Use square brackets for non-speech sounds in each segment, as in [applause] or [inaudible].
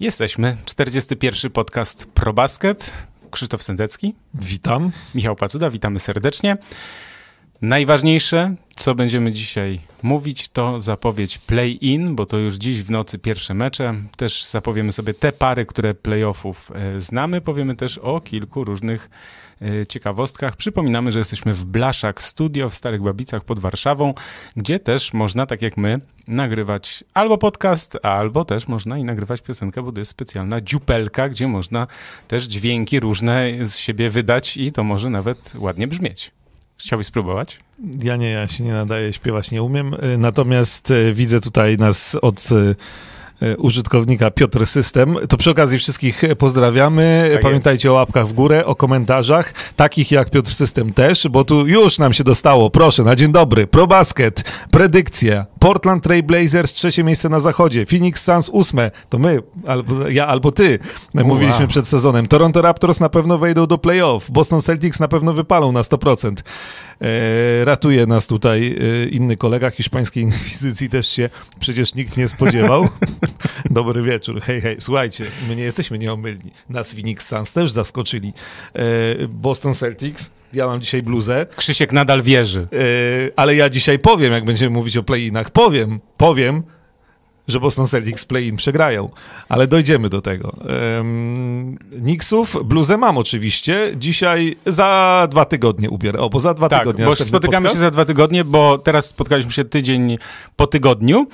Jesteśmy. 41. podcast ProBasket. Krzysztof Sendecki. Witam. Michał Pacuda, witamy serdecznie. Najważniejsze, co będziemy dzisiaj mówić, to zapowiedź play-in, bo to już dziś w nocy pierwsze mecze. Też zapowiemy sobie te pary, które playoffów e, znamy. Powiemy też o kilku różnych ciekawostkach. Przypominamy, że jesteśmy w Blaszak Studio w Starych Babicach pod Warszawą, gdzie też można, tak jak my, nagrywać albo podcast, albo też można i nagrywać piosenkę, bo to jest specjalna dziupelka, gdzie można też dźwięki różne z siebie wydać i to może nawet ładnie brzmieć. Chciałbyś spróbować? Ja nie, ja się nie nadaję, śpiewać nie umiem. Y, Natomiast y, widzę tutaj nas od y, użytkownika Piotr System. To przy okazji wszystkich pozdrawiamy. Tak Pamiętajcie jest. o łapkach w górę, o komentarzach, takich jak Piotr System też, bo tu już nam się dostało. Proszę, na dzień dobry. ProBasket, predykcja. Portland Trail Blazers, trzecie miejsce na zachodzie. Phoenix Suns, ósme. To my, albo ja, albo ty. Mówiliśmy wow. przed sezonem. Toronto Raptors na pewno wejdą do playoff. Boston Celtics na pewno wypalą na 100%. E, ratuje nas tutaj e, inny kolega hiszpańskiej [laughs] inkwizycji, też się przecież nikt nie spodziewał. [laughs] Dobry wieczór, hej, hej. Słuchajcie, my nie jesteśmy nieomylni. Nas Phoenix Suns też zaskoczyli. E, Boston Celtics, ja mam dzisiaj bluzę, Krzysiek nadal wierzy. e, ale ja dzisiaj powiem, jak będziemy mówić o play-inach, powiem, powiem, że Boston Celtics play-in przegrają, ale dojdziemy do tego. Um, Knicksów, bluzę mam oczywiście, dzisiaj za dwa tygodnie ubierę, o, bo za dwa Tak, tygodnie bo spotykamy podcast. się za dwa tygodnie, bo teraz spotkaliśmy się tydzień po tygodniu.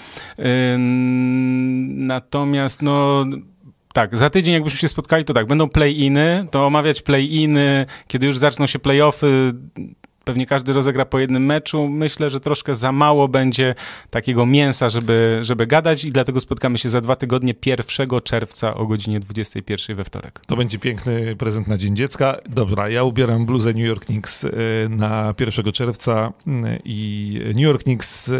Ym, Natomiast no... Tak, za tydzień jakbyśmy się spotkali, to tak, będą play-iny, to omawiać play-iny, kiedy już zaczną się play-offy, pewnie każdy rozegra po jednym meczu. Myślę, że troszkę za mało będzie takiego mięsa, żeby, żeby gadać i dlatego spotkamy się za dwa tygodnie 1 czerwca o godzinie 21 we wtorek. To będzie piękny prezent na Dzień Dziecka. Dobra, ja ubieram bluzę New York Knicks y, na 1 czerwca y, i New York Knicks...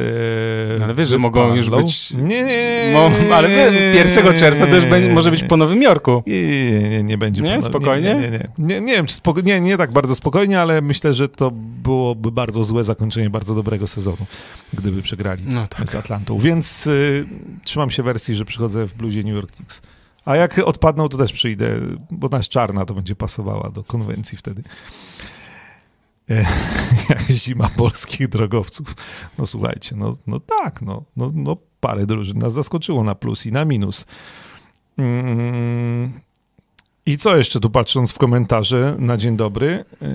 No, ale wiesz, że mogą już wypalą. być- Nie, nie, Mo, ale wie, 1 czerwca to już będzie, może być po Nowym Jorku. Nie, nie, nie, nie będzie. Nie? Spokojnie? Nie, nie, nie. Nie, nie wiem, czy spoko- nie, nie tak bardzo spokojnie, ale myślę, że to byłoby bardzo złe zakończenie bardzo dobrego sezonu, gdyby przegrali No tak. z Atlantą. Więc y, trzymam się wersji, że przychodzę w bluzie New York Knicks. A jak odpadną, to też przyjdę, bo jest czarna, to będzie pasowała do konwencji wtedy. E, [laughs] Jak zima polskich drogowców. No słuchajcie, no, no tak, no, no, no parę drużyn nas zaskoczyło na plus i na minus. Mm, I co jeszcze tu patrząc w komentarze na dzień dobry? Yy,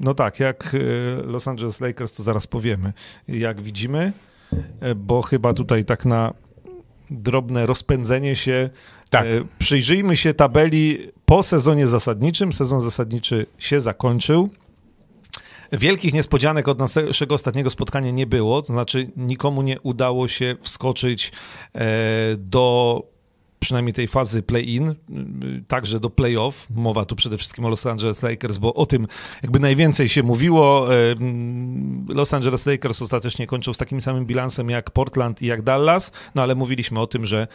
No tak, jak yy, Los Angeles Lakers, to zaraz powiemy, jak widzimy, yy, bo chyba tutaj tak na drobne rozpędzenie się. Tak. Przyjrzyjmy się tabeli po sezonie zasadniczym. Sezon zasadniczy się zakończył. Wielkich niespodzianek od naszego ostatniego spotkania nie było, to znaczy nikomu nie udało się wskoczyć e, do przynajmniej tej fazy play-in, także do play-off. Mowa tu przede wszystkim o Los Angeles Lakers, bo o tym jakby najwięcej się mówiło. Los Angeles Lakers ostatecznie kończą z takim samym bilansem jak Portland i jak Dallas, no ale mówiliśmy o tym, że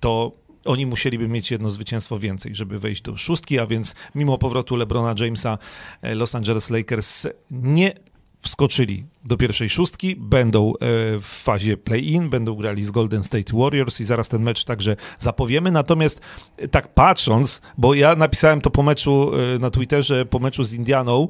to oni musieliby mieć jedno zwycięstwo więcej, żeby wejść do szóstki, a więc mimo powrotu LeBrona Jamesa e, Los Angeles Lakers nie wskoczyli do pierwszej szóstki, będą e, w fazie play-in, będą grali z Golden State Warriors i zaraz ten mecz także zapowiemy. Natomiast e, tak patrząc, bo ja napisałem to po meczu e, na Twitterze, po meczu z Indianą,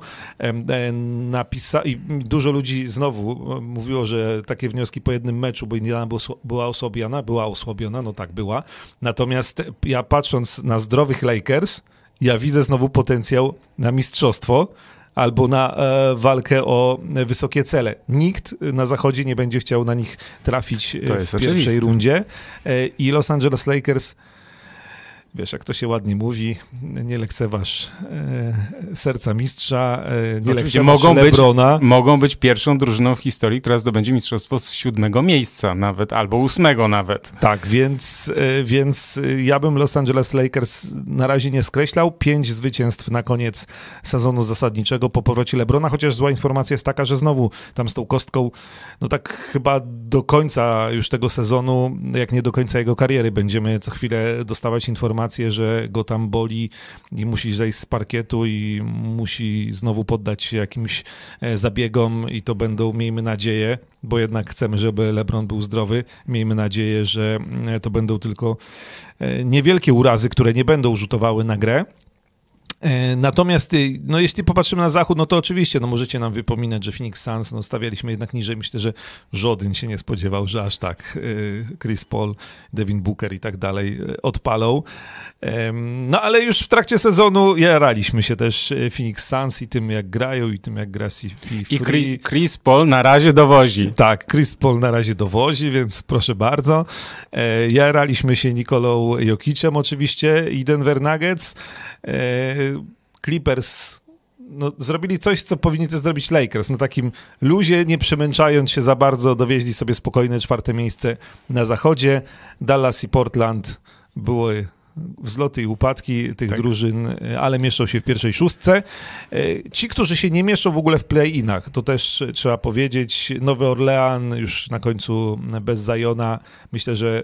napisa i dużo ludzi znowu mówiło, że takie wnioski po jednym meczu, bo Indiana była osłabiona, była osłabiona, no tak była. Natomiast ja patrząc na zdrowych Lakers, ja widzę znowu potencjał na mistrzostwo albo na e, walkę o wysokie cele. Nikt na zachodzie nie będzie chciał na nich trafić e, w pierwszej oczywiste. rundzie. E, I Los Angeles Lakers, wiesz, jak to się ładnie mówi, nie lekceważ e, serca mistrza, e, nie Oczywiście lekceważ mogą być- Lebrona. Mogą być pierwszą drużyną w historii, która zdobędzie mistrzostwo z siódmego miejsca nawet, albo ósmego nawet. Tak, więc, e, więc ja bym Los Angeles Lakers na razie nie skreślał. Pięć zwycięstw na koniec sezonu zasadniczego po powrocie Lebrona, chociaż zła informacja jest taka, że znowu tam z tą kostką, no tak chyba do końca już tego sezonu, jak nie do końca jego kariery, będziemy co chwilę dostawać informacje, informację, że go tam boli i musi zejść z parkietu i musi znowu poddać się jakimś e, zabiegom i to będą, miejmy nadzieję, bo jednak chcemy, żeby LeBron był zdrowy, miejmy nadzieję, że e, to będą tylko e, niewielkie urazy, które nie będą rzutowały na grę. E, natomiast y, no, jeśli popatrzymy na zachód, no to oczywiście no, możecie nam wypominać, że Phoenix Suns no, stawialiśmy jednak niżej. Myślę, że żaden się nie spodziewał, że aż tak y, Chris Paul, Devin Booker i tak dalej y, odpalą. No ale już w trakcie sezonu jaraliśmy się też Phoenix Suns i tym jak grają i tym jak gra CP3. I Chris Paul na razie dowozi. Tak, Chris Paul na razie dowozi, więc proszę bardzo. E, jaraliśmy się Nikolą Jokicem oczywiście i Denver Nuggets. E, Clippers no, zrobili coś, co powinni to zrobić Lakers. Na takim luzie, nie przemęczając się za bardzo, dowieźli sobie spokojne czwarte miejsce na zachodzie. Dallas i Portland były wzloty i upadki tych tak. drużyn, ale mieszczą się w pierwszej szóstce. Ci, którzy się nie mieszczą w ogóle w play-inach, to też trzeba powiedzieć. Nowy Orlean już na końcu bez Zajona. Myślę, że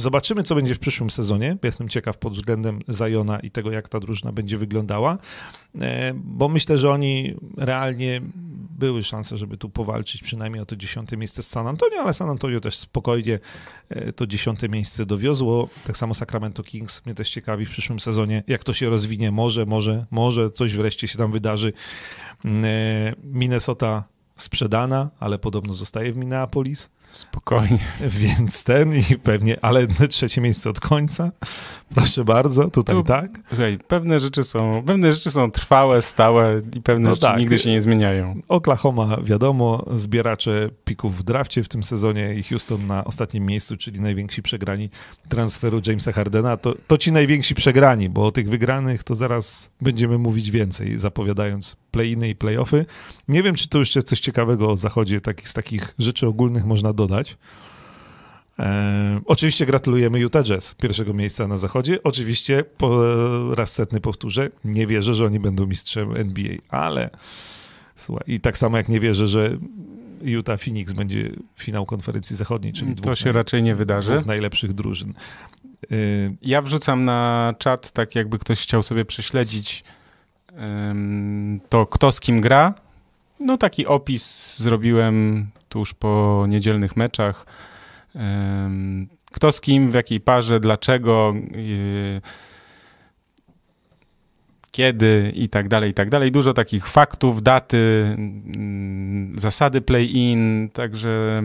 Zobaczymy, co będzie w przyszłym sezonie. Jestem ciekaw pod względem Zajona i tego, jak ta drużyna będzie wyglądała, e, bo myślę, że oni realnie były szanse, żeby tu powalczyć przynajmniej o to dziesiąte miejsce z San Antonio, ale San Antonio też spokojnie e, to dziesiąte miejsce dowiozło. Tak samo Sacramento Kings mnie też ciekawi w przyszłym sezonie, jak to się rozwinie. Może, może, może coś wreszcie się tam wydarzy. Mm, e, Minnesota sprzedana, ale podobno zostaje w Minneapolis. Spokojnie. [laughs] Więc ten i pewnie, ale trzecie miejsce od końca. Proszę bardzo, tutaj tu, tak. Słuchaj, pewne rzeczy są, pewne rzeczy są trwałe, stałe i pewne no rzeczy tak. nigdy się nie zmieniają. Oklahoma, wiadomo, zbieracze pików w drafcie w tym sezonie i Houston na ostatnim miejscu, czyli najwięksi przegrani transferu Jamesa Hardena. To, to ci najwięksi przegrani, bo o tych wygranych to zaraz będziemy mówić więcej, zapowiadając play-iny i play-offy. Nie wiem, czy to jeszcze coś ciekawego o zachodzie, takich, z takich rzeczy ogólnych można dodać. E, oczywiście gratulujemy Utah Jazz, pierwszego miejsca na zachodzie. Oczywiście, po raz setny powtórzę, nie wierzę, że oni będą mistrzem NBA, ale słuchaj, i tak samo jak nie wierzę, że Utah Phoenix będzie finał konferencji zachodniej, czyli to się raczej nie wydarzy. Dwóch najlepszych drużyn. E, ja wrzucam na czat, tak jakby ktoś chciał sobie prześledzić to, kto z kim gra. No taki opis zrobiłem tuż po niedzielnych meczach kto z kim, w jakiej parze, dlaczego, y, kiedy i tak dalej, i tak dalej. Dużo takich faktów, daty, mm, zasady play-in, także,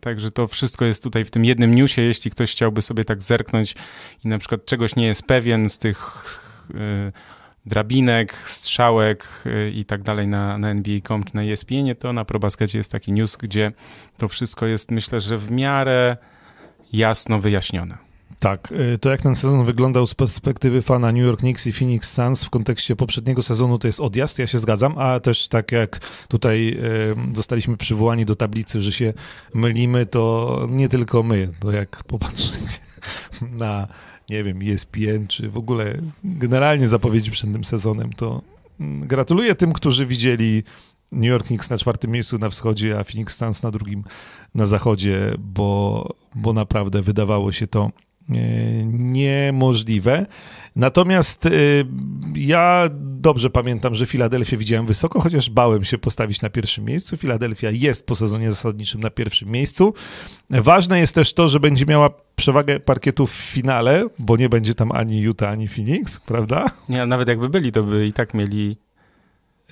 także to wszystko jest tutaj w tym jednym newsie. Jeśli ktoś chciałby sobie tak zerknąć i na przykład czegoś nie jest pewien z tych y, drabinek, strzałek y, i tak dalej na, na NBA.com czy na ESPN, to na ProBaskecie jest taki news, gdzie to wszystko jest, myślę, że w miarę jasno wyjaśnione. Tak, y, to jak ten sezon wyglądał z perspektywy fana New York Knicks i Phoenix Suns w kontekście poprzedniego sezonu to jest odjazd, ja się zgadzam, a też tak jak tutaj y, zostaliśmy przywołani do tablicy, że się mylimy, to nie tylko my, to jak popatrzeć [laughs] na nie wiem, ESPN, czy w ogóle generalnie zapowiedzi przed tym sezonem, to mm, gratuluję tym, którzy widzieli New York Knicks na czwartym miejscu na wschodzie, a Phoenix Suns na drugim na zachodzie, bo, bo naprawdę wydawało się to niemożliwe. Natomiast e, ja dobrze pamiętam, że Filadelfię widziałem wysoko, chociaż bałem się postawić na pierwszym miejscu. Filadelfia jest po sezonie zasadniczym na pierwszym miejscu. Ważne jest też to, że będzie miała przewagę parkietu w finale, bo nie będzie tam ani Utah, ani Phoenix, prawda? Nie, nawet jakby byli, to by i tak mieli...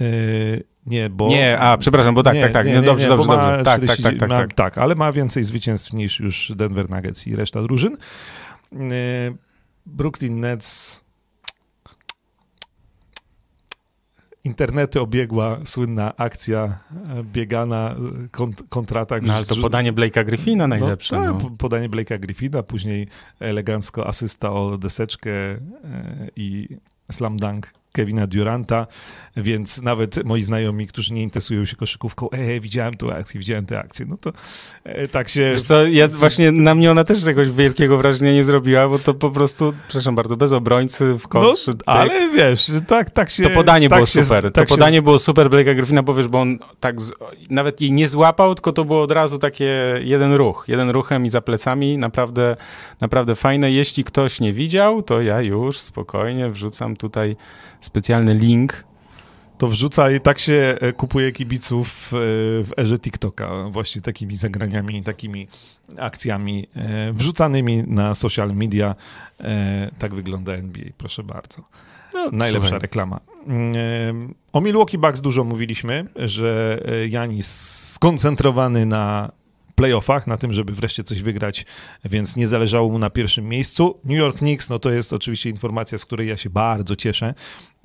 Yy, nie, bo... Nie, a przepraszam, bo tak, nie, tak, tak. Nie, nie, dobrze, dobrze, dobrze. Tak, 40, tak, tak, tak, ma, tak. Tak, ale ma więcej zwycięstw niż już Denver Nuggets i reszta drużyn. Y, Brooklyn Nets internety obiegła słynna akcja e, biegana, kont kontratak. No ale to podanie Blake'a Griffina najlepsze. No, no. Podanie Blake'a Griffina, później elegancko asysta o deseczkę e, i slam dunk Kevina Duranta, więc nawet moi znajomi, którzy nie interesują się koszykówką, ej, widziałem tu akcję, widziałem tę akcję, no to e, tak się... Wiesz co, ja właśnie na mnie ona też czegoś wielkiego wrażenia nie zrobiła, bo to po prostu, przepraszam bardzo, bez obrońcy w kosz. No, ale wiesz, tak, tak się... To podanie tak było się, super, tak to podanie było super Blake'a Griffina, bo wiesz, bo on tak z, nawet jej nie złapał, tylko to było od razu takie jeden ruch, jeden ruchem i za plecami, naprawdę, naprawdę fajne. Jeśli ktoś nie widział, to ja już spokojnie wrzucam tutaj specjalny link to wrzuca i tak się e, kupuje kibiców e, w erze TikToka, właśnie takimi zagraniami, takimi akcjami e, wrzucanymi na social media. Tak wygląda NBA, proszę bardzo. No, Najlepsza słuchaj. reklama. O Milwaukee Bucks dużo mówiliśmy, że Janis skoncentrowany na playoffach, na tym, żeby wreszcie coś wygrać, więc nie zależało mu na pierwszym miejscu. New York Knicks, no to jest oczywiście informacja, z której ja się bardzo cieszę.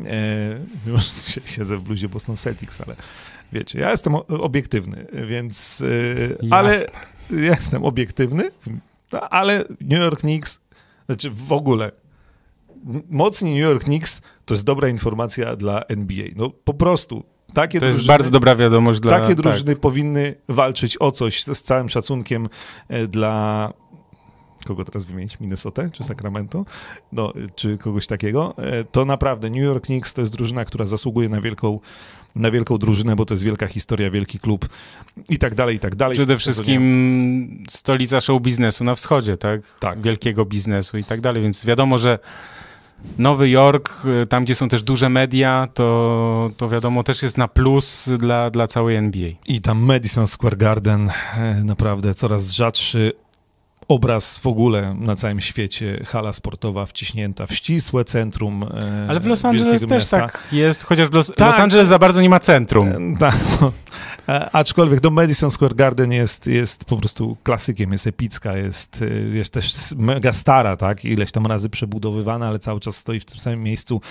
E, już [laughs] siedzę w bluzie Boston Celtics, ale wiecie, ja jestem obiektywny, więc... E, ale ja jestem obiektywny, ale New York Knicks, znaczy w ogóle mocni New York Knicks to jest dobra informacja dla NBA. No po prostu takie to jest drużyny, bardzo dobra wiadomość dla... Takie tak. drużyny tak. powinny walczyć o coś z, z całym szacunkiem e, dla kogo teraz wymienić, Minnesota czy Sacramento, no, czy kogoś takiego, e, to naprawdę New York Knicks to jest drużyna, która zasługuje na wielką, na wielką drużynę, bo to jest wielka historia, wielki klub i tak dalej, i tak dalej. Przede wszystkim stolica show biznesu na wschodzie, tak? Tak. Wielkiego biznesu i tak dalej, więc wiadomo, że Nowy Jork, y, tam gdzie są też duże media, to, to wiadomo też jest na plus dla, dla całej NBA. I tam Madison Square Garden e, naprawdę coraz rzadszy obraz w ogóle na całym świecie, hala sportowa wciśnięta w ścisłe centrum e, Ale w Los Angeles też miasta. tak jest, chociaż w Los, tak. Los Angeles za bardzo nie ma centrum. E, tak, no. E, aczkolwiek no Madison Square Garden jest, jest po prostu klasykiem, jest epicka, jest, jest też mega stara, tak, ileś tam razy przebudowywana, ale cały czas stoi w tym samym miejscu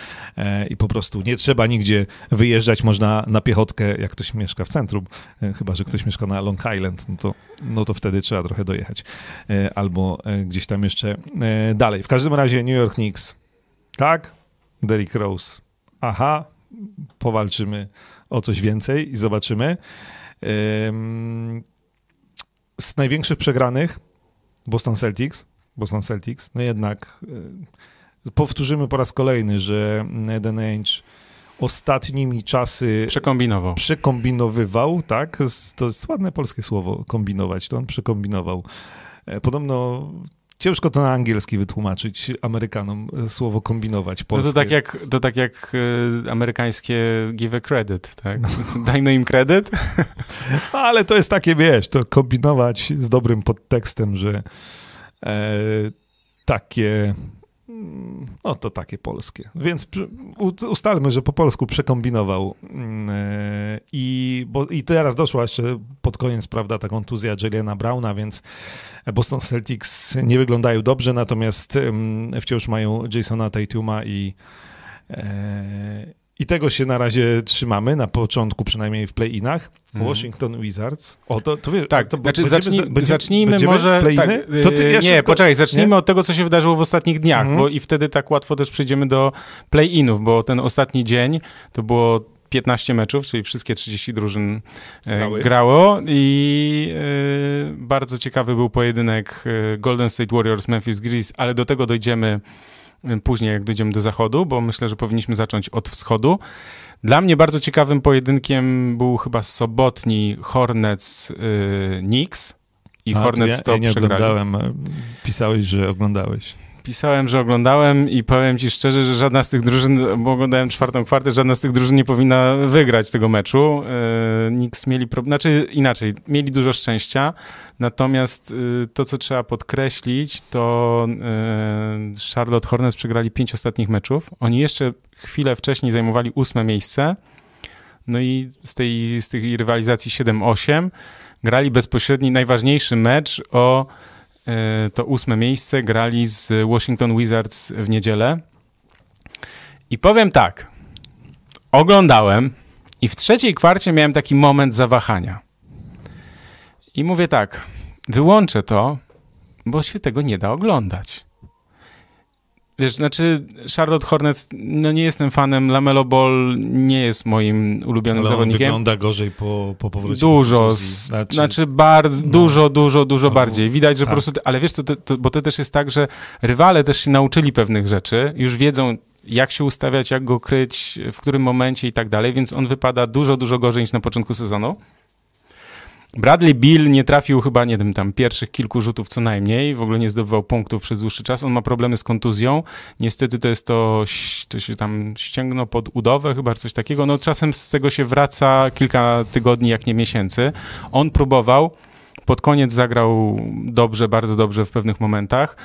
i po prostu nie trzeba nigdzie wyjeżdżać, można na piechotkę, jak ktoś mieszka w centrum, chyba, że ktoś mieszka na Long Island, no to, no to wtedy trzeba trochę dojechać albo e, gdzieś tam jeszcze e, dalej. W każdym razie New York Knicks. Tak? Derrick Rose. Aha, powalczymy o coś więcej i zobaczymy. Z największych przegranych Boston Celtics. Boston Celtics. No jednak e, powtórzymy po raz kolejny, że Eden Ainge ostatnimi czasy przekombinował. Przekombinowywał, tak? To jest ładne polskie słowo, kombinować. To on przekombinował. E, podobno Ciężko to na angielski wytłumaczyć Amerykanom e, słowo kombinować polskie. No to tak jak, to tak jak y, amerykańskie give a credit, tak? [laughs] Dajmy im kredyt. [laughs] Ale to jest takie, wiesz, to kombinować z dobrym podtekstem, że e, takie no to takie polskie. Więc ustalmy, że po polsku przekombinował. Mm, e, I, bo, I teraz doszła jeszcze pod koniec, prawda, ta kontuzja Juliana Browna, więc Boston Celtics nie wyglądają dobrze, natomiast wciąż mają Jasona Tatuma i e, i tego się na razie trzymamy, na początku przynajmniej w play-inach. Mm. Washington Wizards. O, to, to, wie, tak, to znaczy będziemy, zacznij, będziemy, zacznijmy będziemy może... Tak, to ty, ja nie, szybko, poczekaj, zacznijmy nie? od tego, co się wydarzyło w ostatnich dniach, mm. bo i wtedy tak łatwo też przejdziemy do play-inów, bo ten ostatni dzień to było 15 meczów, czyli wszystkie 30 drużyn e, Grały. grało i e, bardzo ciekawy był pojedynek e, Golden State Warriors, Memphis Grizzlies, ale do tego dojdziemy później, jak dojdziemy do zachodu, bo myślę, że powinniśmy zacząć od wschodu. Dla mnie bardzo ciekawym pojedynkiem był chyba sobotni Hornets yy, Knicks i A, Hornets to, ja, ja nie przegrali. oglądałem. Pisałeś, że oglądałeś pisałem, że oglądałem i powiem ci szczerze, że żadna z tych drużyn, bo oglądałem czwartą kwartę, żadna z tych drużyn nie powinna wygrać tego meczu. E, Knicks mieli znaczy inaczej, mieli dużo szczęścia, natomiast e, to, co trzeba podkreślić, to e, Charlotte Hornets przegrali pięć ostatnich meczów. Oni jeszcze chwilę wcześniej zajmowali ósme miejsce, no i z tej, z tej rywalizacji 7-8 grali bezpośredni najważniejszy mecz o to ósme miejsce, grali z Washington Wizards w niedzielę. I powiem tak, oglądałem i w trzeciej kwarcie miałem taki moment zawahania. I mówię tak, wyłączę to, bo się tego nie da oglądać. Wiesz, znaczy Charlotte Hornets, no nie jestem fanem, Lamelo Ball nie jest moim ulubionym Ale zawodnikiem. wygląda gorzej po, po powrocie. Dużo, Znaczy, znaczy bardzo, no. dużo, dużo, dużo No, bardziej. Widać, że tak. po prostu, ale wiesz to, to, bo to też jest tak, że rywale też się nauczyli pewnych rzeczy, już wiedzą jak się ustawiać, jak go kryć, w którym momencie i tak dalej, więc on wypada dużo, dużo gorzej niż na początku sezonu. Bradley Bill nie trafił chyba, nie wiem, tam pierwszych kilku rzutów co najmniej, w ogóle nie zdobywał punktów przez dłuższy czas. On ma problemy z kontuzją. Niestety to jest to, to się tam ścięgno pod udowę, chyba coś takiego. No czasem z tego się wraca kilka tygodni, jak nie miesięcy. On próbował, pod koniec zagrał dobrze, bardzo dobrze w pewnych momentach.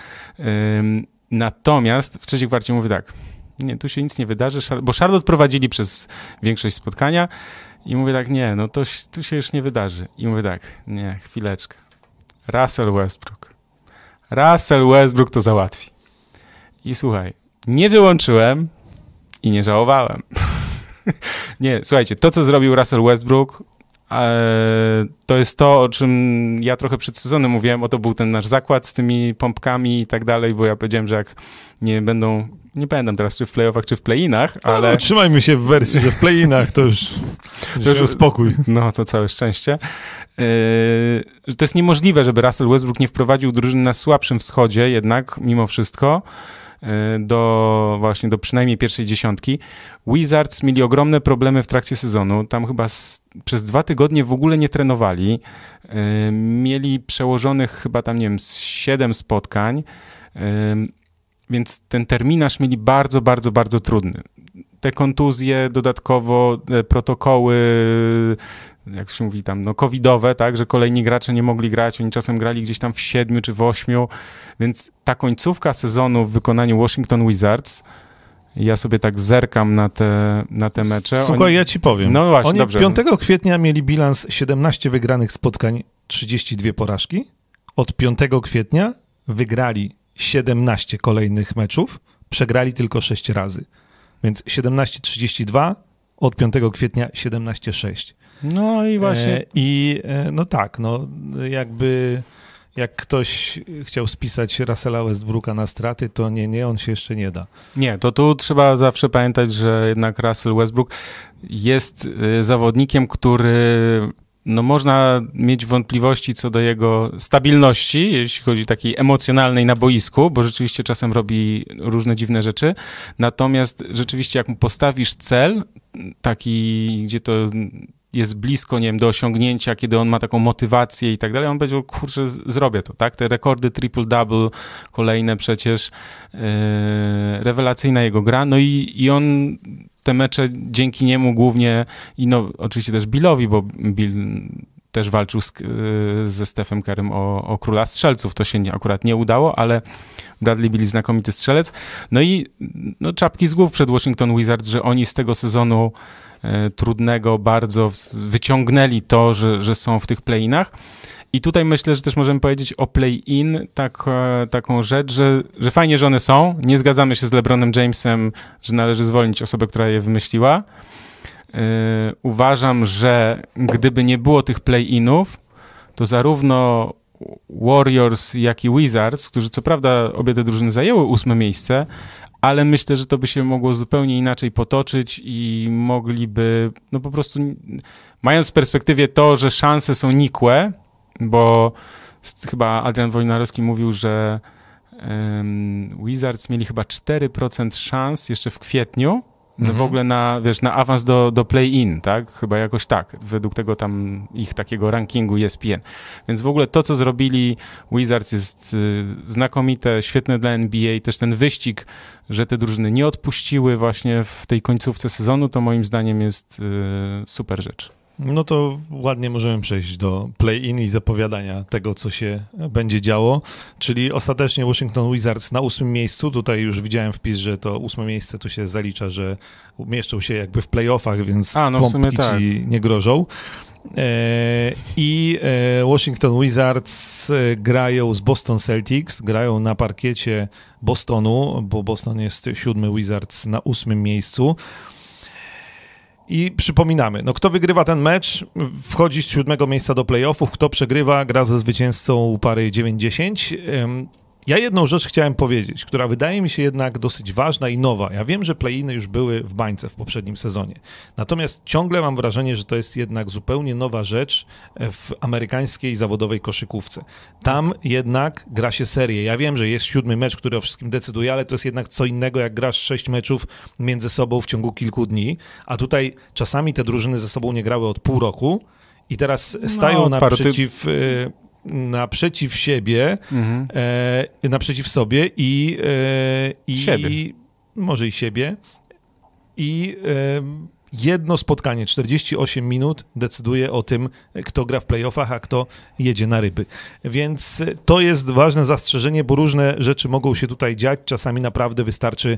Natomiast w trzeciej kwarcie mówię tak, nie, tu się nic nie wydarzy, bo Charlotte prowadzili przez większość spotkania i mówię tak, nie, no to tu się już nie wydarzy. I mówię tak, nie, chwileczkę. Russell Westbrook. Russell Westbrook to załatwi. I słuchaj, nie wyłączyłem i nie żałowałem. [laughs] nie, słuchajcie, to co zrobił Russell Westbrook, e, to jest to, o czym ja trochę przed sezonem mówiłem, oto był ten nasz zakład z tymi pompkami i tak dalej, bo ja powiedziałem, że jak nie będą, nie pamiętam teraz czy w playoffach, czy w playinach, ale... Ale... Trzymajmy się w wersji, że w play-inach to już, to już- spokój. No, to całe szczęście. Yy, to jest niemożliwe, żeby Russell Westbrook nie wprowadził drużyny na słabszym wschodzie, jednak mimo wszystko yy, do właśnie do przynajmniej pierwszej dziesiątki. Wizards mieli ogromne problemy w trakcie sezonu. Tam chyba z, przez dwa tygodnie w ogóle nie trenowali. Yy, mieli przełożonych chyba tam, nie wiem, siedem spotkań. Więc ten terminarz mieli bardzo, bardzo, bardzo trudny. Te kontuzje, dodatkowo e, protokoły, jak się mówi tam, no covidowe, tak, że kolejni gracze nie mogli grać, oni czasem grali gdzieś tam w siedmiu czy w ośmiu, więc ta końcówka sezonu w wykonaniu Washington Wizards, ja sobie tak zerkam na te, na te mecze. Słuchaj, Oni- ja ci powiem. No właśnie, Oni dobrze. 5 kwietnia mieli bilans 17 wygranych spotkań, 32 porażki. Od 5 kwietnia wygrali 17 kolejnych meczów, przegrali tylko 6 razy. Więc 17-32, od 5 kwietnia 17-6. No i właśnie, E, I e, no tak, no jakby jak ktoś chciał spisać Russella Westbrooka na straty, to nie, nie, on się jeszcze nie da. Nie, to tu trzeba zawsze pamiętać, że jednak Russell Westbrook jest y, zawodnikiem, który no można mieć wątpliwości co do jego stabilności, jeśli chodzi takiej emocjonalnej na boisku, bo rzeczywiście czasem robi różne dziwne rzeczy. Natomiast rzeczywiście jak mu postawisz cel, taki, gdzie to jest blisko, nie wiem, do osiągnięcia, kiedy on ma taką motywację i tak dalej, on będzie, kurczę, zrobię to, tak? Te rekordy triple-double, kolejne przecież, yy, rewelacyjna jego gra, no i, i on te mecze dzięki niemu głównie i no oczywiście też Billowi, bo Bill też walczył z, yy, ze Stephem Kerem o, o króla strzelców, to się nie, akurat nie udało, ale Bradley Bill znakomity strzelec, no i no, czapki z głów przed Washington Wizards, że oni z tego sezonu e, trudnego bardzo wyciągnęli to, że, że są w tych play-inach. I tutaj myślę, że też możemy powiedzieć o play-in tak, e, taką rzecz, że, że fajnie, że one są. Nie zgadzamy się z LeBronem Jamesem, że należy zwolnić osobę, która je wymyśliła. E, uważam, że gdyby nie było tych play-inów, to zarówno Warriors, jak i Wizards, którzy co prawda obie te drużyny zajęły ósme miejsce, ale myślę, że to by się mogło zupełnie inaczej potoczyć i mogliby, no po prostu, mając w perspektywie to, że szanse są nikłe, bo chyba Adrian Wojnarowski mówił, że em, Wizards mieli chyba 4% szans jeszcze w kwietniu, no w Mhm. ogóle na, wiesz, na awans do, do play-in, tak? Chyba jakoś tak, według tego tam ich takiego rankingu ESPN. Więc w ogóle to, co zrobili Wizards jest y, znakomite, świetne dla NBA. Też ten wyścig, że te drużyny nie odpuściły właśnie w tej końcówce sezonu, to moim zdaniem jest y, super rzecz. No to ładnie możemy przejść do play-in i zapowiadania tego, co się będzie działo. Czyli ostatecznie Washington Wizards na ósmym miejscu. Tutaj już widziałem wpis, że to ósme miejsce tu się zalicza, że umieszczą się jakby w playoffach, więc A, no pompki tak. ci nie grożą. E, I e, Washington Wizards e, grają z Boston Celtics, grają na parkiecie Bostonu, bo Boston jest siódmy, Wizards na ósmym miejscu. I przypominamy, no kto wygrywa ten mecz, wchodzi z siódmego miejsca do playoffów, kto przegrywa, gra ze zwycięzcą pary 9-10. Ja jedną rzecz chciałem powiedzieć, która wydaje mi się jednak dosyć ważna i nowa. Ja wiem, że play-iny już były w bańce w poprzednim sezonie. Natomiast ciągle mam wrażenie, że to jest jednak zupełnie nowa rzecz w amerykańskiej zawodowej koszykówce. Tam jednak gra się serię. Ja wiem, że jest siódmy mecz, który o wszystkim decyduje, ale to jest jednak co innego, jak grasz sześć meczów między sobą w ciągu kilku dni. A tutaj czasami te drużyny ze sobą nie grały od pół roku i teraz stają No, naprzeciw, naprzeciw siebie, Mhm. e, naprzeciw sobie i, e, i Siebie. może i siebie i e, jedno spotkanie, 48 minut decyduje o tym, kto gra w playoffach, a kto jedzie na ryby. Więc to jest ważne zastrzeżenie, bo różne rzeczy mogą się tutaj dziać. Czasami naprawdę wystarczy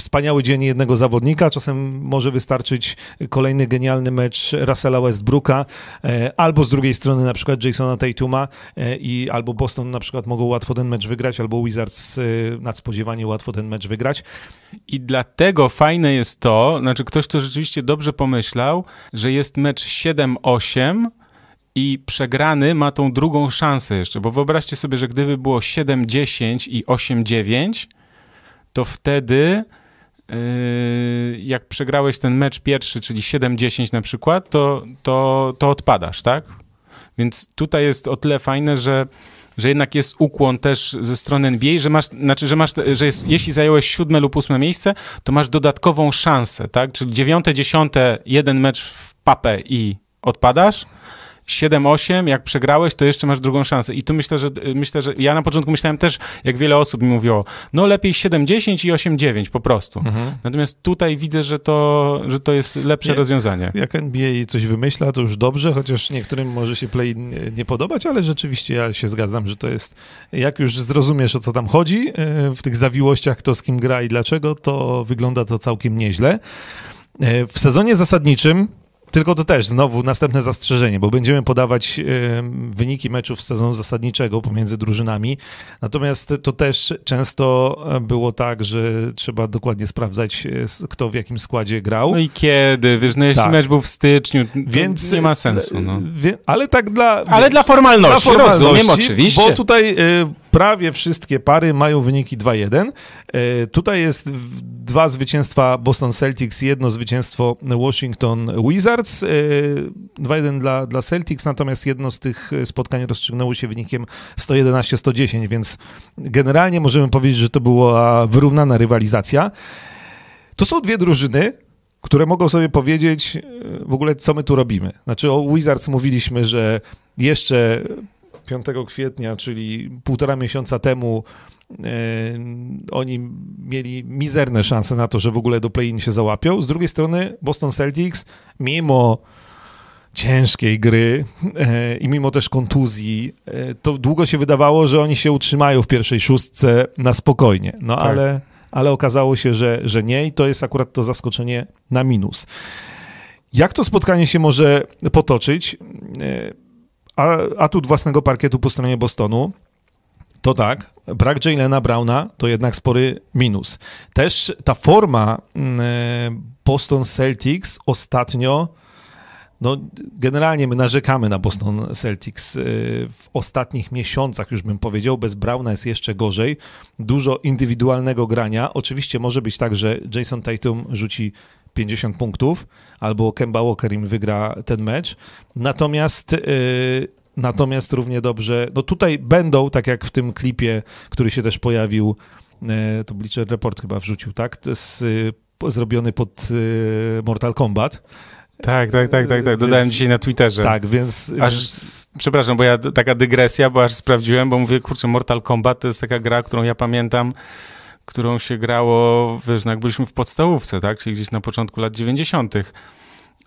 wspaniały dzień jednego zawodnika, czasem może wystarczyć kolejny genialny mecz Russella Westbrooka, e, albo z drugiej strony na przykład Jasona Tatuma e, i albo Boston na przykład mogą łatwo ten mecz wygrać, albo Wizards e, nadspodziewanie łatwo ten mecz wygrać. I dlatego fajne jest to, znaczy ktoś to rzeczywiście dobrze pomyślał, że jest mecz 7-8 i przegrany ma tą drugą szansę jeszcze, bo wyobraźcie sobie, że gdyby było 7-10 i 8-9, to wtedy yy, jak przegrałeś ten mecz pierwszy, czyli 7-10 na przykład, to, to, to odpadasz, tak? Więc tutaj jest o tyle fajne, że że jednak jest ukłon też ze strony NBA, że masz, znaczy, że masz, że jest, jeśli zająłeś siódme lub ósme miejsce, to masz dodatkową szansę, tak? Czyli dziewiąte, dziesiąte, jeden mecz w papę i odpadasz. 7-8, jak przegrałeś, to jeszcze masz drugą szansę. I tu myślę, że myślę, że ja na początku myślałem też, jak wiele osób mi mówiło, no lepiej 7-10 i 8-9 po prostu. Natomiast tutaj widzę, że to, że to jest lepsze Nie. rozwiązanie. Jak NBA coś wymyśla, to już dobrze, chociaż niektórym może się play nie, podobać, ale rzeczywiście ja się zgadzam, że to jest, jak już zrozumiesz o co tam chodzi, e, w tych zawiłościach, kto z kim gra i dlaczego, to wygląda to całkiem nieźle. E, W sezonie zasadniczym tylko to też znowu następne zastrzeżenie, bo będziemy podawać e, wyniki meczów z sezonu zasadniczego pomiędzy drużynami. Natomiast to też często e, było tak, że trzeba dokładnie sprawdzać, e, kto w jakim składzie grał. No i kiedy? Wiesz, no jeśli Tak. mecz był w styczniu, to Więc nie ma sensu. No. Wie, ale tak dla. Ale dla formalności, rozumiem, oczywiście. Bo tutaj y, prawie wszystkie pary mają wyniki 2-1. Y, tutaj jest dwa zwycięstwa Boston Celtics, jedno zwycięstwo Washington Wizards. Y, 2-1 dla, dla Celtics, natomiast jedno z tych spotkań rozstrzygnęło się wynikiem 111-110, więc generalnie możemy powiedzieć, że to była wyrównana rywalizacja. To są dwie drużyny, które mogą sobie powiedzieć e, w ogóle, co my tu robimy. Znaczy o Wizards mówiliśmy, że jeszcze 5 kwietnia, czyli półtora miesiąca temu e, oni mieli mizerne szanse na to, że w ogóle do play-in się załapią. Z drugiej strony Boston Celtics, mimo ciężkiej gry e, i mimo też kontuzji, e, to długo się wydawało, że oni się utrzymają w pierwszej szóstce na spokojnie. No Tak. ale, ale okazało się, że, że nie i to jest akurat to zaskoczenie na minus. Jak to spotkanie się może potoczyć? A, atut własnego parkietu po stronie Bostonu to tak, brak Jalena Browna to jednak spory minus. Też ta forma mm, e, Boston Celtics ostatnio, no generalnie my narzekamy na Boston Celtics e, w ostatnich miesiącach, już bym powiedział, bez Browna jest jeszcze gorzej. Dużo indywidualnego grania. Oczywiście może być tak, że Jason Tatum rzuci 50 punktów, albo Kemba Walker im wygra ten mecz. Natomiast, yy, natomiast równie dobrze, no tutaj będą, tak jak w tym klipie, który się też pojawił, yy, to Bleacher Report chyba wrzucił, tak? Jest, yy, zrobiony pod yy, Mortal Kombat. Tak, tak, tak, tak, tak. Dodałem Więc- dzisiaj na Twitterze. Tak, więc... Aż, więc przepraszam, bo ja taka dygresja, bo aż sprawdziłem, bo mówię, kurczę, Mortal Kombat to jest taka gra, którą ja pamiętam, którą się grało, wiesz, no jak byliśmy w podstawówce, tak, czyli gdzieś na początku lat 90.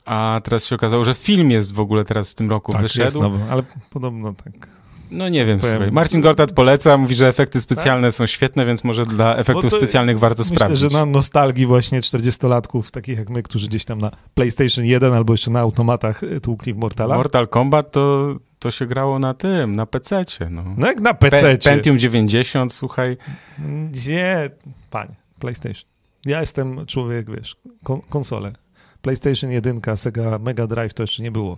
A teraz się okazało, że film jest w ogóle teraz w tym roku tak, wyszedł. jest nowy, ale podobno tak. No nie wiem, Powiem- słuchaj. Marcin Gortat poleca, mówi, że efekty specjalne są świetne, więc może dla efektów to- specjalnych warto Myślę, sprawdzić. że na nostalgii właśnie 40-latków, takich jak my, którzy gdzieś tam na PlayStation 1 albo jeszcze na automatach tłukli w Mortala. Mortal Kombat to, to się grało na tym, na PC-cie. No. No jak na Pe- PC. Pentium 90, słuchaj. Gdzie? Panie, PlayStation. Ja jestem człowiek, wiesz, kon- konsole. PlayStation 1, Sega Mega Drive to jeszcze nie było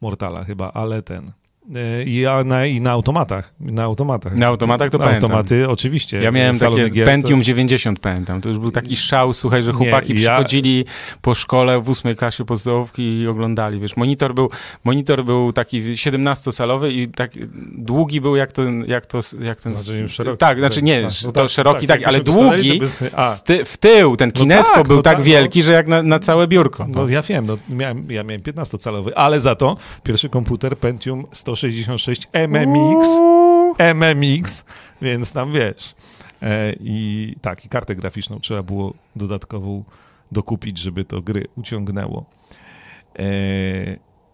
Mortala chyba, ale ten. E, I, a na, I na automatach. Na automatach. Na automatach to na pamiętam. automaty, oczywiście. Ja miałem takie gier, Pentium 90, pamiętam. To już był taki szał, słuchaj, że Nie, chłopaki ja- przychodzili po szkole w ósmej klasie podstawówki i oglądali, wiesz, monitor był, monitor był taki 17-calowy i tak długi był jak ten, jak to, jak ten... Znaczy szeroki. Tak, znaczy nie, Tak, no to tak, szeroki, tak, tak, ale długi, to ty, w tył, ten kineskop tak, był no tak tak, no. wielki, że jak na, na całe biurko. No ja wiem, no, miałem, ja miałem 15-calowy, ale za to pierwszy komputer Pentium 166 MMX, MMX, więc tam wiesz. E, I tak, i kartę graficzną trzeba było dodatkową dokupić, żeby to gry uciągnęło. E,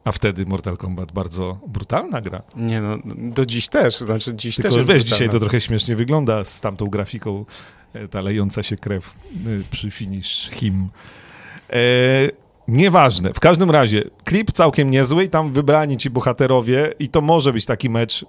a wtedy Mortal Kombat bardzo brutalna gra. Nie no, do dziś też, znaczy dziś Tylko też jest wiesz, brutalna. dzisiaj to trochę śmiesznie wygląda z tamtą grafiką, e, ta lejąca się krew e, przy finish him. Nieważne. W każdym razie, klip całkiem niezły i tam wybrani ci bohaterowie i to może być taki mecz e,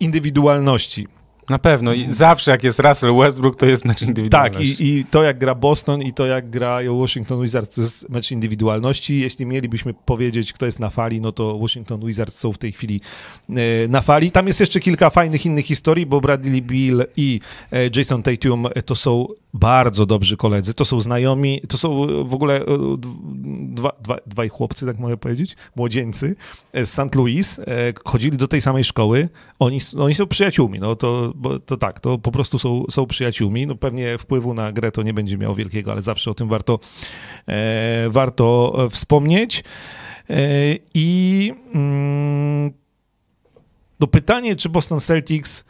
indywidualności. Na pewno. I zawsze jak jest Russell Westbrook, to jest mecz indywidualny. Tak, i, i to jak gra Boston i to jak grają Washington Wizards, to jest mecz indywidualności. Jeśli mielibyśmy powiedzieć, kto jest na fali, no to Washington Wizards są w tej chwili e, na fali. Tam jest jeszcze kilka fajnych innych historii, bo Bradley Bill i e, Jason Tatum e, to są bardzo dobrzy koledzy, to są znajomi, to są w ogóle dwa, dwa, dwaj chłopcy, tak mogę powiedzieć, młodzieńcy z St. Louis, chodzili do tej samej szkoły, oni, oni są przyjaciółmi, no to, bo, to tak, to po prostu są, są przyjaciółmi, no pewnie wpływu na grę to nie będzie miało wielkiego, ale zawsze o tym warto, e, warto wspomnieć. E, I mm, to pytanie, czy Boston Celtics,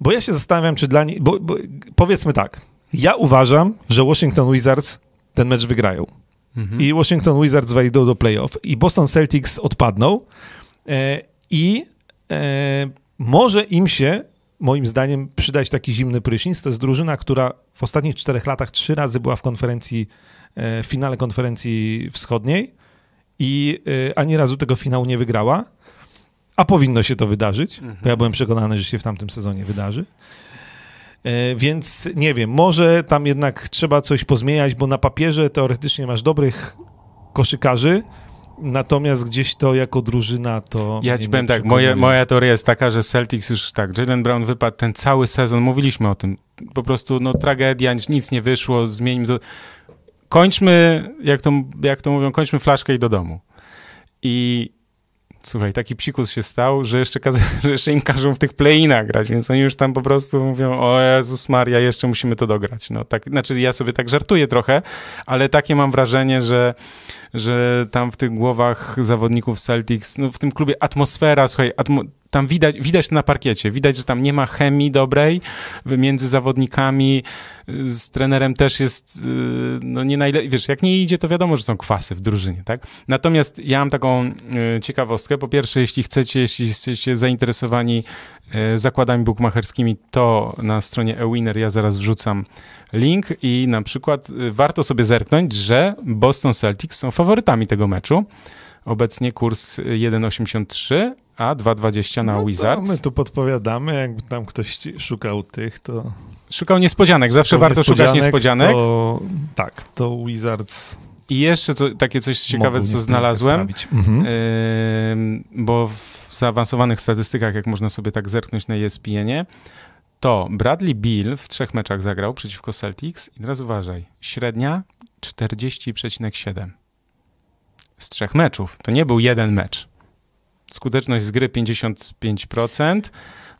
bo ja się zastanawiam, czy dla nich, bo, bo powiedzmy tak, ja uważam, że Washington Wizards ten mecz wygrają Mhm. i Washington Wizards wejdą do playoff i Boston Celtics odpadną e, i e, może im się, moim zdaniem, przydać taki zimny prysznic. To jest drużyna, która w ostatnich czterech latach trzy razy była w konferencji, e, w finale konferencji wschodniej i e, ani razu tego finału nie wygrała, a powinno się to wydarzyć, bo ja byłem przekonany, że się w tamtym sezonie wydarzy. E, Więc nie wiem, może tam jednak trzeba coś pozmieniać, bo na papierze teoretycznie masz dobrych koszykarzy, natomiast gdzieś to jako drużyna to. Ja ci powiem tak, moje, moja teoria jest taka, że Celtics już tak, Jalen Brown wypadł ten cały sezon, mówiliśmy o tym, po prostu no tragedia, nic nie wyszło, zmieńmy to. Kończmy, jak to, jak to mówią, kończmy flaszkę i do domu. I słuchaj, taki psikus się stał, że jeszcze, [laughs] że jeszcze im każą w tych play-inach grać, więc oni już tam po prostu mówią, o Jezus Maria, jeszcze musimy to dograć. No tak, znaczy ja sobie tak żartuję trochę, ale takie mam wrażenie, że że tam w tych głowach zawodników Celtics, no w tym klubie atmosfera, słuchaj, atmo tam widać, widać na parkiecie, widać, że tam nie ma chemii dobrej między zawodnikami, z trenerem też jest, y, no nie najlepiej, wiesz, jak nie idzie, to wiadomo, że są kwasy w drużynie, tak? Natomiast ja mam taką y, ciekawostkę, po pierwsze, jeśli chcecie, jeśli jesteście zainteresowani y, zakładami bukmacherskimi, to na stronie eWinner ja zaraz wrzucam link i na przykład warto sobie zerknąć, że Boston Celtics są faworytami tego meczu. Obecnie kurs 1,83, a 2,20 na No Wizards. My tu podpowiadamy, jakby tam ktoś szukał tych, to. Szukał niespodzianek, zawsze to warto szukać niespodzianek. To, tak, to Wizards. I jeszcze co, takie coś ciekawe, co znalazłem. Mhm. Ym, bo w zaawansowanych statystykach, jak można sobie tak zerknąć na ESPN-ie, to Bradley Bill w trzech meczach zagrał przeciwko Celtics i teraz uważaj, średnia 40,7 z trzech meczów. To nie był jeden mecz. Skuteczność z gry 55%,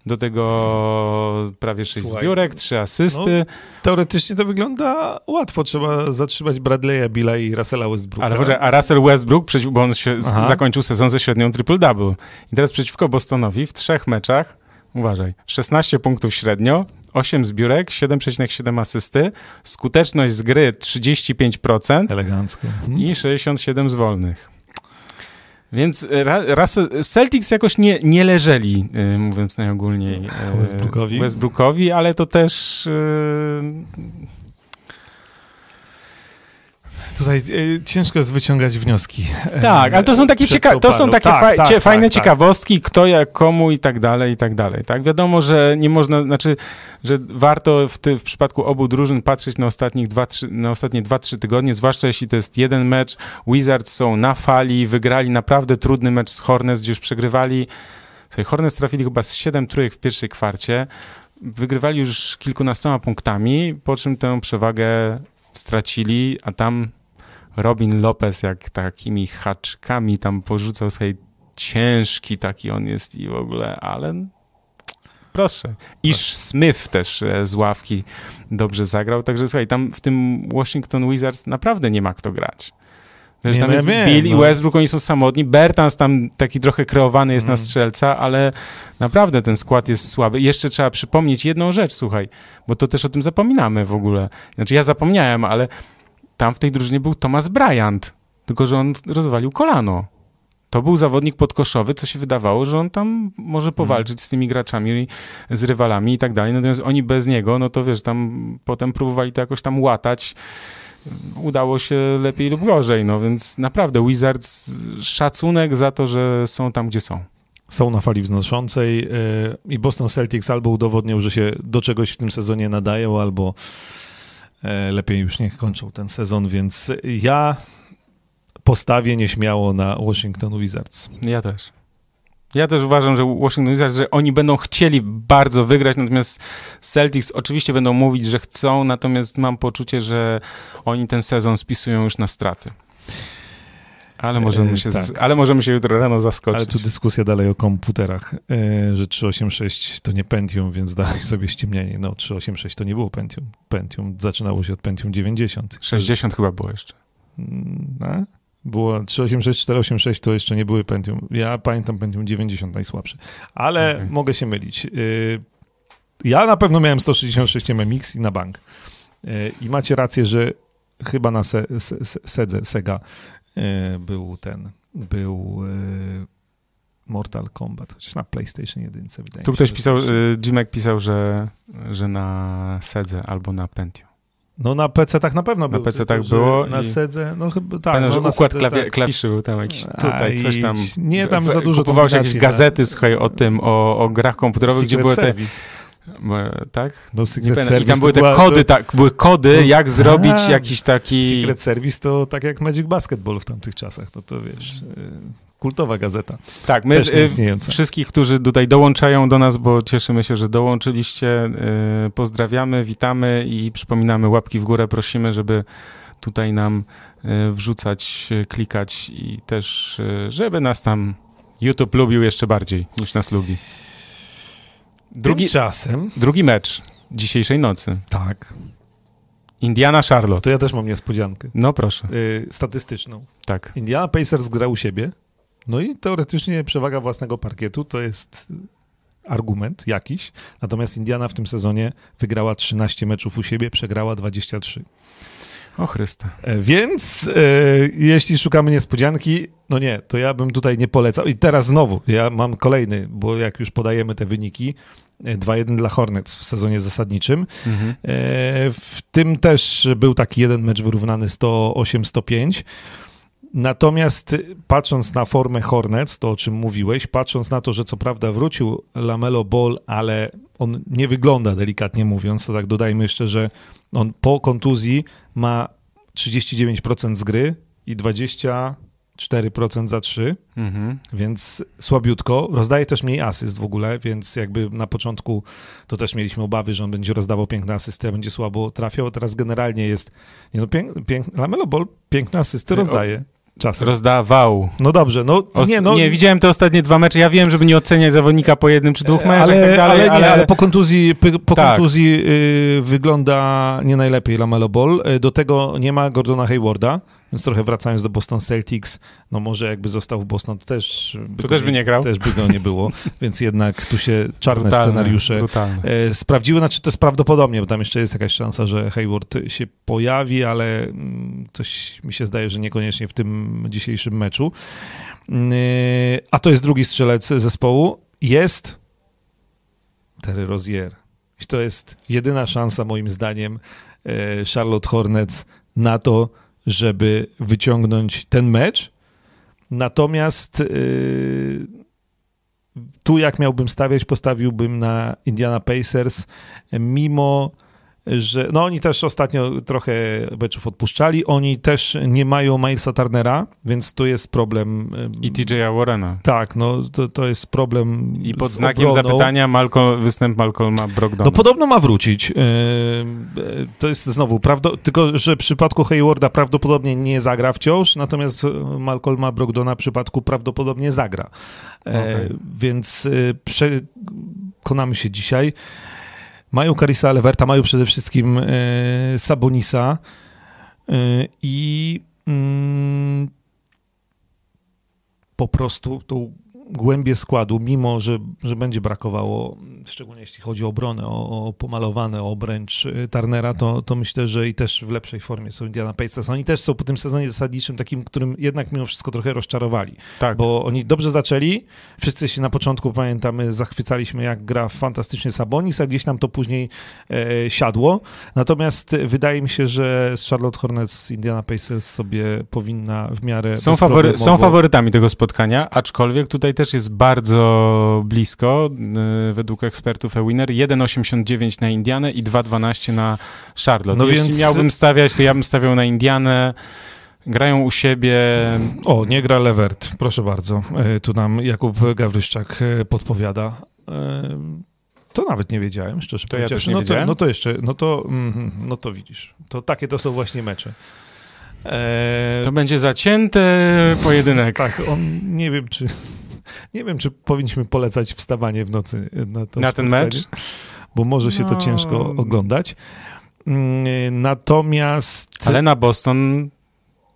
do tego prawie 6 Słuchaj, zbiórek, 3 asysty, Teoretycznie to wygląda łatwo. Trzeba zatrzymać Bradley'a, Billa i Russella Westbrooka. Ale poczekaj, a Russell Westbrook, bo on się Aha. zakończył sezon ze średnią triple-double. I teraz przeciwko Bostonowi w trzech meczach, uważaj, 16 punktów średnio, 8 zbiórek, 7,7 asysty, skuteczność z gry 35% Elegancko. Mhm. i 67 z wolnych. Więc Ra- Russell, Celtics jakoś nie, nie leżeli, y, mówiąc najogólniej, y, Westbrookowi. Westbrookowi, ale to też... y, Tutaj e, ciężko jest wyciągać wnioski. e, Tak, ale to są takie, cieka- to są takie Tak, faj- tak, cie- tak, fajne tak. ciekawostki, kto jak komu i tak dalej, i tak dalej. Tak, wiadomo, że nie można, znaczy, że warto w, ty, w przypadku obu drużyn patrzeć na, ostatnich dwa, trzy, na ostatnie 2-3 tygodnie, zwłaszcza jeśli to jest jeden mecz. Wizards są na fali, wygrali naprawdę trudny mecz z Hornets, gdzie już przegrywali. Słuchaj, Hornets trafili chyba z 7 trójek w pierwszej kwarcie. Wygrywali już kilkunastoma punktami, po czym tę przewagę stracili, a tam Robin Lopez jak takimi haczkami tam porzucał sobie ciężki taki on jest i w ogóle, ale proszę. Ish Smith też e, z ławki dobrze zagrał, także słuchaj, tam w tym Washington Wizards naprawdę nie ma kto grać. Wiesz, Nie, tam no jest Bill i no. Westbrook, oni są samotni. Bertans tam taki trochę kreowany jest na Mm. strzelca, ale naprawdę ten skład jest słaby. I Jeszcze trzeba przypomnieć jedną rzecz, słuchaj, bo to też o tym zapominamy w ogóle. Znaczy ja zapomniałem, ale tam w tej drużynie był Thomas Bryant, tylko że on rozwalił kolano. To był zawodnik podkoszowy, co się wydawało, że on tam może powalczyć z tymi graczami, z rywalami i tak dalej. Natomiast oni bez niego, no to wiesz, tam potem próbowali to jakoś tam łatać. Udało się lepiej lub gorzej, no więc naprawdę Wizards szacunek za to, że są tam, gdzie są. Są na fali wznoszącej e, i Boston Celtics albo udowodnią, że się do czegoś w tym sezonie nadają, albo lepiej już niech kończą ten sezon, więc ja postawię nieśmiało na Washington Wizards. Ja też. Ja też uważam, że Washington Wizards, że oni będą chcieli bardzo wygrać, natomiast Celtics oczywiście będą mówić, że chcą, natomiast mam poczucie, że oni ten sezon spisują już na straty. Ale możemy, E, się, tak. ale możemy się jutro rano zaskoczyć. Ale tu dyskusja dalej o komputerach, e, że 386 to nie Pentium, więc dalej sobie ściemnianie. No 386 to nie było Pentium. Pentium zaczynało się od Pentium 90. 60 chyba było jeszcze. A? Było 386, 486 to jeszcze nie były Pentium. Ja pamiętam Pentium 90 najsłabsze. Ale Okej. mogę się mylić. Y, Ja na pewno miałem 166 MMX i na bank. I macie rację, że chyba na se, se, se, Sedze, Sega był ten, był y, Mortal Kombat, chociaż na PlayStation 1 wydaje Tu mi się, ktoś pisał, y, Jimek pisał, że, że na Sedze albo na Pentium. No na PC tak na pewno Na był. PC tylko tak było Na Sedze, no chyba tak. Pamiętam, no, że na układ Sedze klawi- tak. klawiszy był tam jakiś tutaj, coś tam. Nie, tam za dużo Kupowałeś jakieś kombinacji, gazety, słuchaj, o tym, o, o grach komputerowych, gdzie Secret były te, Service. Tak? No, Secret pamiętam. I Service tam były te była- kody, to- tak, były kody, No, jak zrobić tak. jakiś taki... Secret Service to tak jak Magic Basketball w tamtych czasach, no to wiesz, y, kultowa gazeta, Tak, my nieistniejąca. wszystkich, którzy tutaj dołączają do nas, bo cieszymy się, że dołączyliście, e, pozdrawiamy, witamy i przypominamy łapki w górę, prosimy, żeby tutaj nam wrzucać, klikać i też, żeby nas tam YouTube lubił jeszcze bardziej niż nas lubi. Drugi, Tymczasem, drugi mecz dzisiejszej nocy. tak, Indiana Charlotte. to ja też mam niespodziankę No proszę, y, statystyczną. tak. Indiana Pacers gra u siebie, no i teoretycznie przewaga własnego parkietu to jest argument jakiś, natomiast Indiana w tym sezonie wygrała 13 meczów u siebie, przegrała 23. O Chryste. E, Więc e, jeśli szukamy niespodzianki, no nie, to ja bym tutaj nie polecał. I teraz znowu, ja mam kolejny, bo jak już podajemy te wyniki, e, 2-1 dla Hornets w sezonie zasadniczym. Mhm. E, W tym też był taki jeden mecz wyrównany 108-105. Natomiast y, patrząc na formę Hornets, to o czym mówiłeś, patrząc na to, że co prawda wrócił Lamelo Ball, ale on nie wygląda delikatnie mówiąc, to tak dodajmy jeszcze, że on po kontuzji ma 39% z gry i 24% za 3, Mhm. więc słabiutko. Rozdaje też mniej asyst w ogóle, więc jakby na początku to też mieliśmy obawy, że on będzie rozdawał piękne asysty, a będzie słabo trafiał. Teraz generalnie jest, nie no, pięk, pięk, Lamelo Ball piękne asysty rozdaje czasem. Rozdawał. No dobrze, no Os- nie, no. nie, widziałem te ostatnie dwa mecze. Ja wiem, żeby nie oceniać zawodnika po jednym czy dwóch meczach i ale, tak dalej, ale, nie, ale po kontuzji, po Tak. kontuzji y, wygląda nie najlepiej Lamelo Ball. Y, Do tego nie ma Gordona Haywarda, więc trochę wracając do Boston Celtics, no może jakby został w Boston, to też by, To go też by nie grał. Też by go nie było, [laughs] więc jednak tu się czarne Brutalne, scenariusze Brutalne. e, sprawdziły, znaczy to jest prawdopodobnie, bo tam jeszcze jest jakaś szansa, że Hayward się pojawi, ale mm, coś mi się zdaje, że niekoniecznie w tym dzisiejszym meczu. Mm, e, A to jest drugi strzelec zespołu. Jest Terry Rozier. I to jest jedyna szansa, moim zdaniem, e, Charlotte Hornets na to, żeby wyciągnąć ten mecz. Natomiast yy, tu jak miałbym stawiać, postawiłbym na Indiana Pacers, mimo że no oni też ostatnio trochę meczów odpuszczali, oni też nie mają Milesa Turnera, więc to jest problem. I TJ'a Warrena. Tak, no to, to jest problem I pod znakiem obroną. zapytania Malcolm, występ Malcolma Brogdona. No podobno ma wrócić. To jest znowu, prawdo, tylko że w przypadku Haywarda prawdopodobnie nie zagra wciąż, natomiast Malcolma Brogdona w przypadku prawdopodobnie zagra. Okay. Więc przekonamy się dzisiaj. Mają Karisa Leverta, mają przede wszystkim e, Sabonisa e, i mm, po prostu tą głębię składu, mimo że, że będzie brakowało, szczególnie jeśli chodzi o obronę, o, o pomalowane obręcz y, Turnera, to, to myślę, że i też w lepszej formie są Indiana Pacers. Oni też są po tym sezonie zasadniczym takim, którym jednak mimo wszystko trochę rozczarowali. Tak. Bo oni dobrze zaczęli, wszyscy się na początku, pamiętamy, zachwycaliśmy jak gra fantastycznie Sabonis, a gdzieś nam to później e, siadło. Natomiast wydaje mi się, że z Charlotte Hornets Indiana Pacers sobie powinna w miarę są, fawory, są faworytami tego spotkania, aczkolwiek tutaj też jest bardzo blisko, y, według ekspertów e-winner. 1,89 na Indianę i 2,12 na Charlotte. No Jeśli więc... miałbym stawiać, to ja bym stawiał na Indianę. Grają u siebie. O, nie gra Levert, proszę bardzo. E, tu nam Jakub Gawryszczak e, podpowiada. E, to nawet nie wiedziałem, szczerze to ja też nie no, wiedziałem. To, no to jeszcze, no to, mm, no to widzisz. To takie to są właśnie mecze. To będzie zacięty pojedynek. tak, on nie wiem, czy nie wiem, czy powinniśmy polecać wstawanie w nocy na, to na ten mecz, bo może się no. to ciężko oglądać. Mm, natomiast. Ale na Boston,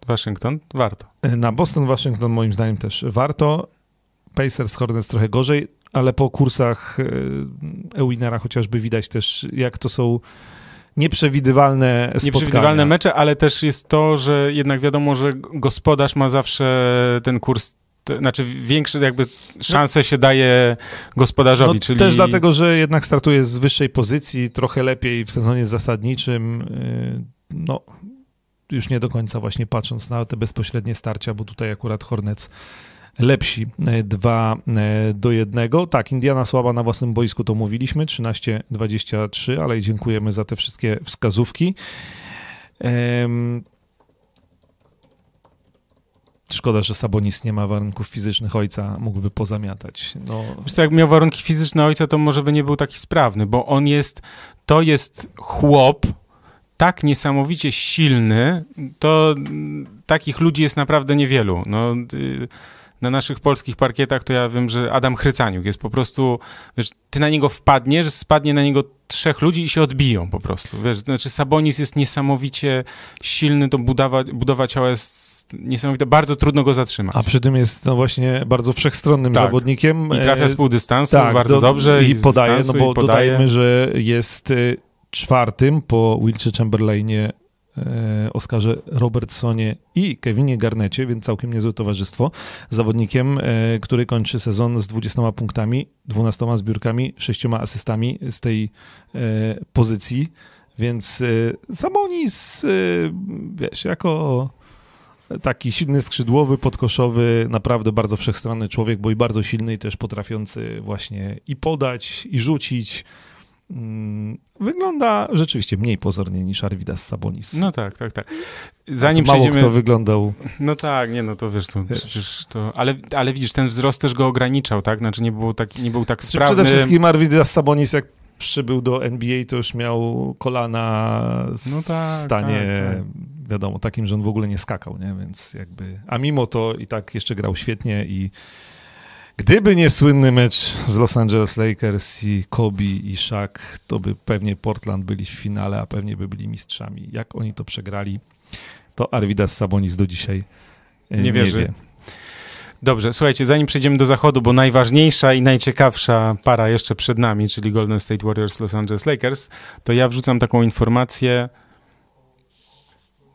Waszyngton warto. Na Boston, Waszyngton moim zdaniem też warto. Pacers, Hornets trochę gorzej, ale po kursach Ewinera chociażby widać też, jak to są nieprzewidywalne spotkania. Nieprzewidywalne mecze, ale też jest to, że jednak wiadomo, że gospodarz ma zawsze ten kurs to, znaczy większe jakby szanse się daje gospodarzowi, no, czyli... Też dlatego, że jednak startuje z wyższej pozycji, trochę lepiej w sezonie zasadniczym, y, no już nie do końca właśnie patrząc na te bezpośrednie starcia, bo tutaj akurat Hornets lepsi 2 y, y, do 1. Tak, Indiana słaba na własnym boisku, to mówiliśmy, 13-23, ale dziękujemy za te wszystkie wskazówki. Szkoda, że Sabonis nie ma warunków fizycznych ojca, mógłby pozamiatać. No. Wiesz co, jak miał warunki fizyczne ojca, to może by nie był taki sprawny, bo on jest, to jest chłop, tak niesamowicie silny, to takich ludzi jest naprawdę niewielu. No, y, na naszych polskich parkietach to ja wiem, że Adam Chrycaniuk jest po prostu, wiesz, ty na niego wpadniesz, spadnie na niego trzech ludzi i się odbiją po prostu, wiesz, znaczy Sabonis jest niesamowicie silny, to budowa, budowa ciała jest niesamowite, bardzo trudno go zatrzymać. A przy tym jest no właśnie bardzo wszechstronnym tak. zawodnikiem. I trafia z pół dystansu tak, bardzo do, dobrze. I, i podaje, no bo podaje. dodajmy, że jest y, czwartym po Wilcie Chamberlainie, e, Oskarze Robertsonie i Kevinie Garnecie, więc całkiem niezłe towarzystwo. Zawodnikiem, e, który kończy sezon z 20 punktami, 12 zbiórkami, 6 asystami z tej e, pozycji. Więc Sabonis, wiesz, jako taki silny skrzydłowy, podkoszowy, naprawdę bardzo wszechstronny człowiek, bo i bardzo silny i też potrafiący właśnie i podać, i rzucić. Mm, wygląda rzeczywiście mniej pozornie niż Arvidas Sabonis. No tak, tak, tak. Zanim mało przejdziemy... kto wyglądał... No tak, nie no, to wiesz, to przecież to... Ale, ale widzisz, ten wzrost też go ograniczał, tak? Znaczy nie był tak, nie był tak znaczy, sprawny. Przede wszystkim Arvidas Sabonis, jak przybył do NBA, to już miał kolana no tak, w stanie... Tak, tak wiadomo, takim, że on w ogóle nie skakał, nie? Więc jakby, a mimo to i tak jeszcze grał świetnie i gdyby nie słynny mecz z Los Angeles Lakers i Kobe i Shaq, to by pewnie Portland byli w finale, a pewnie by byli mistrzami. Jak oni to przegrali, to Arvidas Sabonis do dzisiaj e, nie, nie wierzy. Wie. Dobrze, słuchajcie, zanim przejdziemy do zachodu, bo najważniejsza i najciekawsza para jeszcze przed nami, czyli Golden State Warriors, Los Angeles Lakers, to ja wrzucam taką informację,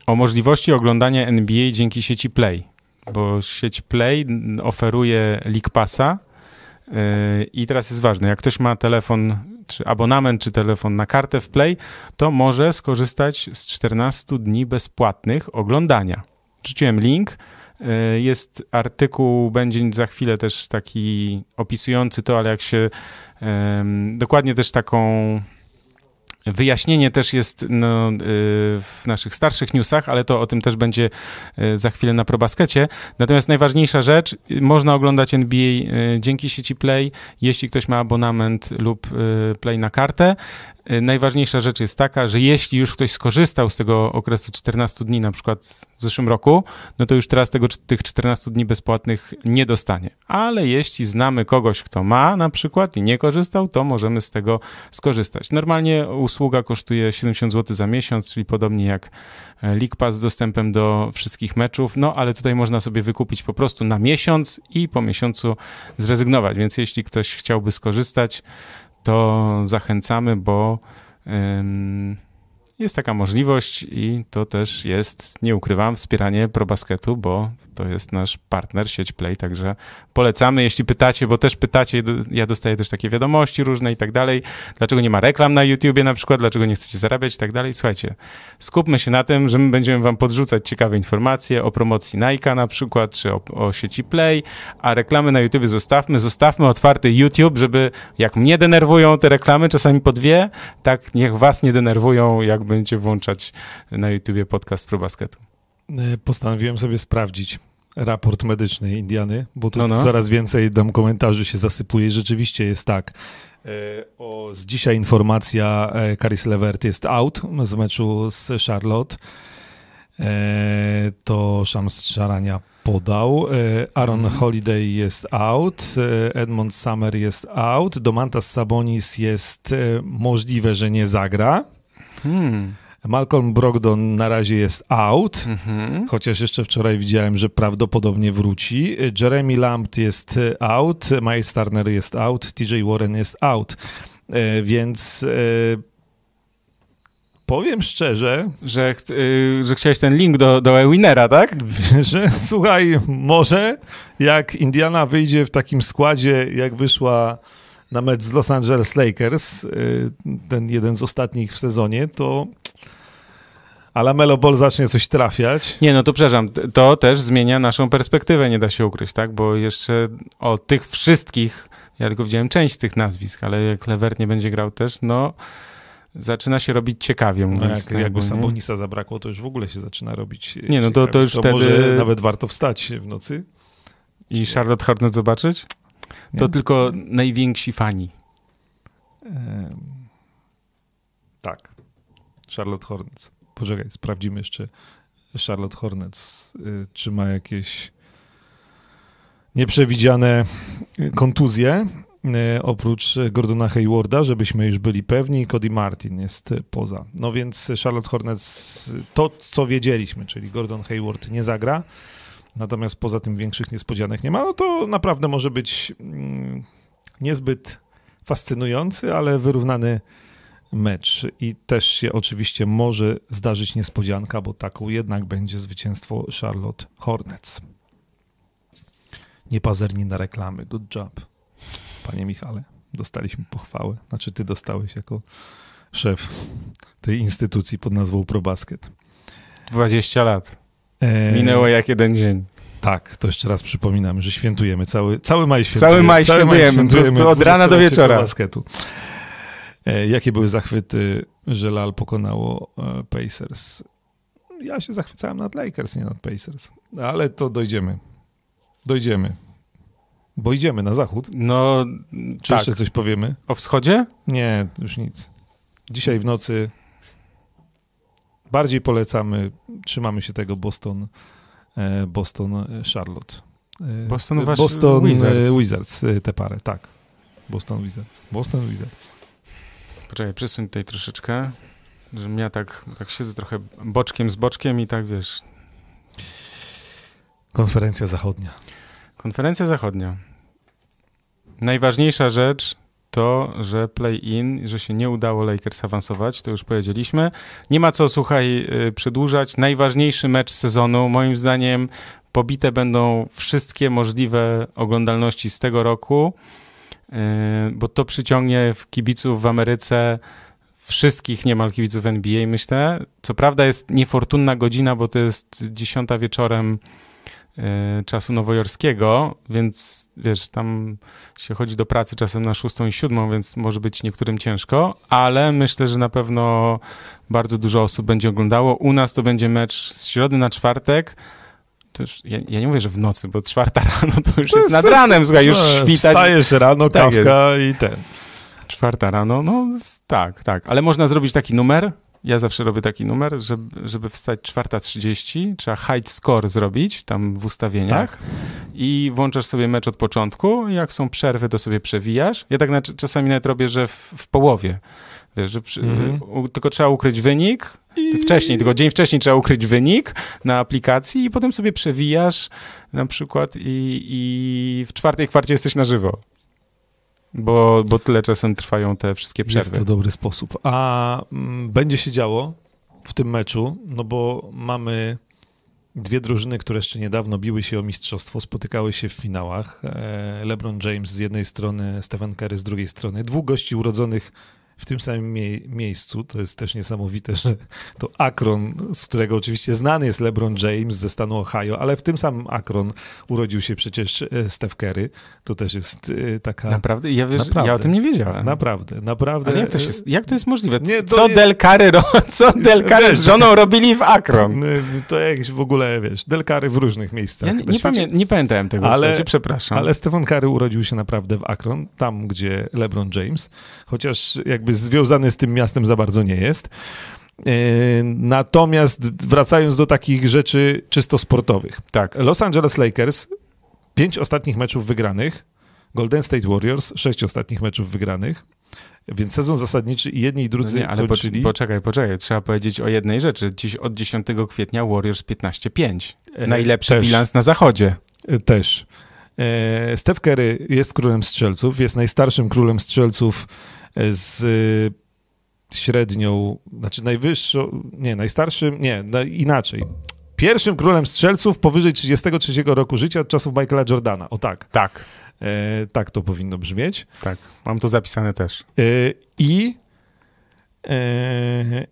o możliwości oglądania NBA dzięki sieci Play, bo sieć Play oferuje League Passa yy, i teraz jest ważne, jak ktoś ma telefon czy abonament, czy telefon na kartę w Play, to może skorzystać z 14 dni bezpłatnych oglądania. Wrzuciłem link. Y, jest artykuł, będzie za chwilę też taki opisujący to, ale jak się um, dokładnie też taką Wyjaśnienie też jest no, y, w naszych starszych newsach, ale to o tym też będzie y, za chwilę na ProBaskecie. Natomiast najważniejsza rzecz, można oglądać NBA y, dzięki sieci Play, jeśli ktoś ma abonament lub Play na kartę. Y, najważniejsza rzecz jest taka, że jeśli już ktoś skorzystał z tego okresu 14 dni, na przykład w zeszłym roku, no to już teraz tego, tych 14 dni bezpłatnych nie dostanie. Ale jeśli znamy kogoś, kto ma na przykład i nie korzystał, to możemy z tego skorzystać. Normalnie usługa kosztuje 70 zł za miesiąc, czyli podobnie jak League Pass z dostępem do wszystkich meczów, no ale tutaj można sobie wykupić po prostu na miesiąc i po miesiącu zrezygnować, więc jeśli ktoś chciałby skorzystać, to zachęcamy, bo jest taka możliwość i to też jest, nie ukrywam, wspieranie ProBasketu, bo to jest nasz partner, sieć Play, także polecamy, jeśli pytacie, bo też pytacie, ja dostaję też takie wiadomości różne i tak dalej, dlaczego nie ma reklam na YouTubie na przykład, dlaczego nie chcecie zarabiać i tak dalej. Słuchajcie, skupmy się na tym, że my będziemy wam podrzucać ciekawe informacje o promocji Nike na przykład, czy o, o sieci Play, a reklamy na YouTubie zostawmy, zostawmy otwarty YouTube, żeby jak mnie denerwują te reklamy, czasami po dwie, tak niech was nie denerwują, jak będziecie włączać na YouTubie podcast Pro Basketu. E, postanowiłem sobie sprawdzić raport medyczny Indiany, bo tu no, no. coraz więcej dam komentarzy się zasypuje. Rzeczywiście jest tak. E, o, z dzisiaj informacja, Caris Levert jest out z meczu z Charlotte. E, to Shams Charania podał. Aaron mhm. Holiday jest out, Edmond Summer jest out, Domantas Sabonis jest możliwe, że nie zagra. Hmm. Malcolm Brogdon na razie jest out, mhm. chociaż jeszcze wczoraj widziałem, że prawdopodobnie wróci. Jeremy Lamb jest out, Miles Turner jest out, TJ Warren jest out, e, więc e, powiem szczerze... Że, yy, że chciałeś ten link do, do Winera, tak? [laughs] Że słuchaj, może jak Indiana wyjdzie w takim składzie, jak wyszła na mecz z Los Angeles Lakers, y, ten jeden z ostatnich w sezonie, to ale Melo Ball zacznie coś trafiać. Nie, no to przepraszam, to też zmienia naszą perspektywę, nie da się ukryć, tak? Bo jeszcze o tych wszystkich, ja tylko widziałem część tych nazwisk, ale jak Levert nie będzie grał też, no zaczyna się robić ciekawie. No jak, jakby Sabonisa zabrakło, to już w ogóle się zaczyna robić Nie, no to, to już to wtedy... może nawet warto wstać w nocy. I Charlotte Hornet zobaczyć? To nie? tylko najwięksi fani. tak. Charlotte Hornets. Poczekaj, sprawdzimy jeszcze Charlotte Hornets, y, czy ma jakieś nieprzewidziane kontuzje. Y, oprócz Gordona Haywarda, żebyśmy już byli pewni, Cody Martin jest poza. No więc Charlotte Hornets, to co wiedzieliśmy, czyli Gordon Hayward nie zagra, natomiast poza tym większych niespodzianek nie ma, no to naprawdę może być mm, niezbyt fascynujący, ale wyrównany mecz. I też się oczywiście może zdarzyć niespodzianka, bo taką jednak będzie zwycięstwo Charlotte Hornets. Niepazerni na reklamy. Good job. Panie Michale, dostaliśmy pochwałę. Znaczy ty dostałeś jako szef tej instytucji pod nazwą ProBasket. 20 lat. E, Minęło jak jeden dzień. Tak, to jeszcze raz przypominam, że świętujemy. Cały, cały maj świętujemy. Cały maj świętujemy, maj świętujemy od rana do wieczora. Basketu. E, jakie były zachwyty, że Lal pokonało e, Pacers? Ja się zachwycałem nad Lakers, nie nad Pacers. Ale to dojdziemy. Dojdziemy. Bo idziemy na zachód. No, Czy tak. jeszcze coś powiemy? O wschodzie? Nie, już nic. Dzisiaj w nocy bardziej polecamy, trzymamy się tego Boston, e, Boston, Charlotte. Boston, Boston Wizards. Wizards, tę parę, tak. Boston Wizards. Boston Wizards. Poczekaj, przesuń tutaj troszeczkę, że ja tak, tak siedzę trochę boczkiem z boczkiem i tak wiesz. Konferencja zachodnia. Konferencja zachodnia. Najważniejsza rzecz to, że play-in, że się nie udało Lakers awansować, to już powiedzieliśmy. Nie ma co, słuchaj, y, przedłużać. Najważniejszy mecz sezonu, moim zdaniem, pobite będą wszystkie możliwe oglądalności z tego roku. bo to przyciągnie w kibiców w Ameryce wszystkich niemal kibiców NBA, myślę. Co prawda jest niefortunna godzina, bo to jest dziesiąta wieczorem y, czasu nowojorskiego, więc wiesz, tam się chodzi do pracy czasem na szóstą i siódmą, więc może być niektórym ciężko, ale myślę, że na pewno bardzo dużo osób będzie oglądało. U nas to będzie mecz z środy na czwartek, to już, ja, ja, nie mówię, że w nocy, bo czwarta [laughs] rano to już to jest, jest nad ranem, słuchaj, już no, świtać. Wstajesz rano, tak kawka jest. i ten. Czwarta rano, no tak, tak. Ale można zrobić taki numer. Ja zawsze robię taki numer, żeby, żeby wstać 4.30, trzeba hide score zrobić tam w ustawieniach tak. i włączasz sobie mecz od początku. Jak są przerwy, to sobie przewijasz. Ja tak na, czasami nawet robię, że w, w połowie. Wiesz, przy, mhm. tylko trzeba ukryć wynik, i... wcześniej, tylko dzień wcześniej trzeba ukryć wynik na aplikacji i potem sobie przewijasz na przykład i, i w czwartej kwarcie jesteś na żywo. Bo, bo tyle czasem trwają te wszystkie przerwy. Jest to dobry sposób. A m, mm, będzie się działo w tym meczu, no bo mamy dwie drużyny, które jeszcze niedawno biły się o mistrzostwo, spotykały się w finałach. E, LeBron James z jednej strony, Stephen Curry z drugiej strony. Dwóch gości urodzonych w tym samym mie miejscu. To jest też niesamowite, że to Akron, z którego oczywiście znany jest LeBron James ze stanu Ohio, ale w tym samym Akron urodził się przecież e, Steph Curry. To też jest e, taka... Naprawdę? Ja, wiesz, naprawdę, ja o tym nie wiedziałem. Naprawdę, naprawdę. Ale jak to, się, jak to jest możliwe? Nie, co nie... Del Curry, [laughs] co Del Curry z żoną [laughs] robili w Akron? To jak w ogóle, wiesz, Del Curry w różnych miejscach. Ja nie, nie, pamię nie pamiętałem tego, ale, słuchajcie, przepraszam. Ale Stephen Curry urodził się naprawdę w Akron, tam gdzie LeBron James, chociaż jak jakby związany z tym miastem za bardzo nie jest. E, natomiast wracając do takich rzeczy czysto sportowych. Tak. Los Angeles Lakers, pięć ostatnich meczów wygranych, Golden State Warriors, sześć ostatnich meczów wygranych. Więc sezon zasadniczy i jedni i drudzy no nie, ale kończyli... poczekaj, poczekaj, trzeba powiedzieć o jednej rzeczy. Dziś od 10 kwietnia Warriors 15-5. E, Najlepszy Też. bilans na zachodzie. E, też. Steph Curry jest królem strzelców, jest najstarszym królem strzelców z średnią, znaczy najwyższą, nie, najstarszym, nie, inaczej. Pierwszym królem strzelców powyżej 33 roku życia od czasów Michaela Jordana. O tak. Tak. E, tak to powinno brzmieć. Tak, mam to zapisane też. E, I e,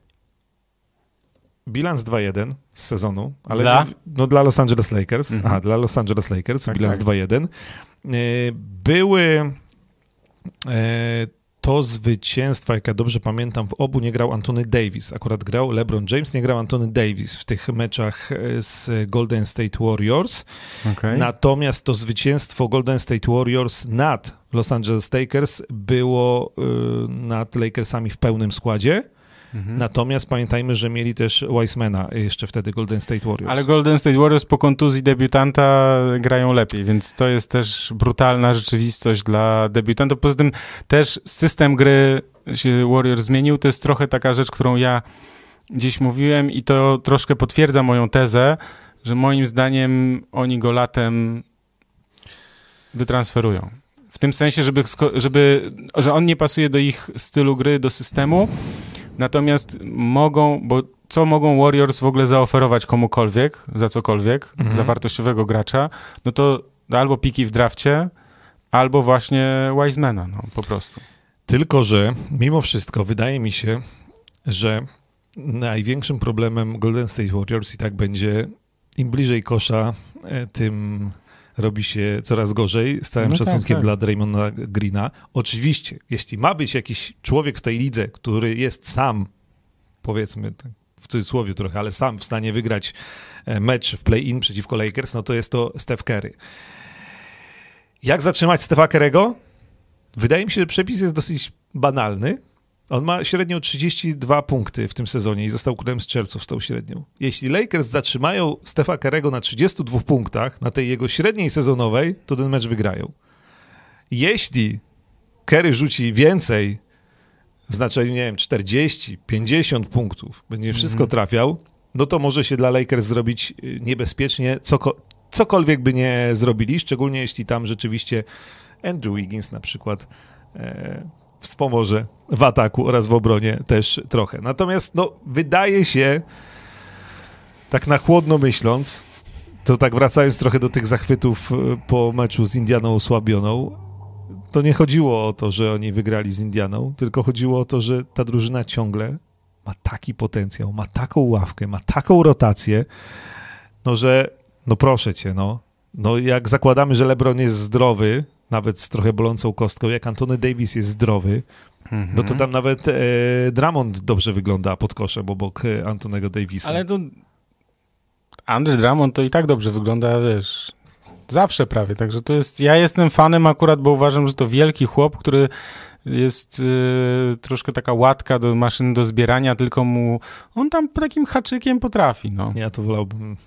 bilans 2-1 z sezonu, ale dla? no dla Los Angeles Lakers. Mhm. Aha, dla Los Angeles Lakers tak, bilans tak. 2-1. E, były e, to zwycięstwa, jak ja dobrze pamiętam, w obu nie grał Antony Davis. Akurat grał LeBron James, nie grał Antony Davis w tych meczach e, z Golden State Warriors. Okay. Natomiast to zwycięstwo Golden State Warriors nad Los Angeles Lakers było nad Lakersami w pełnym składzie. Mhm. Natomiast pamiętajmy, że mieli też Weissmana jeszcze wtedy Golden State Warriors. Ale Golden State Warriors po kontuzji debiutanta grają lepiej, więc to jest też brutalna rzeczywistość dla debiutantów. Poza tym też system gry się Warriors zmienił. To jest trochę taka rzecz, którą ja gdzieś mówiłem i to troszkę potwierdza moją tezę, że moim zdaniem oni go latem wytransferują. W tym sensie, żeby, żeby, że on nie pasuje do ich stylu gry, do systemu, Natomiast mogą, bo co mogą Warriors w ogóle zaoferować komukolwiek, za cokolwiek, mhm. za wartościowego gracza, no to albo piki w drafcie, albo właśnie Wisemana, no po prostu. Tylko, że mimo wszystko wydaje mi się, że największym problemem Golden State Warriors i tak będzie im bliżej kosza, e, tym robi się coraz gorzej, z całym no tak, szacunkiem tak, tak. dla Draymonda Greena. Oczywiście, jeśli ma być jakiś człowiek w tej lidze, który jest sam, powiedzmy tak, w cudzysłowie trochę, ale sam w stanie wygrać e, mecz w play-in przeciwko Lakers, no to jest to Steph Curry. Jak zatrzymać Stefa Curry'ego? Wydaje mi się, że przepis jest dosyć banalny, on ma średnią 32 punkty w tym sezonie i został królem strzelców z tą średnią. Jeśli Lakers zatrzymają Stefa Karego na 32 punktach, na tej jego średniej sezonowej, to ten mecz wygrają. Jeśli Kerry rzuci więcej, w znaczeniu, nie wiem, 40, 50 punktów, będzie wszystko mm -hmm. trafiał, no to może się dla Lakers zrobić y, niebezpiecznie, coko cokolwiek by nie zrobili, szczególnie jeśli tam rzeczywiście Andrew Wiggins na przykład e, wspomoże w ataku oraz w obronie też trochę. Natomiast no, wydaje się, tak na chłodno myśląc, to tak wracając trochę do tych zachwytów e, po meczu z Indianą osłabioną, to nie chodziło o to, że oni wygrali z Indianą, tylko chodziło o to, że ta drużyna ciągle ma taki potencjał, ma taką ławkę, ma taką rotację, no że, no proszę cię, no, no jak zakładamy, że LeBron jest zdrowy, nawet z trochę bolącą kostką, jak Antony Davis jest zdrowy, Mhm. no to tam nawet e, Drummond dobrze wygląda pod koszem obok e, Antonego Davisa. Ale to Andrzej Drummond to i tak dobrze wygląda, wiesz, zawsze prawie, także to jest, ja jestem fanem akurat, bo uważam, że to wielki chłop, który jest y, troszkę taka łatka do maszyn do zbierania, tylko mu, on tam takim haczykiem potrafi, no. Ja to wolałbym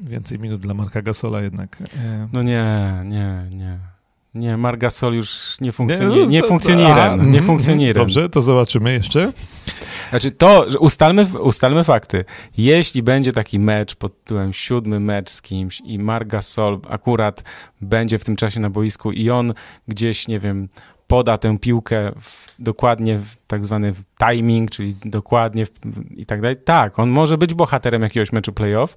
więcej minut dla Marka Gasola jednak. E, No nie, nie, nie. Nie, Margasol już nie no, funkcjonuje, nie to- funkcjonuje, nie funkcjonuje. Dobrze, to zobaczymy jeszcze. Znaczy to, ustalmy, ustalmy fakty. Jeśli będzie taki mecz pod tytułem siódmy mecz z kimś i Margasol akurat będzie w tym czasie na boisku i on gdzieś, nie wiem, poda tę piłkę w, dokładnie w tak zwany timing, czyli dokładnie w, i tak dalej. Tak, on może być bohaterem jakiegoś meczu playoff,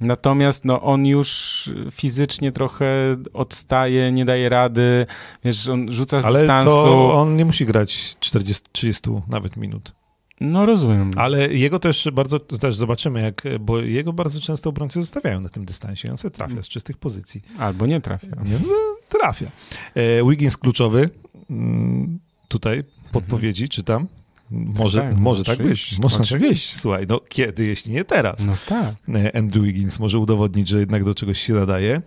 natomiast no, on już fizycznie trochę odstaje, nie daje rady, wiesz, on rzuca z Ale dystansu. to on nie musi grać 40, 30 nawet minut. No rozumiem. Ale jego też bardzo, też zobaczymy, jak, bo jego bardzo często obrońcy zostawiają na tym dystansie. On se trafia z czystych pozycji. Albo nie trafia. Nie, no, trafia. E, Wiggins kluczowy. Mm, Tutaj podpowiedzi czytam. Może Tak, może tak być. Może tak oczywiście. być. Słuchaj, no kiedy, jeśli nie teraz? No tak. E, Andrew Wiggins może udowodnić, że jednak do czegoś się nadaje.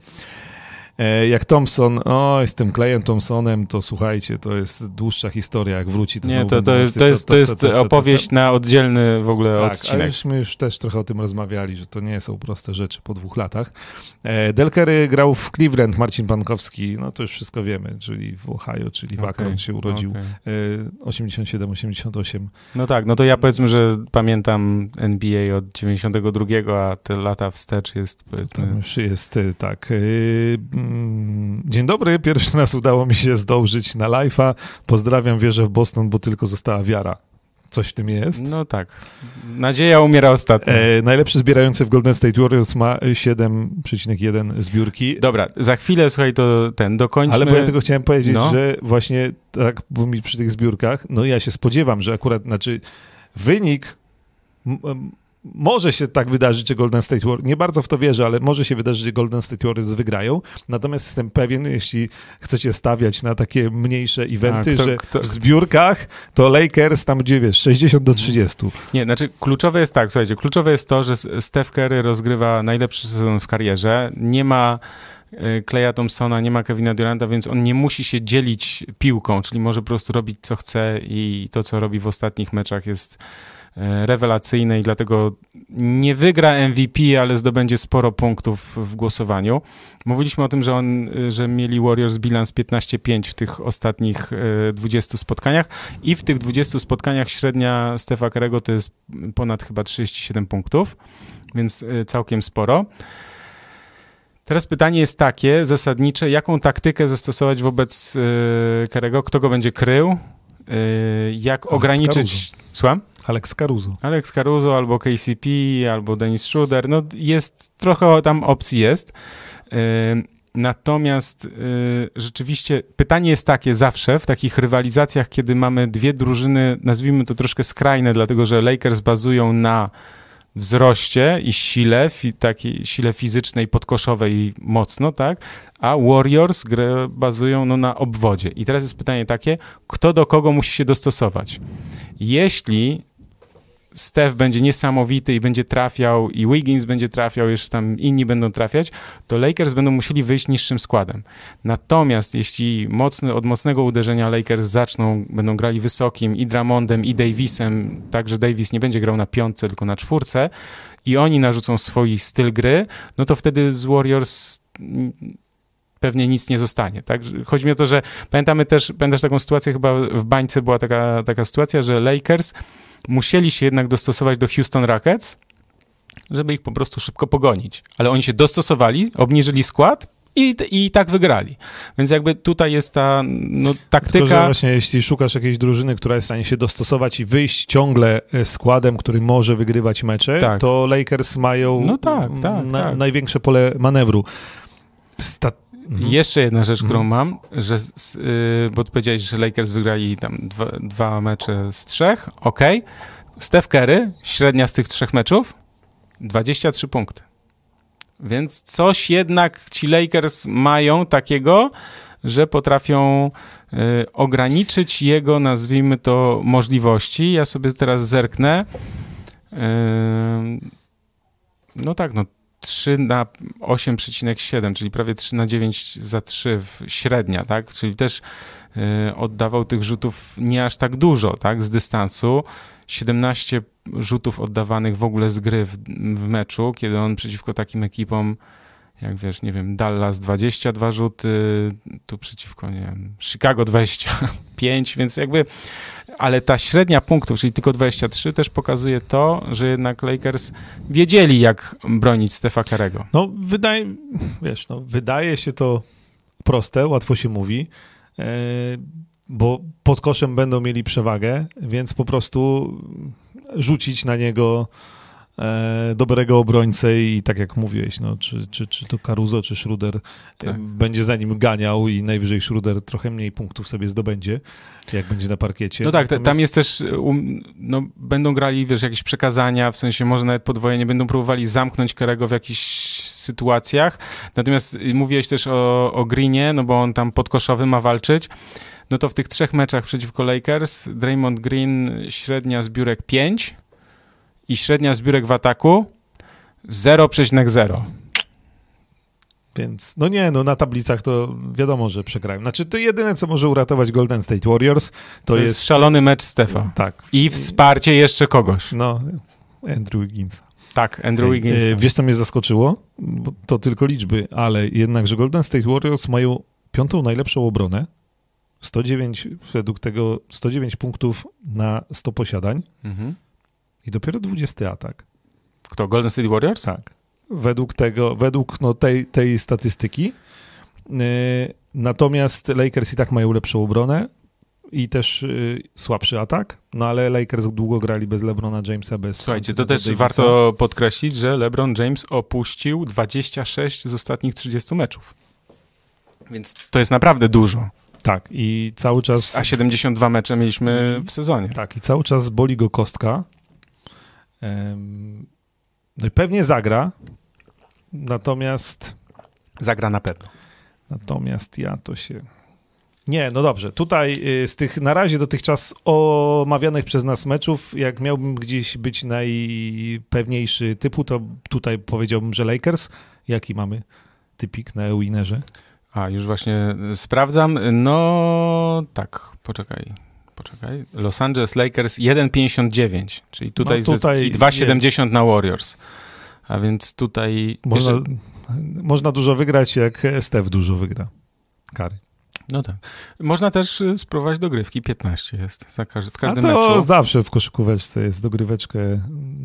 E, Jak Thompson, oj, z tym Klejem Thompsonem, to słuchajcie, to jest dłuższa historia, jak wróci, to Nie, to, to, jest, to, jest, to jest opowieść na oddzielny w ogóle tak, ale odcinek. już, my już też trochę o tym rozmawiali, że to nie są proste rzeczy po dwóch latach. E, Delkery grał w Cleveland, Marcin Pankowski, no to już wszystko wiemy, czyli w Ohio, czyli w Akron Okej, się urodził. E, 87-88. No tak, no to ja powiedzmy, że pamiętam NBA od 92, a te lata wstecz jest To już jest e, tak. Mm, Dzień dobry, pierwszy raz udało mi się zdążyć na live'a. Pozdrawiam, wierzę w Boston, bo tylko została wiara. Coś w tym jest. No tak. Nadzieja umiera ostatnio. E, najlepszy zbierający w Golden State Warriors ma 7,1 zbiórki. Dobra, za chwilę, słuchaj, to ten, dokończmy... Ale bo ja tylko chciałem powiedzieć, No. że właśnie tak było mi przy tych zbiórkach, no ja się spodziewam, że akurat, znaczy wynik może się tak wydarzyć, że Golden State Warriors, nie bardzo w to wierzę, ale może się wydarzyć, że Golden State Warriors wygrają, natomiast jestem pewien, jeśli chcecie stawiać na takie mniejsze eventy, A, kto- że kto- w zbiórkach to Lakers tam gdzie wiesz, 60 do 30. Nie, znaczy kluczowe jest tak, słuchajcie, kluczowe jest to, że Steph Curry rozgrywa najlepszy sezon w karierze, nie ma e, Kleja Thompsona, nie ma Kevina Duranta, więc on nie musi się dzielić piłką, czyli może po prostu robić co chce i to, co robi w ostatnich meczach jest rewelacyjne i dlatego nie wygra MVP, ale zdobędzie sporo punktów w głosowaniu. Mówiliśmy o tym, że, on, e, że mieli Warriors bilans 15-5 w tych ostatnich e, 20 spotkaniach i w tych 20 spotkaniach średnia Stefa Karego to jest ponad chyba 37 punktów, więc e, całkiem sporo. Teraz pytanie jest takie, zasadnicze, jaką taktykę zastosować wobec e, Karego, kto go będzie krył, e, jak ograniczyć... Słucham? Alex Caruso. Alex Caruso albo KCP, albo Dennis Schroeder, no jest, trochę tam opcji jest. Yy, Natomiast yy, rzeczywiście pytanie jest takie zawsze w takich rywalizacjach, kiedy mamy dwie drużyny, nazwijmy to troszkę skrajne, dlatego że Lakers bazują na wzroście i sile, fi, takiej sile fizycznej, podkoszowej mocno, tak? A Warriors bazują no, na obwodzie. I teraz jest pytanie takie, kto do kogo musi się dostosować? Jeśli Steph będzie niesamowity i będzie trafiał, i Wiggins będzie trafiał, jeszcze tam inni będą trafiać, to Lakers będą musieli wyjść niższym składem. Natomiast jeśli mocny, od mocnego uderzenia Lakers zaczną, będą grali wysokim i Dramondem, i Davisem, tak, że Davis nie będzie grał na piątce, tylko na czwórce, i oni narzucą swój styl gry, no to wtedy z Warriors pewnie nic nie zostanie, tak? Chodzi mi o to, że pamiętamy też, pamiętasz taką sytuację, chyba w bańce była taka, taka sytuacja, że Lakers musieli się jednak dostosować do Houston Rockets, żeby ich po prostu szybko pogonić. Ale oni się dostosowali, obniżyli skład i, i tak wygrali. Więc jakby tutaj jest ta no, Tylko, taktyka. właśnie jeśli szukasz jakiejś drużyny, która jest w stanie się dostosować i wyjść ciągle e, składem, który może wygrywać mecze, Tak. to Lakers mają No tak, tak, na, tak. największe pole manewru. Sta- Mhm. Jeszcze jedna rzecz, którą Mhm. mam, że, s- y, bo ty powiedziałeś, że Lakers wygrali tam dwa, dwa mecze z trzech, okej. Steph Curry, średnia z tych trzech meczów, 23 punkty. Więc coś jednak ci Lakers mają takiego, że potrafią y, ograniczyć jego, nazwijmy to, możliwości. Ja sobie teraz zerknę. Ym, no tak, no 3 na 8,7, czyli prawie 3 na 9 za 3 w średnia, tak? Czyli też y, oddawał tych rzutów nie aż tak dużo, tak? Z dystansu. 17 rzutów oddawanych w ogóle z gry w, w meczu, kiedy on przeciwko takim ekipom, jak wiesz, nie wiem, Dallas 22 rzuty, tu przeciwko, nie wiem, Chicago 25, więc jakby, ale ta średnia punktów, czyli tylko 23, też pokazuje to, że jednak Lakers wiedzieli, jak bronić Stefa Karego. No, wydaje, wiesz, no, wydaje się to proste, łatwo się mówi, e, bo pod koszem będą mieli przewagę, więc po prostu rzucić na niego dobrego obrońcę i tak jak mówiłeś, no, czy, czy, czy to Caruso, czy Schruder e, Tak. będzie za nim ganiał i najwyżej Schruder trochę mniej punktów sobie zdobędzie, jak będzie na parkiecie. No tak, ta- tam Natomiast- jest też, um, no, będą grali, wiesz, jakieś przekazania, w sensie może nawet podwojenie, będą próbowali zamknąć Karego w jakichś sytuacjach. Natomiast mówiłeś też o, o Greenie, no bo on tam podkoszowy ma walczyć. No to w tych trzech meczach przeciwko Lakers Draymond Green średnia zbiórek 5 i średnia zbiórek w ataku 0,0. Więc, no nie, no na tablicach to wiadomo, że przegrają. Znaczy, to jedyne, co może uratować Golden State Warriors, to, To, jest, jest... szalony mecz Stefa. Tak, I wsparcie jeszcze kogoś. no, Andrew Wiggins. Tak, Andrew Wiggins. E, Wiesz, co mnie zaskoczyło? Bo to tylko liczby, ale jednak, że Golden State Warriors mają piątą najlepszą obronę, 109, według tego 109 punktów na 100 posiadań Mhm. I dopiero 20 atak. Kto? Golden State Warriors? Tak. Według tego, według no, tej, tej statystyki. Yy, natomiast Lakers i tak mają lepszą obronę i też yy, słabszy atak, no ale Lakers długo grali bez LeBrona Jamesa, bez Słuchajcie, to też Davisa. warto podkreślić, że LeBron James opuścił 26 z ostatnich 30 meczów. Więc to jest naprawdę dużo. Tak, i cały czas... A 72 mecze mieliśmy w sezonie. Tak, i cały czas boli go kostka. No i pewnie zagra, natomiast Zagra na pewno. Natomiast ja to się. Nie, no dobrze. Tutaj y, z tych na razie dotychczas omawianych przez nas meczów, jak miałbym gdzieś być najpewniejszy typu, to tutaj powiedziałbym, że Lakers. Jaki mamy typik na Winerze? A, już właśnie sprawdzam. No tak, poczekaj. Poczekaj. Los Angeles Lakers 1,59, czyli tutaj, No tutaj i 2,70 na Warriors. A więc tutaj... Można, jeszcze- można dużo wygrać, jak Steph dużo wygra. Kary. No tak. Można też y, spróbować dogrywki, 15 jest za każdy, w A każdym to meczu. zawsze w koszykóweczce jest dogryweczkę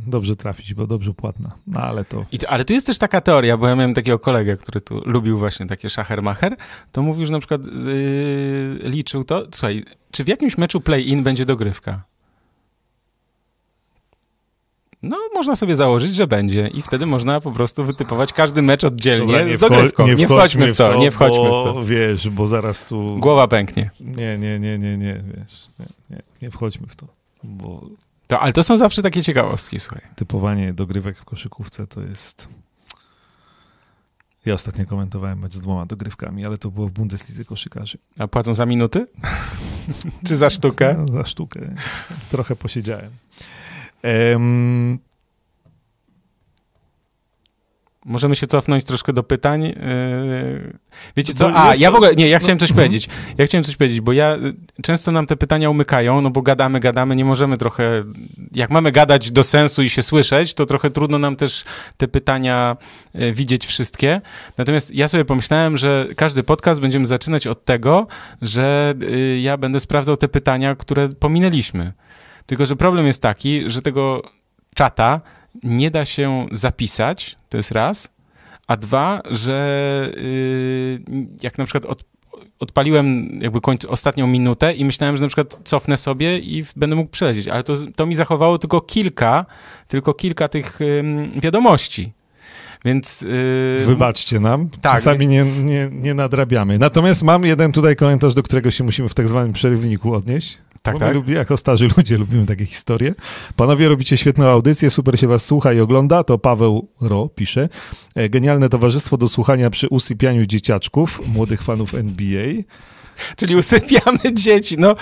dobrze trafić, bo dobrze płatna. No ale to to, ale tu jest też taka teoria, bo ja miałem takiego kolegę, który tu lubił właśnie takie szachermacher, to mówił, że na przykład yy, liczył to, słuchaj, czy w jakimś meczu play-in będzie dogrywka? No, można sobie założyć, że będzie i wtedy można po prostu wytypować każdy mecz oddzielnie Dobra, z dogrywką. Nie, wchodźmy w to, nie wchodźmy bo, w to. Wiesz, bo zaraz tu... Głowa pęknie. Nie, nie, nie, nie, nie, wiesz, nie, nie, nie wchodźmy w to, bo To, ale to są zawsze takie ciekawostki, słuchaj. typowanie dogrywek w koszykówce to jest... Ja ostatnio komentowałem mecz z dwoma dogrywkami, ale to było w Bundeslidze koszykarzy. A płacą za minuty? [laughs] czy za sztukę? No, za sztukę. Trochę posiedziałem. Em, Możemy się cofnąć troszkę do pytań. Yy, Wiecie co? A, ja w ogóle, nie, ja chciałem no, coś mhm. powiedzieć. Ja chciałem coś powiedzieć, bo ja y, często nam te pytania umykają, no bo gadamy, gadamy, nie możemy trochę, jak mamy gadać do sensu i się słyszeć, to trochę trudno nam też te pytania y, widzieć wszystkie. Natomiast ja sobie pomyślałem, że każdy podcast będziemy zaczynać od tego, że ja będę sprawdzał te pytania, które pominęliśmy. Tylko, że problem jest taki, że tego czata nie da się zapisać, to jest raz, a dwa, że y, jak na przykład od, odpaliłem jakby końc, ostatnią minutę i myślałem, że na przykład cofnę sobie i będę mógł przelecieć, ale to, to mi zachowało tylko kilka, tylko kilka tych ym, wiadomości. Więc... Yy... Wybaczcie nam, tak. czasami nie, nie, nie nadrabiamy. Natomiast mam jeden tutaj komentarz, do którego się musimy w tak zwanym przerywniku odnieść. Tak, tak. Lubi, jako starzy ludzie lubimy takie historie. Panowie, robicie świetną audycję, super się was słucha i ogląda. To Paweł Ro pisze. E, genialne towarzystwo do słuchania przy usypianiu dzieciaczków, młodych fanów NBA. Czyli usypiamy dzieci, no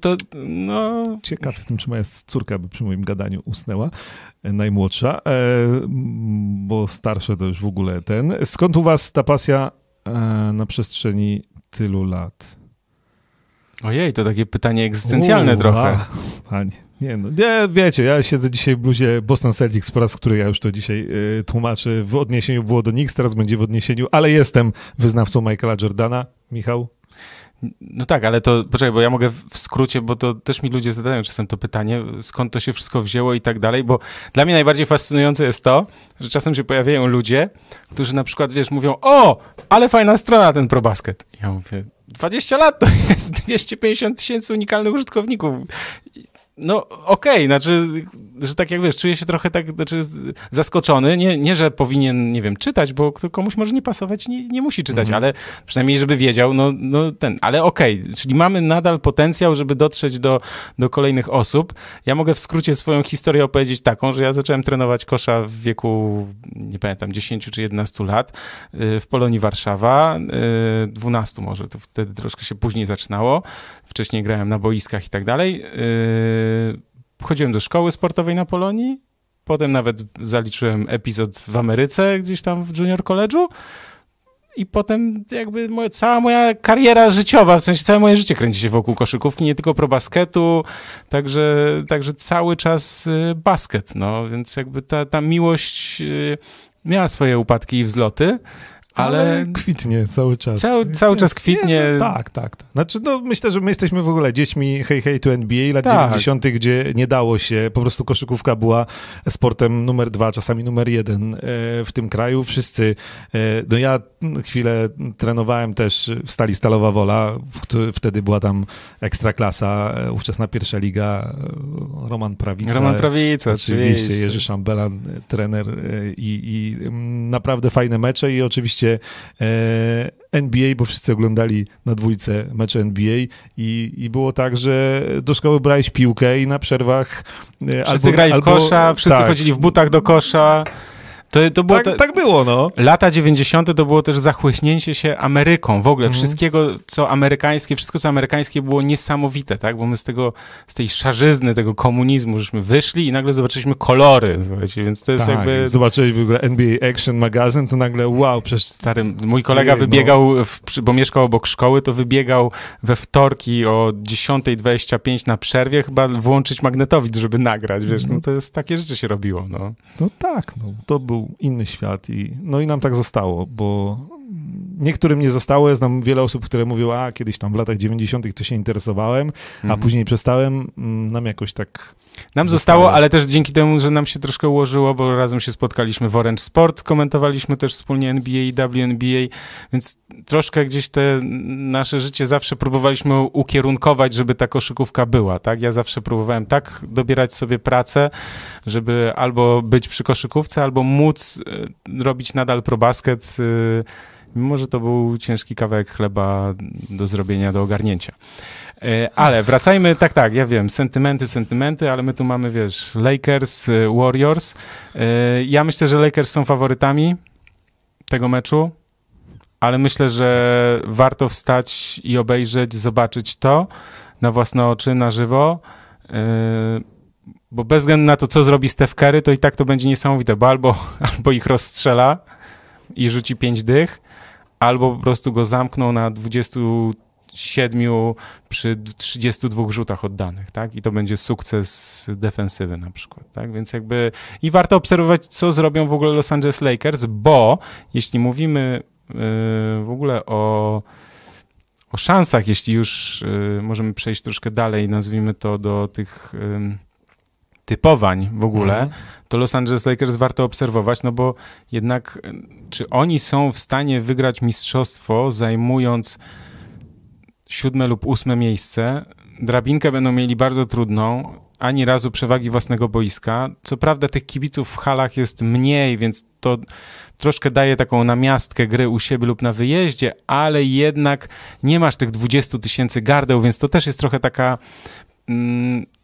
to no... Ciekaw jestem, czy moja córka by przy moim gadaniu usnęła, e, najmłodsza, e, bo starsze to już w ogóle ten. Skąd u was ta pasja na przestrzeni tylu lat? Ojej, to takie pytanie egzystencjalne trochę. Panie. Nie, no, nie, wiecie, ja siedzę dzisiaj w bluzie Boston Celtics po raz, który ja już to dzisiaj y, tłumaczę. W odniesieniu było do Knicks, teraz będzie w odniesieniu, ale jestem wyznawcą Michaela Jordana. Michał? No tak, ale to, poczekaj, bo ja mogę w skrócie, bo to też mi ludzie zadają czasem to pytanie, skąd to się wszystko wzięło i tak dalej, bo dla mnie najbardziej fascynujące jest to, że czasem się pojawiają ludzie, którzy na przykład, wiesz, mówią, o, ale fajna strona ten ProBasket. Ja mówię, 20 lat to jest 250 tysięcy unikalnych użytkowników no okej, okay, znaczy, że tak jak wiesz, czuję się trochę tak, znaczy zaskoczony, nie, nie że powinien, nie wiem, czytać, bo komuś może nie pasować, nie, nie musi czytać, mhm. ale przynajmniej, żeby wiedział, no, no ten, ale okej, okay, czyli mamy nadal potencjał, żeby dotrzeć do, do kolejnych osób. Ja mogę w skrócie swoją historię opowiedzieć taką, że ja zacząłem trenować kosza w wieku, nie pamiętam, 10 czy 11 lat y, w Polonii Warszawa, 12 y, może, to wtedy troszkę się później zaczynało, wcześniej grałem na boiskach i tak dalej, y, chodziłem do szkoły sportowej na Polonii, potem nawet zaliczyłem epizod w Ameryce, gdzieś tam w junior college'u i potem jakby moja, cała moja kariera życiowa, w sensie całe moje życie kręci się wokół koszykówki, nie tylko pro basketu, także, także cały czas y, basket, no, więc jakby ta, ta miłość y, miała swoje upadki i wzloty, ale, ale kwitnie cały czas. Cały, cały czas kwitnie. Nie, no, tak, tak, tak. Znaczy, no, myślę, że my jesteśmy w ogóle dziećmi hej, hej to NBA lat tak. 90., gdzie nie dało się, po prostu koszykówka była sportem numer dwa, czasami numer jeden e, w tym kraju. Wszyscy, e, no ja chwilę trenowałem też w Stali Stalowa Wola, wtedy była tam ekstraklasa, e, ówczesna pierwsza liga, Roman Prawica. Roman Prawica, oczywiście. oczywiście. Jerzy Szambelan, trener i, i naprawdę fajne mecze i oczywiście E, NBA, bo wszyscy oglądali na dwójce mecze NBA i, i było tak, że do szkoły brałeś piłkę i na przerwach... E, wszyscy albo, grali w albo, kosza, wszyscy tak. chodzili w butach do kosza. To, to było tak, tak było, no. Lata 90. to było też zachłyśnięcie się Ameryką, w ogóle mhm. wszystkiego, co amerykańskie, wszystko, co amerykańskie było niesamowite, tak? Bo my z tego, z tej szarzyzny, tego komunizmu, żeśmy wyszli i nagle zobaczyliśmy kolory, słuchajcie, więc to jest tak, jakby... zobaczyłeś w ogóle NBA Action Magazine, to nagle wow, przecież... Stary, mój kolega no. wybiegał, w, bo mieszkał obok szkoły, to wybiegał we wtorki o 10.25 na przerwie chyba włączyć magnetowid, żeby nagrać, wiesz, no to jest, takie rzeczy się robiło, no. No tak, no, to był był inny świat i no i nam tak zostało, bo niektórym nie zostało. Znam wiele osób, które mówią, a kiedyś tam w latach 90. to się interesowałem, a mhm. później przestałem. Mm, nam jakoś tak. Nam zostało. zostało, ale też dzięki temu, że nam się troszkę ułożyło, bo razem się spotkaliśmy w Orange Sport, komentowaliśmy też wspólnie NBA i WNBA, więc troszkę gdzieś te nasze życie zawsze próbowaliśmy ukierunkować, żeby ta koszykówka była, tak? Ja zawsze próbowałem tak dobierać sobie pracę, żeby albo być przy koszykówce, albo móc e, robić nadal probasket, yy, mimo że to był ciężki kawałek chleba do zrobienia, do ogarnięcia. E, ale wracajmy, tak, tak, ja wiem, sentymenty, sentymenty, ale my tu mamy, wiesz, Lakers, e, Warriors. E, ja myślę, że Lakers są faworytami tego meczu, ale myślę, że warto wstać i obejrzeć, zobaczyć to na własne oczy, na żywo, bo bez względu na to, co zrobi Steph Curry, to i tak to będzie niesamowite, bo albo, [laughs] albo ich rozstrzela i rzuci pięć dych, albo po prostu go zamkną na 27 przy 32 rzutach oddanych, tak? I to będzie sukces defensywy na przykład, tak? Więc jakby i warto obserwować, co zrobią w ogóle Los Angeles Lakers, bo jeśli mówimy yy, w ogóle o o szansach, jeśli już y, możemy przejść troszkę dalej, nazwijmy to do tych typowań w ogóle, mm. to Los Angeles Lakers warto obserwować, no bo jednak czy oni są w stanie wygrać mistrzostwo zajmując siódme lub ósme miejsce, drabinkę będą mieli bardzo trudną ani razu przewagi własnego boiska. Co prawda tych kibiców w halach jest mniej, więc to troszkę daje taką namiastkę gry u siebie lub na wyjeździe, ale jednak nie masz tych 20 tysięcy gardeł, więc to też jest trochę taka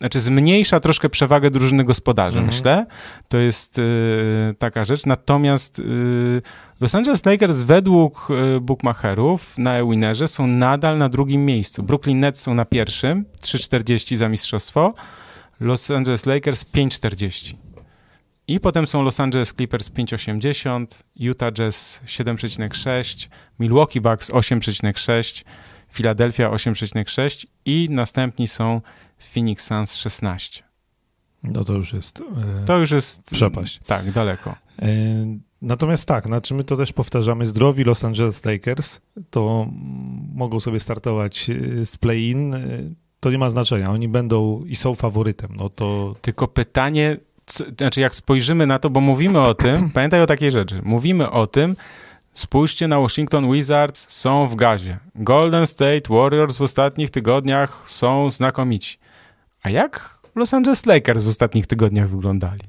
znaczy zmniejsza troszkę przewagę drużyny gospodarzy, mhm. myślę. To jest y, taka rzecz. Natomiast y, Los Angeles Lakers według y, bookmacherów na e-winnerze są nadal na drugim miejscu. Brooklyn Nets są na pierwszym, 3,40 za mistrzostwo. Los Angeles Lakers 5,40. I potem są Los Angeles Clippers 5,80, Utah Jazz 7,6, Milwaukee Bucks 8,6, Philadelphia 8,6 i następni są Phoenix Suns 16. No to już jest. E, to już jest. Przepaść. Tak, daleko. E, natomiast tak, znaczy my to też powtarzamy, zdrowi Los Angeles Lakers to mogą sobie startować e, z play-in, e, to nie ma znaczenia, oni będą i są faworytem, no to... Tylko pytanie, co, znaczy jak spojrzymy na to, bo mówimy o tym, [coughs] pamiętaj o takiej rzeczy, mówimy o tym, spójrzcie na Washington Wizards, są w gazie. Golden State Warriors w ostatnich tygodniach są znakomici. A jak Los Angeles Lakers w ostatnich tygodniach wyglądali?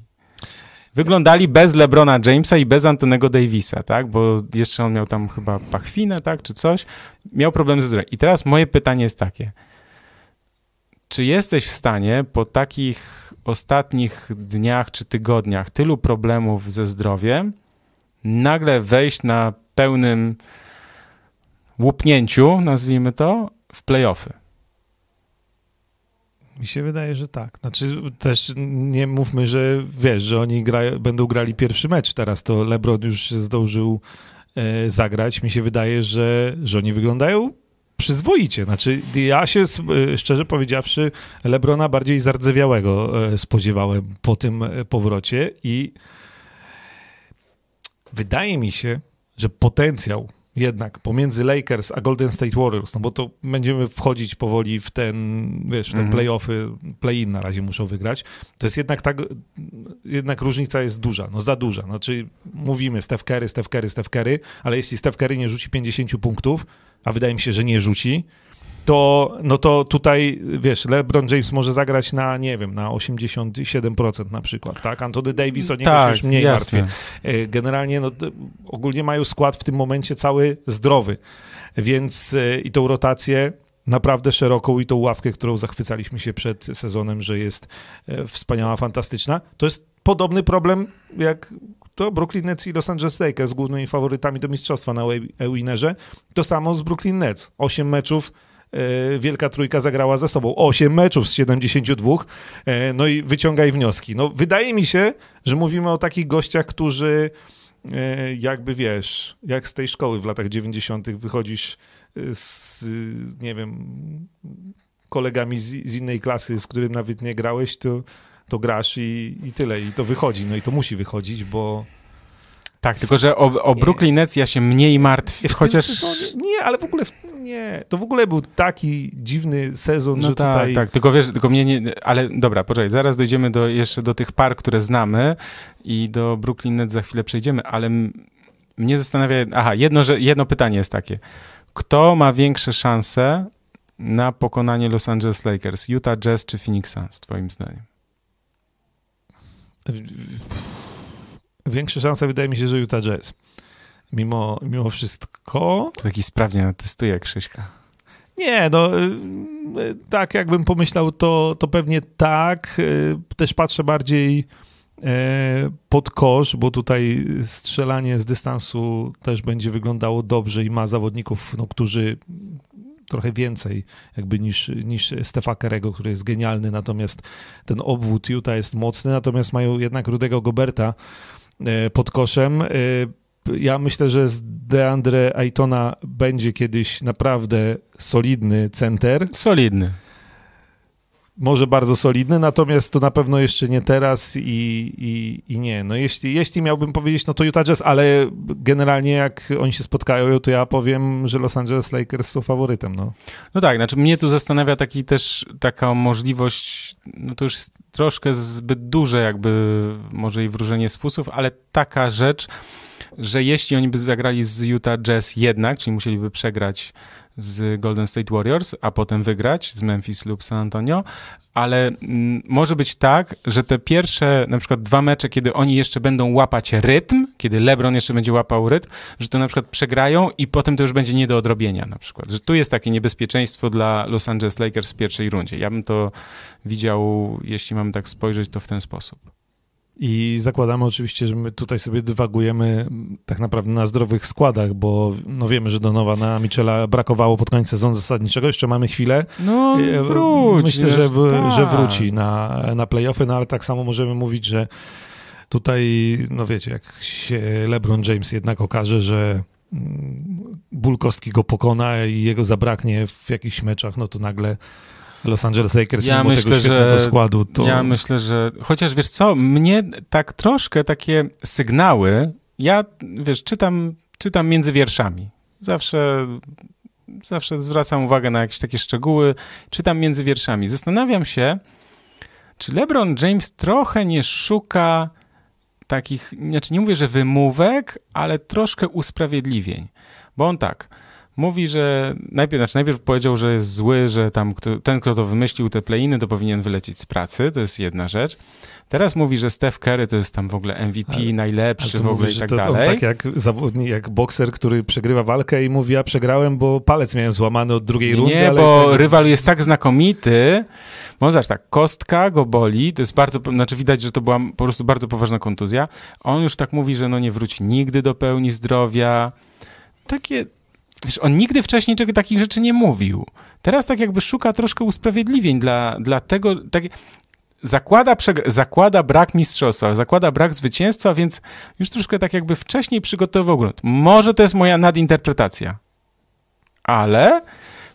Wyglądali bez LeBrona Jamesa i bez Antonego Davisa, tak? Bo jeszcze on miał tam chyba pachwinę, tak? Czy coś. Miał problem ze zdrowiem. I teraz moje pytanie jest takie. Czy jesteś w stanie po takich ostatnich dniach czy tygodniach tylu problemów ze zdrowiem nagle wejść na pełnym łupnięciu, nazwijmy to, w playoffy? Mi się wydaje, że tak. Znaczy też nie mówmy, że wiesz, że oni gra, będą grali pierwszy mecz teraz, to LeBron już zdążył e, zagrać. Mi się wydaje, że, że oni wyglądają przyzwoicie. Znaczy, ja się e, szczerze powiedziawszy, Lebrona bardziej zardzewiałego e, spodziewałem po tym e, powrocie i wydaje mi się, że potencjał jednak pomiędzy Lakers a Golden State Warriors, no bo to będziemy wchodzić powoli w ten, wiesz, w te mm -hmm. playoffy, play-in na razie muszą wygrać, to jest jednak tak, jednak różnica jest duża, no za duża. Znaczy mówimy Steph Curry, Steph Curry, Steph Curry, ale jeśli Steph Curry nie rzuci 50 punktów, a wydaje mi się, że nie rzuci, to, no to tutaj, wiesz, LeBron James może zagrać na, nie wiem, na 87% na przykład, tak? Anthony Davis, o niego tak, się już mniej jasne. martwię. E, generalnie, no, ogólnie mają skład w tym momencie cały zdrowy, więc e, i tą rotację naprawdę szeroką i tą ławkę, którą zachwycaliśmy się przed sezonem, że jest e, wspaniała, fantastyczna. To jest podobny problem jak to Brooklyn Nets i Los Angeles Lakers, głównymi faworytami do mistrzostwa na e-winnerze. To samo z Brooklyn Nets. Osiem meczów Wielka Trójka zagrała ze sobą 8 meczów z 72, e, no i wyciągaj wnioski. No, wydaje mi się, że mówimy o takich gościach, którzy e, jakby wiesz, jak z tej szkoły w latach 90. wychodzisz z, nie wiem, kolegami z, z innej klasy, z którym nawet nie grałeś, to, to grasz i, i tyle. I to wychodzi. No i to musi wychodzić, bo tak, tylko że o, o Brooklyn Nets ja się mniej martwię, chociaż... nie, ale w ogóle nie. To w ogóle był taki dziwny sezon, no że tak, tutaj... Tak, tylko wiesz, tylko mnie nie... Ale dobra, poczekaj, zaraz dojdziemy do, jeszcze do tych par, które znamy i do Brooklyn Nets za chwilę przejdziemy, ale mnie zastanawia... Aha, jedno, że, jedno pytanie jest takie. Kto ma większe szanse na pokonanie Los Angeles Lakers? Utah Jazz czy Phoenix Suns, twoim zdaniem? Większe szanse wydaje mi się, że Utah Jazz. Mimo, mimo wszystko. To taki sprawnie testuje Krzyśka. Nie, no y, y, tak jakbym pomyślał, to, to pewnie tak. Y, też patrzę bardziej pod kosz, bo tutaj strzelanie z dystansu też będzie wyglądało dobrze i ma zawodników, no, którzy trochę więcej jakby niż, niż Stefa Kerego, który jest genialny, natomiast ten obwód Utah jest mocny, natomiast mają jednak Rudego Goberta, pod koszem. Ja myślę, że z Deandre Aytona będzie kiedyś naprawdę solidny center. Solidny może bardzo solidny, natomiast to na pewno jeszcze nie teraz i, i, i nie. No jeśli, jeśli miałbym powiedzieć, no to Utah Jazz, ale generalnie jak oni się spotkają, to ja powiem, że Los Angeles Lakers są faworytem, no. No tak, znaczy mnie tu zastanawia taki też taka możliwość, no to już jest troszkę zbyt duże jakby może i wróżenie z fusów, ale taka rzecz, że jeśli oni by zagrali z Utah Jazz jednak, czyli musieliby przegrać z Golden State Warriors, a potem wygrać z Memphis lub San Antonio, ale mm, może być tak, że te pierwsze na przykład dwa mecze, kiedy oni jeszcze będą łapać rytm, kiedy LeBron jeszcze będzie łapał rytm, że to na przykład przegrają i potem to już będzie nie do odrobienia na przykład. Że tu jest takie niebezpieczeństwo dla Los Angeles Lakers w pierwszej rundzie. Ja bym to widział, jeśli mamy tak spojrzeć, to w ten sposób. I zakładamy oczywiście, że my tutaj sobie dywagujemy tak naprawdę na zdrowych składach, bo no wiemy, że Donowana Michela brakowało pod koniec sezonu zasadniczego. Jeszcze mamy chwilę. No wróć. Myślę, że, w, tak. że wróci na, na playoffy, no ale tak samo możemy mówić, że tutaj, no wiecie, jak się LeBron James jednak okaże, że mm, ból kostki go pokona i jego zabraknie w jakichś meczach, no to nagle Los Angeles Lakers Ja mimo myślę, tego świetnego że- składu, to Ja myślę, że chociaż wiesz co, mnie tak troszkę takie sygnały, ja wiesz, czytam, czytam między wierszami. Zawsze, zawsze zwracam uwagę na jakieś takie szczegóły, czytam między wierszami. Zastanawiam się, czy LeBron James trochę nie szuka takich, znaczy nie mówię, że wymówek, ale troszkę usprawiedliwień. Bo on tak, mówi, że najpierw, znaczy najpierw powiedział, że jest zły, że tam kto, ten, kto to wymyślił te playiny, to powinien wylecieć z pracy, to jest jedna rzecz. Teraz mówi, że Steph Curry to jest tam w ogóle MVP, Ale- najlepszy w ogóle mówisz, i tak to, dalej. tak jak zawodnik, jak bokser, który przegrywa walkę i mówi, ja przegrałem, bo palec miałem złamany od drugiej rundy, Nie, bo tak, rywal jest tak znakomity, bo zobacz tak, kostka go boli, to jest bardzo, znaczy widać, że to była po prostu bardzo poważna kontuzja. On już tak mówi, że no nie wróci nigdy do pełni zdrowia. Takie, wiesz, on nigdy wcześniej czego takich rzeczy nie mówił. Teraz tak jakby szuka troszkę usprawiedliwień dla, dla tego, tak, zakłada, zakłada brak mistrzostwa, zakłada brak zwycięstwa, więc już troszkę tak jakby wcześniej przygotował grunt. Może to jest moja nadinterpretacja, ale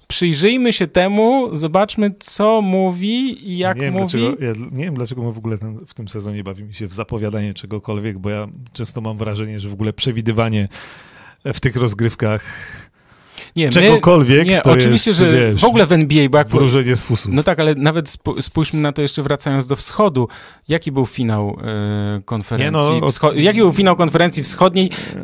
przyjrzyjmy się temu, zobaczmy, co mówi i jak nie wiem, mówi. Dlaczego, ja nie wiem, dlaczego my w ogóle ten, w tym sezonie bawimy się w zapowiadanie czegokolwiek, bo ja często mam wrażenie, że w ogóle przewidywanie w tych rozgrywkach Nie, my, czegokolwiek nie, to oczywiście, jest, że wiesz, w ogóle w NBA, bo jak wróżenie z fusów. No tak, ale nawet sp- spójrzmy na to jeszcze wracając do wschodu. Jaki był finał e, konferencji? Nie no, wscho- Jaki był finał konferencji wschodniej? E,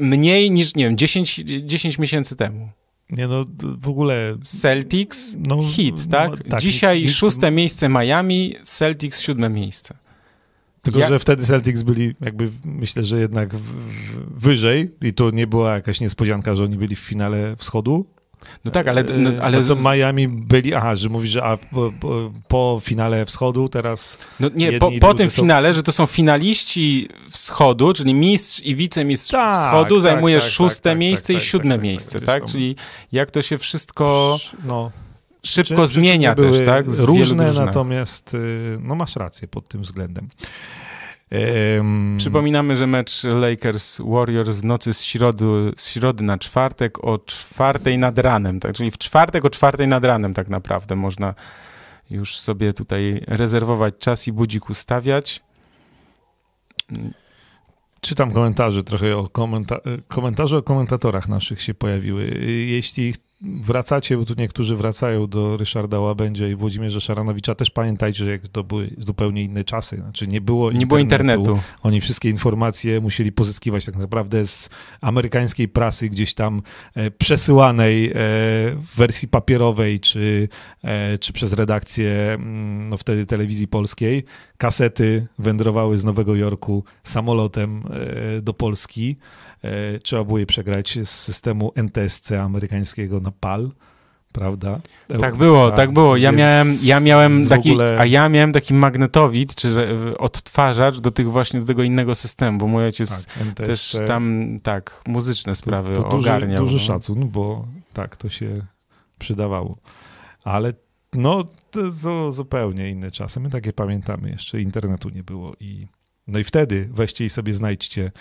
mniej niż, nie wiem, 10, 10 miesięcy temu. Nie no, w ogóle... Celtics, No, hit, no, tak? tak, Dzisiaj nikt- szóste miejsce Miami, Celtics siódme miejsce. Tylko, Ja- że wtedy Celtics byli jakby, myślę, że jednak wyżej i to nie była jakaś niespodzianka, że oni byli w finale wschodu. No tak, ale, no, E, ale no to Miami byli, aha, że mówisz, że a, po, po, finale wschodu teraz No nie, po, po tym są- finale, że to są finaliści wschodu, czyli mistrz i wicemistrz Tak, wschodu, tak, zajmujesz tak, szóste tak, tak, miejsce tak, i tak, siódme tak, tak, miejsce, tak, tak? Czyli jak to się wszystko no, szybko Przy- zmienia przyczyny też, tak? Z różne, natomiast y, no masz rację pod tym względem. Em, Przypominamy, że mecz Lakers-Warriors w nocy z środy, z środy na czwartek o czwartej nad ranem, tak? Czyli w czwartek o czwartej nad ranem tak naprawdę można już sobie tutaj rezerwować czas i budzik ustawiać. Czytam komentarze trochę o komenta- komentarze o komentatorach naszych się pojawiły. Jeśli wracacie, bo tu niektórzy wracają do Ryszarda Łabędzia i Włodzimierza Szaranowicza, też pamiętajcie, że jak to były zupełnie inne czasy. Znaczy nie było Nie było internetu. Oni wszystkie informacje musieli pozyskiwać tak naprawdę z amerykańskiej prasy, gdzieś tam e, przesyłanej e, w wersji papierowej, czy, e, czy przez redakcję mm, no wtedy telewizji polskiej. Kasety wędrowały z Nowego Jorku samolotem do Polski. E, Trzeba było je przegrać z systemu NTSC amerykańskiego na PAL. Prawda? Tak było, tak było. Ja miałem, ja miałem taki, ogóle- a ja miałem taki magnetowid, czy e, odtwarzacz do tych właśnie, do tego innego systemu, bo mój ojciec tak, NTSC. też tam, tak, muzyczne sprawy to, to duży, ogarniał. duży no. szacun, bo tak to się przydawało. Ale no, to zu- zupełnie inne czasy. My takie pamiętamy, jeszcze internetu nie było i no i wtedy weźcie i sobie znajdźcie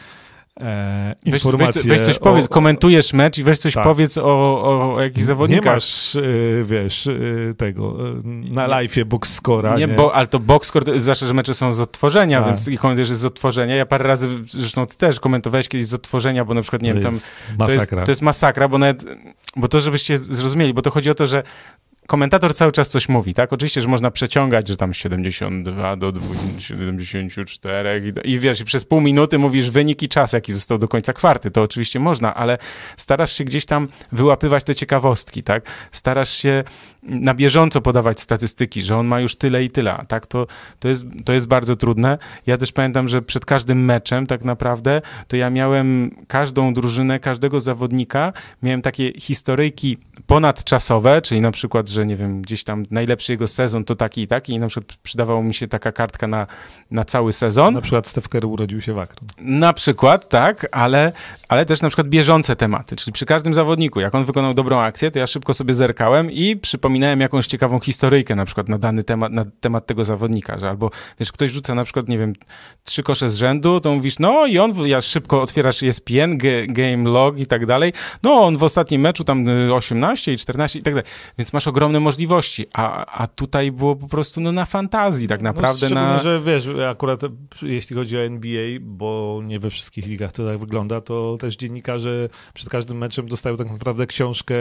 e, Weź, informacje. weź, weź coś o- powiedz, komentujesz mecz i weź coś Tak. powiedz o, o, jakichś Nie zawodnikach. masz, e, wiesz, e, tego, e, na live'ie box scora, Nie, nie? bo, ale to boxscore, zwłaszcza, że mecze są z odtworzenia, Tak. więc i komentujesz jest z odtworzenia. Ja parę razy, zresztą ty też komentowałeś kiedyś z odtworzenia, bo na przykład, nie to wiem, tam to jest, to jest masakra, bo nawet, bo to żebyście zrozumieli, bo to chodzi o to, że komentator cały czas coś mówi, tak? Oczywiście, że można przeciągać, że tam 72 do 74 i, i wiesz, przez pół minuty mówisz wynik i czas, jaki został do końca kwarty. To oczywiście można, ale starasz się gdzieś tam wyłapywać te ciekawostki, tak? Starasz się na bieżąco podawać statystyki, że on ma już tyle i tyle, tak? To, to, jest, to jest bardzo trudne. Ja też pamiętam, że przed każdym meczem tak naprawdę, to ja miałem każdą drużynę, każdego zawodnika, miałem takie historyjki ponadczasowe, czyli na przykład, że nie wiem, gdzieś tam najlepszy jego sezon to taki i taki i na przykład przydawało mi się taka kartka na, na cały sezon. Na przykład Steph Curry urodził się w Akron. Na przykład, tak, ale, ale też na przykład bieżące tematy, czyli przy każdym zawodniku, jak on wykonał dobrą akcję, to ja szybko sobie zerkałem i przypominałem jakąś ciekawą historyjkę na przykład na dany temat, na temat tego zawodnika, że albo, wiesz, ktoś rzuca na przykład, nie wiem, trzy kosze z rzędu, to mówisz, no i on, ja szybko otwierasz ESPN, Game Log i tak dalej, no on w ostatnim meczu tam 18 y, i 14 i tak dalej, więc masz ogromne możliwości, a, a tutaj było po prostu no, na fantazji tak no, naprawdę. No, na... że wiesz, akurat jeśli chodzi o NBA, bo nie we wszystkich ligach to tak wygląda, to też dziennikarze przed każdym meczem dostają tak naprawdę książkę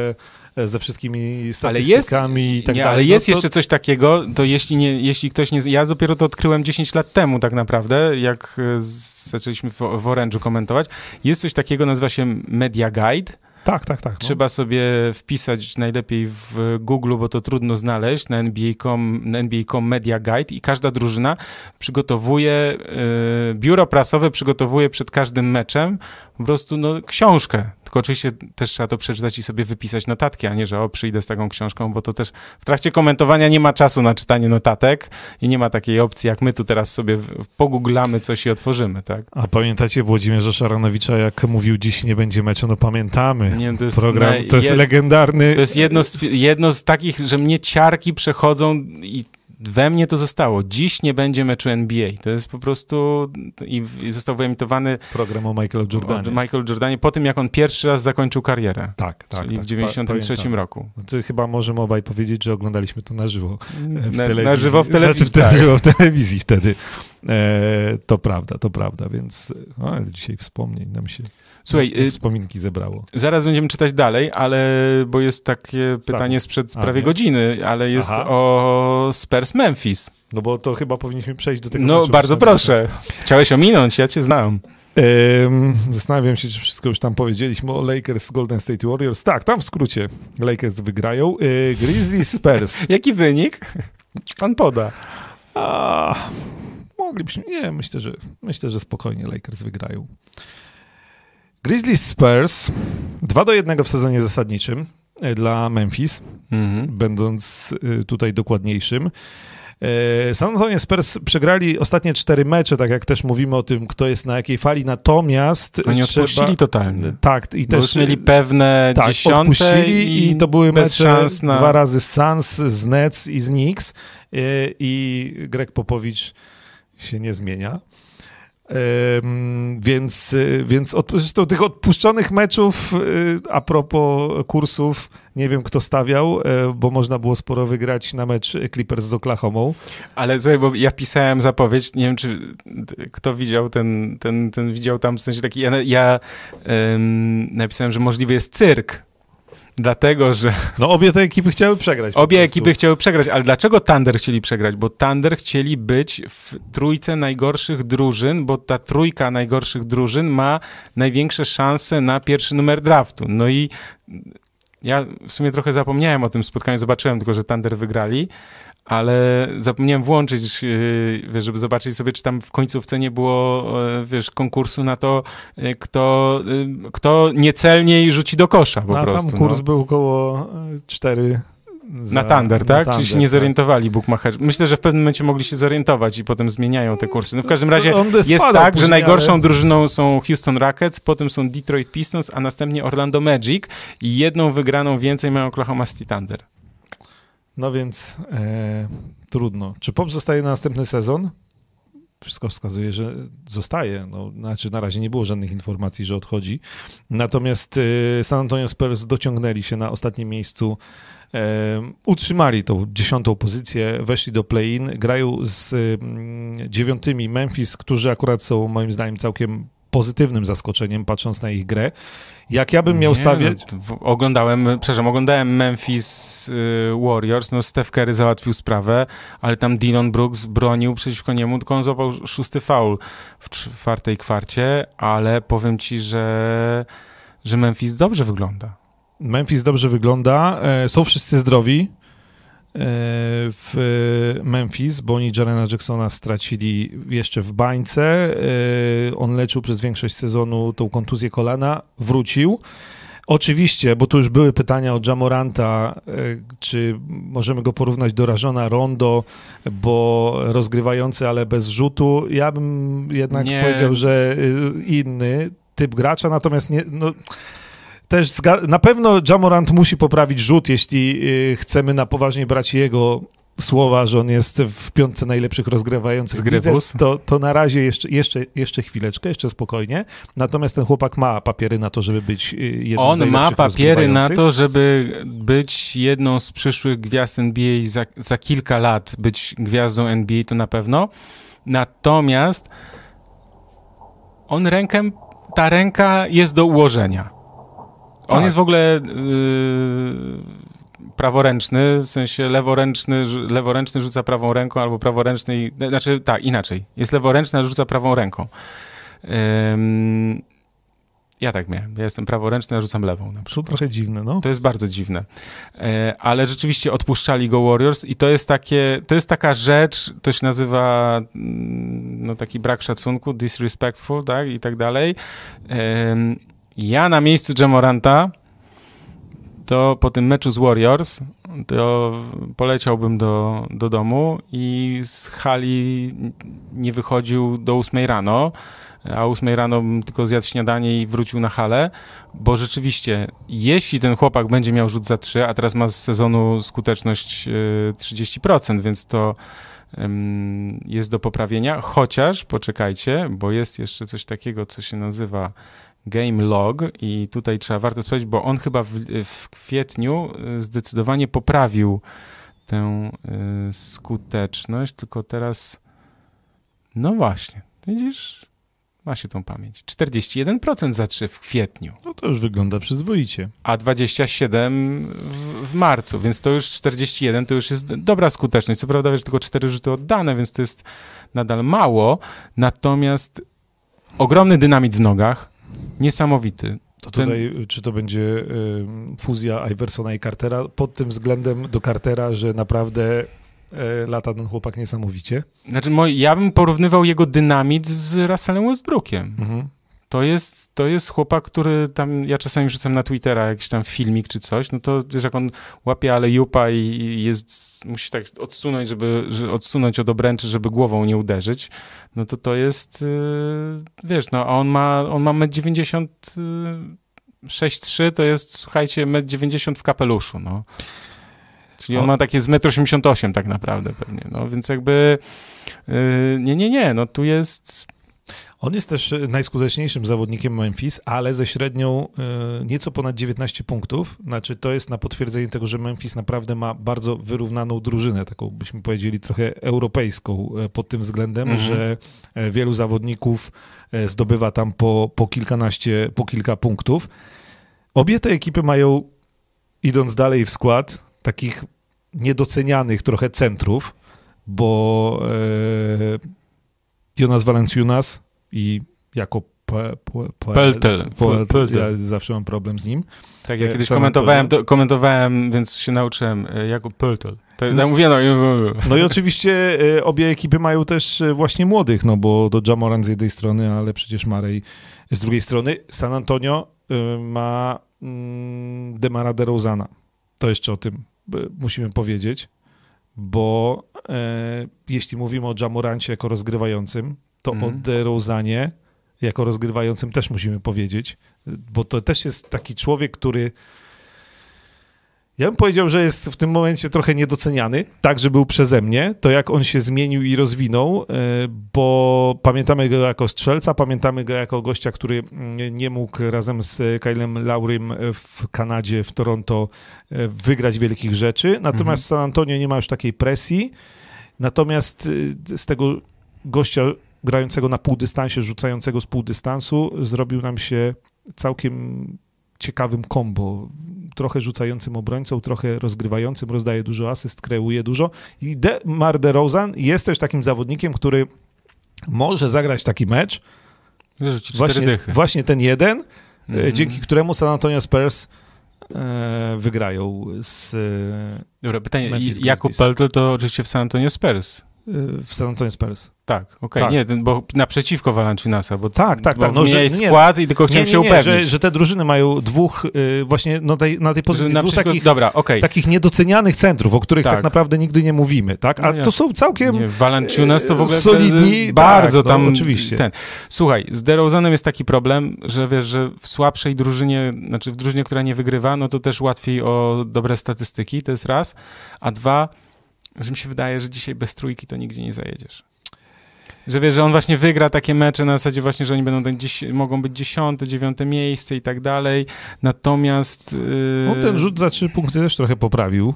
e, ze wszystkimi statystykami ale jest, i tak nie, dalej. Ale jest no, to... jeszcze coś takiego, to jeśli, nie, jeśli ktoś nie... Ja dopiero to odkryłem 10 lat temu tak naprawdę, jak e, zaczęliśmy w, w Orange'u komentować. Jest coś takiego, nazywa się Media Guide, tak, tak, tak. No. Trzeba sobie wpisać najlepiej w Google, bo to trudno znaleźć, na NBA.com, na NBA.com Media Guide i każda drużyna przygotowuje, yy, biuro prasowe przygotowuje przed każdym meczem po prostu no, książkę. Tylko oczywiście też trzeba to przeczytać i sobie wypisać notatki, a nie, że o, przyjdę z taką książką, bo to też w trakcie komentowania nie ma czasu na czytanie notatek i nie ma takiej opcji, jak my tu teraz sobie pogooglamy coś i otworzymy, tak? A pamiętacie Włodzimierza Szaranowicza, jak mówił dziś nie będzie meczu? No pamiętamy. Nie, to jest, Program, to jest legendarny. To jest jedno z, jedno z takich, że mnie ciarki przechodzą i we mnie to zostało. Dziś nie będzie meczu NBA. To jest po prostu i, i został wyemitowany program o Michael Jordanie. Michael Jordanie po tym, jak on pierwszy raz zakończył karierę. Tak, tak. Czyli tak, w 93 pa, roku. No to chyba możemy obaj powiedzieć, że oglądaliśmy to na żywo w na, telewizji. Na żywo w telewizji. Znaczy, tak. Na żywo w telewizji wtedy. E, to prawda, to prawda, więc o, dzisiaj wspomnień nam się Słuchaj, y, wspominki zebrało. Zaraz będziemy czytać dalej, ale bo jest takie pytanie sprzed A, prawie nie? godziny, ale jest Aha. o Spurs Memphis. No bo to chyba powinniśmy przejść do tego. No bardzo proszę. Chciałeś ominąć, ja cię znam. Zastanawiam się, czy wszystko już tam powiedzieliśmy o Lakers Golden State Warriors. Tak, tam w skrócie Lakers wygrają. Yy, Grizzlies Spurs. [laughs] Jaki wynik? Pan poda. A, moglibyśmy. Nie, myślę, że myślę, że spokojnie Lakers wygrają. Grizzlies Spurs 2 do 1 w sezonie zasadniczym e, dla Memphis, mhm. będąc e, tutaj dokładniejszym. E, San Antonio Spurs przegrali ostatnie cztery mecze, tak jak też mówimy o tym, kto jest na jakiej fali, natomiast Oni trzeba... odpuścili totalnie. Tak, i też... mieli pewne tak, dziesiąte i, i to były mecze na... dwa razy z Suns, z Nets i z Knicks i Greg Popowicz się nie zmienia. Więc, więc od, zresztą tych odpuszczonych meczów, y, a propos kursów, nie wiem kto stawiał, e, bo można było sporo wygrać na mecz Clippers z Oklahomą. Ale słuchaj, bo ja pisałem zapowiedź, nie wiem czy kto widział ten, ten, ten widział tam, w sensie taki, ja, ja um, napisałem, że możliwy jest cyrk Dlatego, że. No, obie te ekipy chciały przegrać. Obie ekipy chciały przegrać, ale dlaczego Thunder chcieli przegrać? Bo Thunder chcieli być w trójce najgorszych drużyn, bo ta trójka najgorszych drużyn ma największe szanse na pierwszy numer draftu. No i ja w sumie trochę zapomniałem o tym spotkaniu, zobaczyłem tylko, że Thunder wygrali, ale zapomniałem włączyć, yy, wiesz, żeby zobaczyć sobie, czy tam w końcówce nie było, yy, wiesz, konkursu na to, yy, kto, kto niecelniej rzuci do kosza po no, prostu. tam kurs no. był około 4 za, na Thunder, tak? Na Czyli się nie tak. zorientowali tak. Myślę, że w pewnym momencie mogli się zorientować i potem zmieniają te kursy. No w każdym razie jest tak, później, że najgorszą ale... drużyną są Houston Rockets, potem są Detroit Pistons, a następnie Orlando Magic i jedną wygraną więcej mają Oklahoma City Thunder. No więc e, trudno. Czy Pop zostaje na następny sezon? Wszystko wskazuje, że zostaje. No, znaczy, na razie nie było żadnych informacji, że odchodzi. Natomiast e, San Antonio Spurs dociągnęli się na ostatnim miejscu. E, utrzymali tą dziesiątą pozycję, weszli do play-in, grają z mm, dziewiątymi Memphis, którzy akurat są moim zdaniem całkiem pozytywnym zaskoczeniem, patrząc na ich grę. Jak ja bym miał Nie, stawiać... No, oglądałem, przepraszam, oglądałem Memphis y, Warriors, no Steph Curry załatwił sprawę, ale tam Dylan Brooks bronił przeciwko niemu, tylko on złapał szósty faul w czwartej kwarcie, ale powiem ci, że, że Memphis dobrze wygląda. Memphis dobrze wygląda. E, są wszyscy zdrowi w Memphis, bo oni Jarena Jacksona stracili jeszcze w bańce. E, on leczył przez większość sezonu tą kontuzję kolana, wrócił. Oczywiście, bo tu już były pytania o Jamoranta, e, czy możemy go porównać do Rażona Rondo, bo rozgrywający, ale bez rzutu. Ja bym jednak Nie. powiedział, że inny typ gracza, natomiast nie, no, też na pewno Jamorant musi poprawić rzut, jeśli y, chcemy na poważnie brać jego słowa, że on jest w piątce najlepszych rozgrywających Z w lidze, Grywus. to, to na razie jeszcze, jeszcze, jeszcze chwileczkę, jeszcze spokojnie. Natomiast ten chłopak ma papiery na to, żeby być y, jednym z On ma papiery na to, żeby być jedną z przyszłych gwiazd NBA za, za kilka lat, być gwiazdą NBA to na pewno. Natomiast on rękę, ta ręka jest do ułożenia. On Tak. jest w ogóle yy, praworęczny, w sensie leworęczny, leworęczny rzuca prawą ręką, albo praworęczny, i- znaczy tak, inaczej. Jest leworęczny, a rzuca prawą ręką. Ym, ja tak miałem. Ja jestem praworęczny, a rzucam lewą na To trochę dziwne, no. To jest bardzo dziwne. E, ale rzeczywiście odpuszczali go Warriors i to jest takie, to jest taka rzecz, to się nazywa mm, no taki brak szacunku, disrespectful, tak, i tak dalej. Ja na miejscu Jamoranta to po tym meczu z Warriors to poleciałbym do, do domu i z hali nie wychodził do 8 rano, a o 8 rano tylko zjadł śniadanie i wrócił na halę, bo rzeczywiście, jeśli ten chłopak będzie miał rzut za 3, a teraz ma z sezonu skuteczność y, 30%, więc to jest do poprawienia, chociaż poczekajcie, bo jest jeszcze coś takiego, co się nazywa Game Log i tutaj trzeba warto sprawdzić, bo on chyba w, w kwietniu y, zdecydowanie poprawił tę y, skuteczność, tylko teraz no właśnie, widzisz, ma się tą pamięć. 41% za 3 w kwietniu, No to już wygląda przyzwoicie. a 27 w, w marcu, więc to już 41 to już jest dobra skuteczność. Co prawda, wiesz, tylko 4 rzuty oddane, więc to jest nadal mało, natomiast ogromny dynamit w nogach, niesamowity. To Ten- tutaj, czy to będzie y, fuzja Iversona i Cartera pod tym względem do Cartera, że naprawdę y, lata ten chłopak niesamowicie. Znaczy, ja bym porównywał jego dynamit z Russellem Westbrookiem. Mhm. To jest, to jest chłopak, który tam, ja czasami rzucam na Twittera jakiś tam filmik czy coś, no to wiesz, jak on łapie ale jupa i jest, musi tak odsunąć, żeby, że odsunąć od obręczy, żeby głową nie uderzyć, no to to jest, yy, wiesz, no a on ma, on ma 1,90 m, 6,3 to jest, słuchajcie, 1,90 m w kapeluszu, no. Czyli on ma takie z 1,88 m tak naprawdę pewnie, no, więc jakby, yy, nie, nie, nie, no tu jest On jest też y, najskuteczniejszym zawodnikiem Memphis, ale ze średnią y, nieco ponad 19 punktów. Znaczy, to jest na potwierdzenie tego, że Memphis naprawdę ma bardzo wyrównaną drużynę, taką byśmy powiedzieli trochę europejską y, pod tym względem, Mhm. że wielu zawodników zdobywa tam po, po kilkanaście, po kilka punktów. Obie te ekipy mają, idąc dalej w skład, takich niedocenianych trochę centrów, bo e, Jonas Valenciunas i jako pe, pe, pe, Peltel. Peltel. Ja zawsze mam problem z nim. Tak, ja E, kiedyś komentowałem, to, komentowałem, więc się nauczyłem e, jako. To ja mówię, no, i- No i oczywiście e, obie ekipy mają też właśnie młodych, no bo do Jamoran z jednej strony, ale przecież Marej z drugiej strony. San Antonio ma mm, Demara DeRozana. To jeszcze o tym musimy powiedzieć, bo e, jeśli mówimy o Jamorancie jako rozgrywającym, to Mhm. o DeRozanie jako rozgrywającym też musimy powiedzieć, bo to też jest taki człowiek, który ja bym powiedział, że jest w tym momencie trochę niedoceniany, tak, że był przeze mnie, to jak on się zmienił i rozwinął, e, bo pamiętamy go jako strzelca, pamiętamy go jako gościa, który mm, nie mógł razem z Kylem Laurym w Kanadzie, w Toronto e, wygrać wielkich rzeczy, natomiast Mhm. w San Antonio nie ma już takiej presji, natomiast y, z tego gościa grającego na półdystansie, rzucającego z półdystansu, zrobił nam się całkiem ciekawym kombo. Trochę rzucającym obrońcą, trochę rozgrywającym, rozdaje dużo asyst, kreuje dużo. I DeMar DeRozan jest też takim zawodnikiem, który może zagrać taki mecz, Rzuci cztery właśnie, dychy. właśnie ten jeden, Mhm. dzięki któremu San Antonio Spurs e, wygrają z, e, Dobra, pytanie. Memphis Jakub. Peltl to oczywiście w San Antonio Spurs. W San Antonio Spurs. Tak, okej. Tak. Nie, ten, bo naprzeciwko Valanciunasa, bo, Tak, tak, bo tak, no, że- nie, skład i tylko Nie, chciałem nie, się nie, upewnić. że, że te drużyny mają dwóch, y, właśnie no tej, na tej pozycji dwóch takich, Dobra, okej. takich niedocenianych centrów, o których tak. Tak. naprawdę nigdy nie mówimy, tak? A No nie. to są całkiem... Nie, Valanciunas to w ogóle solidni, te- bardzo tak, no, tam oczywiście. ten. Słuchaj, z DeRozanem jest taki problem, że wiesz, że w słabszej drużynie, znaczy w drużynie, która nie wygrywa, no to też łatwiej o dobre statystyki, to jest raz, a dwa, że mi się wydaje, że dzisiaj bez trójki to nigdzie nie zajedziesz. Że wiesz, że on właśnie wygra takie mecze na zasadzie właśnie, że oni będą ten dziś, mogą być dziesiąte, dziewiąte miejsce i tak dalej. Natomiast. Yy... No, ten rzut za trzy punkty też trochę poprawił.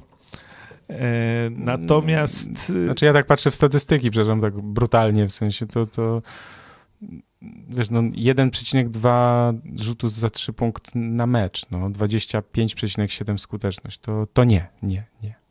E, natomiast... y, Znaczy ja tak patrzę w statystyki, przepraszam, tak brutalnie, w sensie to, to wiesz, no 1,2 rzutu za 3 punkt na mecz, no 25,7 skuteczność, to, to nie, nie, nie.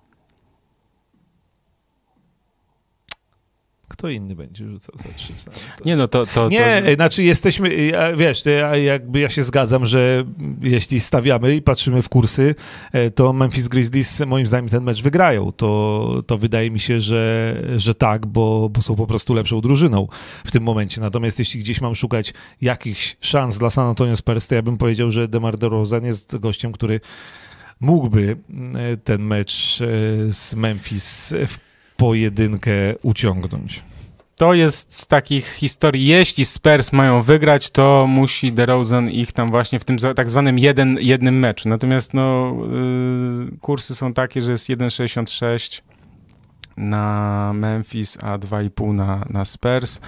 Kto inny będzie rzucał za trzy San Antonio? Nie no, to... to, Nie, to, znaczy jesteśmy, ja- wiesz, to ja, jakby ja się zgadzam, że jeśli stawiamy i patrzymy w kursy, e, to Memphis Grizzlies moim zdaniem ten mecz wygrają. To, to wydaje mi się, że, że tak, bo, bo są po prostu lepszą drużyną w tym momencie. Natomiast jeśli gdzieś mam szukać jakichś szans dla San Antonio Spurs, to ja bym powiedział, że DeMar DeRozan jest gościem, który mógłby e, ten mecz e, z Memphis w pojedynkę uciągnąć. To jest z takich historii, jeśli Spurs mają wygrać, to musi DeRozan ich tam właśnie w tym tak zwanym jeden, jednym meczu. Natomiast no, yy, kursy są takie, że jest 1,66 na Memphis, a 2,5 na, na Spurs.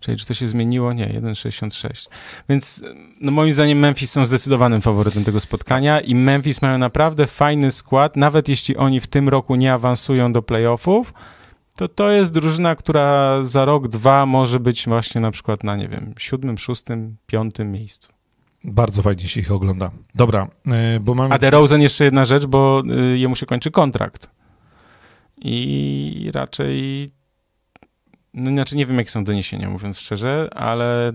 Czyli czy to się zmieniło? Nie, 1,66. Więc no moim zdaniem Memphis są zdecydowanym faworytem tego spotkania i Memphis mają naprawdę fajny skład, nawet jeśli oni w tym roku nie awansują do playoffów, to to jest drużyna, która za rok, dwa może być właśnie na przykład na, nie wiem, siódmym, szóstym, piątym miejscu. Bardzo fajnie się ich ogląda. Dobra, e, bo mamy... A DeRozan jeszcze jedna rzecz, bo y, jemu się kończy kontrakt. I raczej, no znaczy nie wiem, jakie są doniesienia, mówiąc szczerze, ale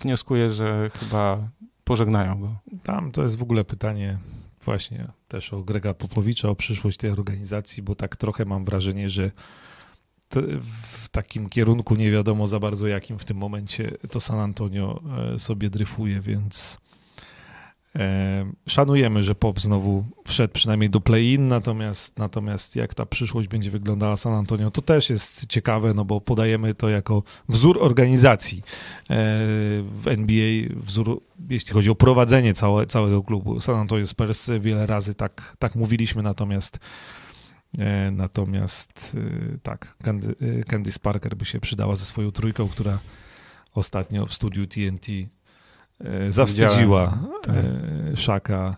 wnioskuję, że chyba pożegnają go. Tam to jest w ogóle pytanie właśnie też o Grega Popowicza, o przyszłość tej organizacji, bo tak trochę mam wrażenie, że w takim kierunku nie wiadomo za bardzo jakim w tym momencie to San Antonio e, sobie dryfuje, więc szanujemy, że Pop znowu wszedł przynajmniej do play-in, natomiast, natomiast jak ta przyszłość będzie wyglądała San Antonio, to też jest ciekawe, no bo podajemy to jako wzór organizacji e, w NBA, wzór, jeśli chodzi o prowadzenie całe, całego klubu. San Antonio Spurs wiele razy tak, tak mówiliśmy, natomiast e, natomiast e, tak, e, Candice Parker by się przydała ze swoją trójką, która ostatnio w studiu TNT e, zawstydziła tak. e, Szaka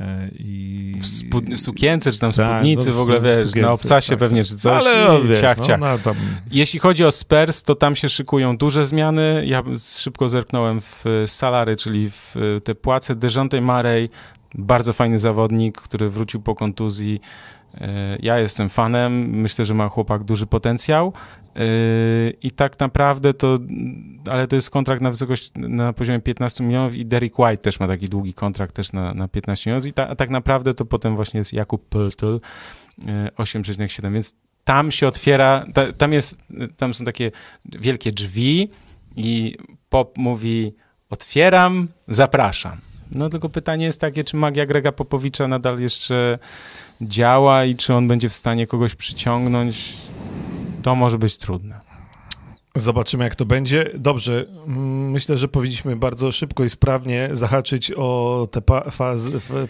e, i... W, spód- sukience, czy tam Tak, spódnicy, no, w ogóle, wiesz, sukience, na obcasie tak, pewnie, czy coś, Ale i no, wiesz, ciach, ciach. no, tam, Jeśli chodzi o Spurs, to tam się szykują duże zmiany. Ja szybko zerknąłem w e, salary, czyli w e, te płace. Dejounte Murray, bardzo fajny zawodnik, który wrócił po kontuzji. E, Ja jestem fanem, myślę, że ma chłopak duży potencjał. E, i tak naprawdę to, ale to jest kontrakt na wysokość, na poziomie 15 milionów i Derek White też ma taki długi kontrakt też na, na 15 milionów. I ta, tak naprawdę to potem właśnie jest Jakub Pöltl e, 8,7, więc tam się otwiera, ta, tam jest, tam są takie wielkie drzwi i Pop mówi otwieram, zapraszam. No tylko pytanie jest takie, czy magia Grega Popowicza nadal jeszcze działa i czy on będzie w stanie kogoś przyciągnąć. To może być trudne. Zobaczymy, jak to będzie. Dobrze, mm, myślę, że powinniśmy bardzo szybko i sprawnie zahaczyć o te pa faz,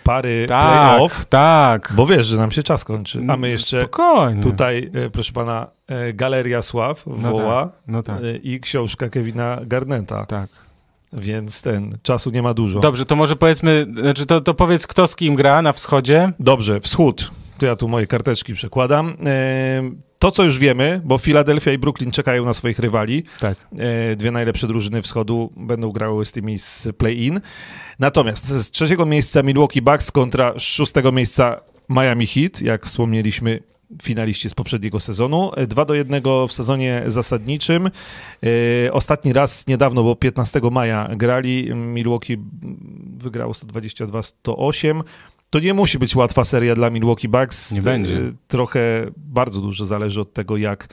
pary Tak, playoff, tak. bo wiesz, że nam się czas kończy. A my jeszcze Spokojnie. tutaj, e, proszę pana, e, Galeria Sław No woła tak, no tak, e, i książka Kevina Garneta, tak. Więc ten, czasu nie ma dużo. Dobrze, to może powiedzmy, znaczy to, to powiedz, kto z kim gra na wschodzie. Dobrze, wschód. to ja tu moje karteczki przekładam. E, to, co już wiemy, bo Philadelphia i Brooklyn czekają na swoich rywali. Tak. E, dwie najlepsze drużyny wschodu będą grały z tymi z play-in. Natomiast z trzeciego miejsca Milwaukee Bucks kontra szóstego miejsca Miami Heat, jak wspomnieliśmy, finaliści z poprzedniego sezonu. 2 do 1 w sezonie zasadniczym. E, ostatni raz niedawno, bo 15 maja grali. Milwaukee wygrało 122-108. To nie musi być łatwa seria dla Milwaukee Bucks. Nie będzie. E, trochę, bardzo dużo zależy od tego, jak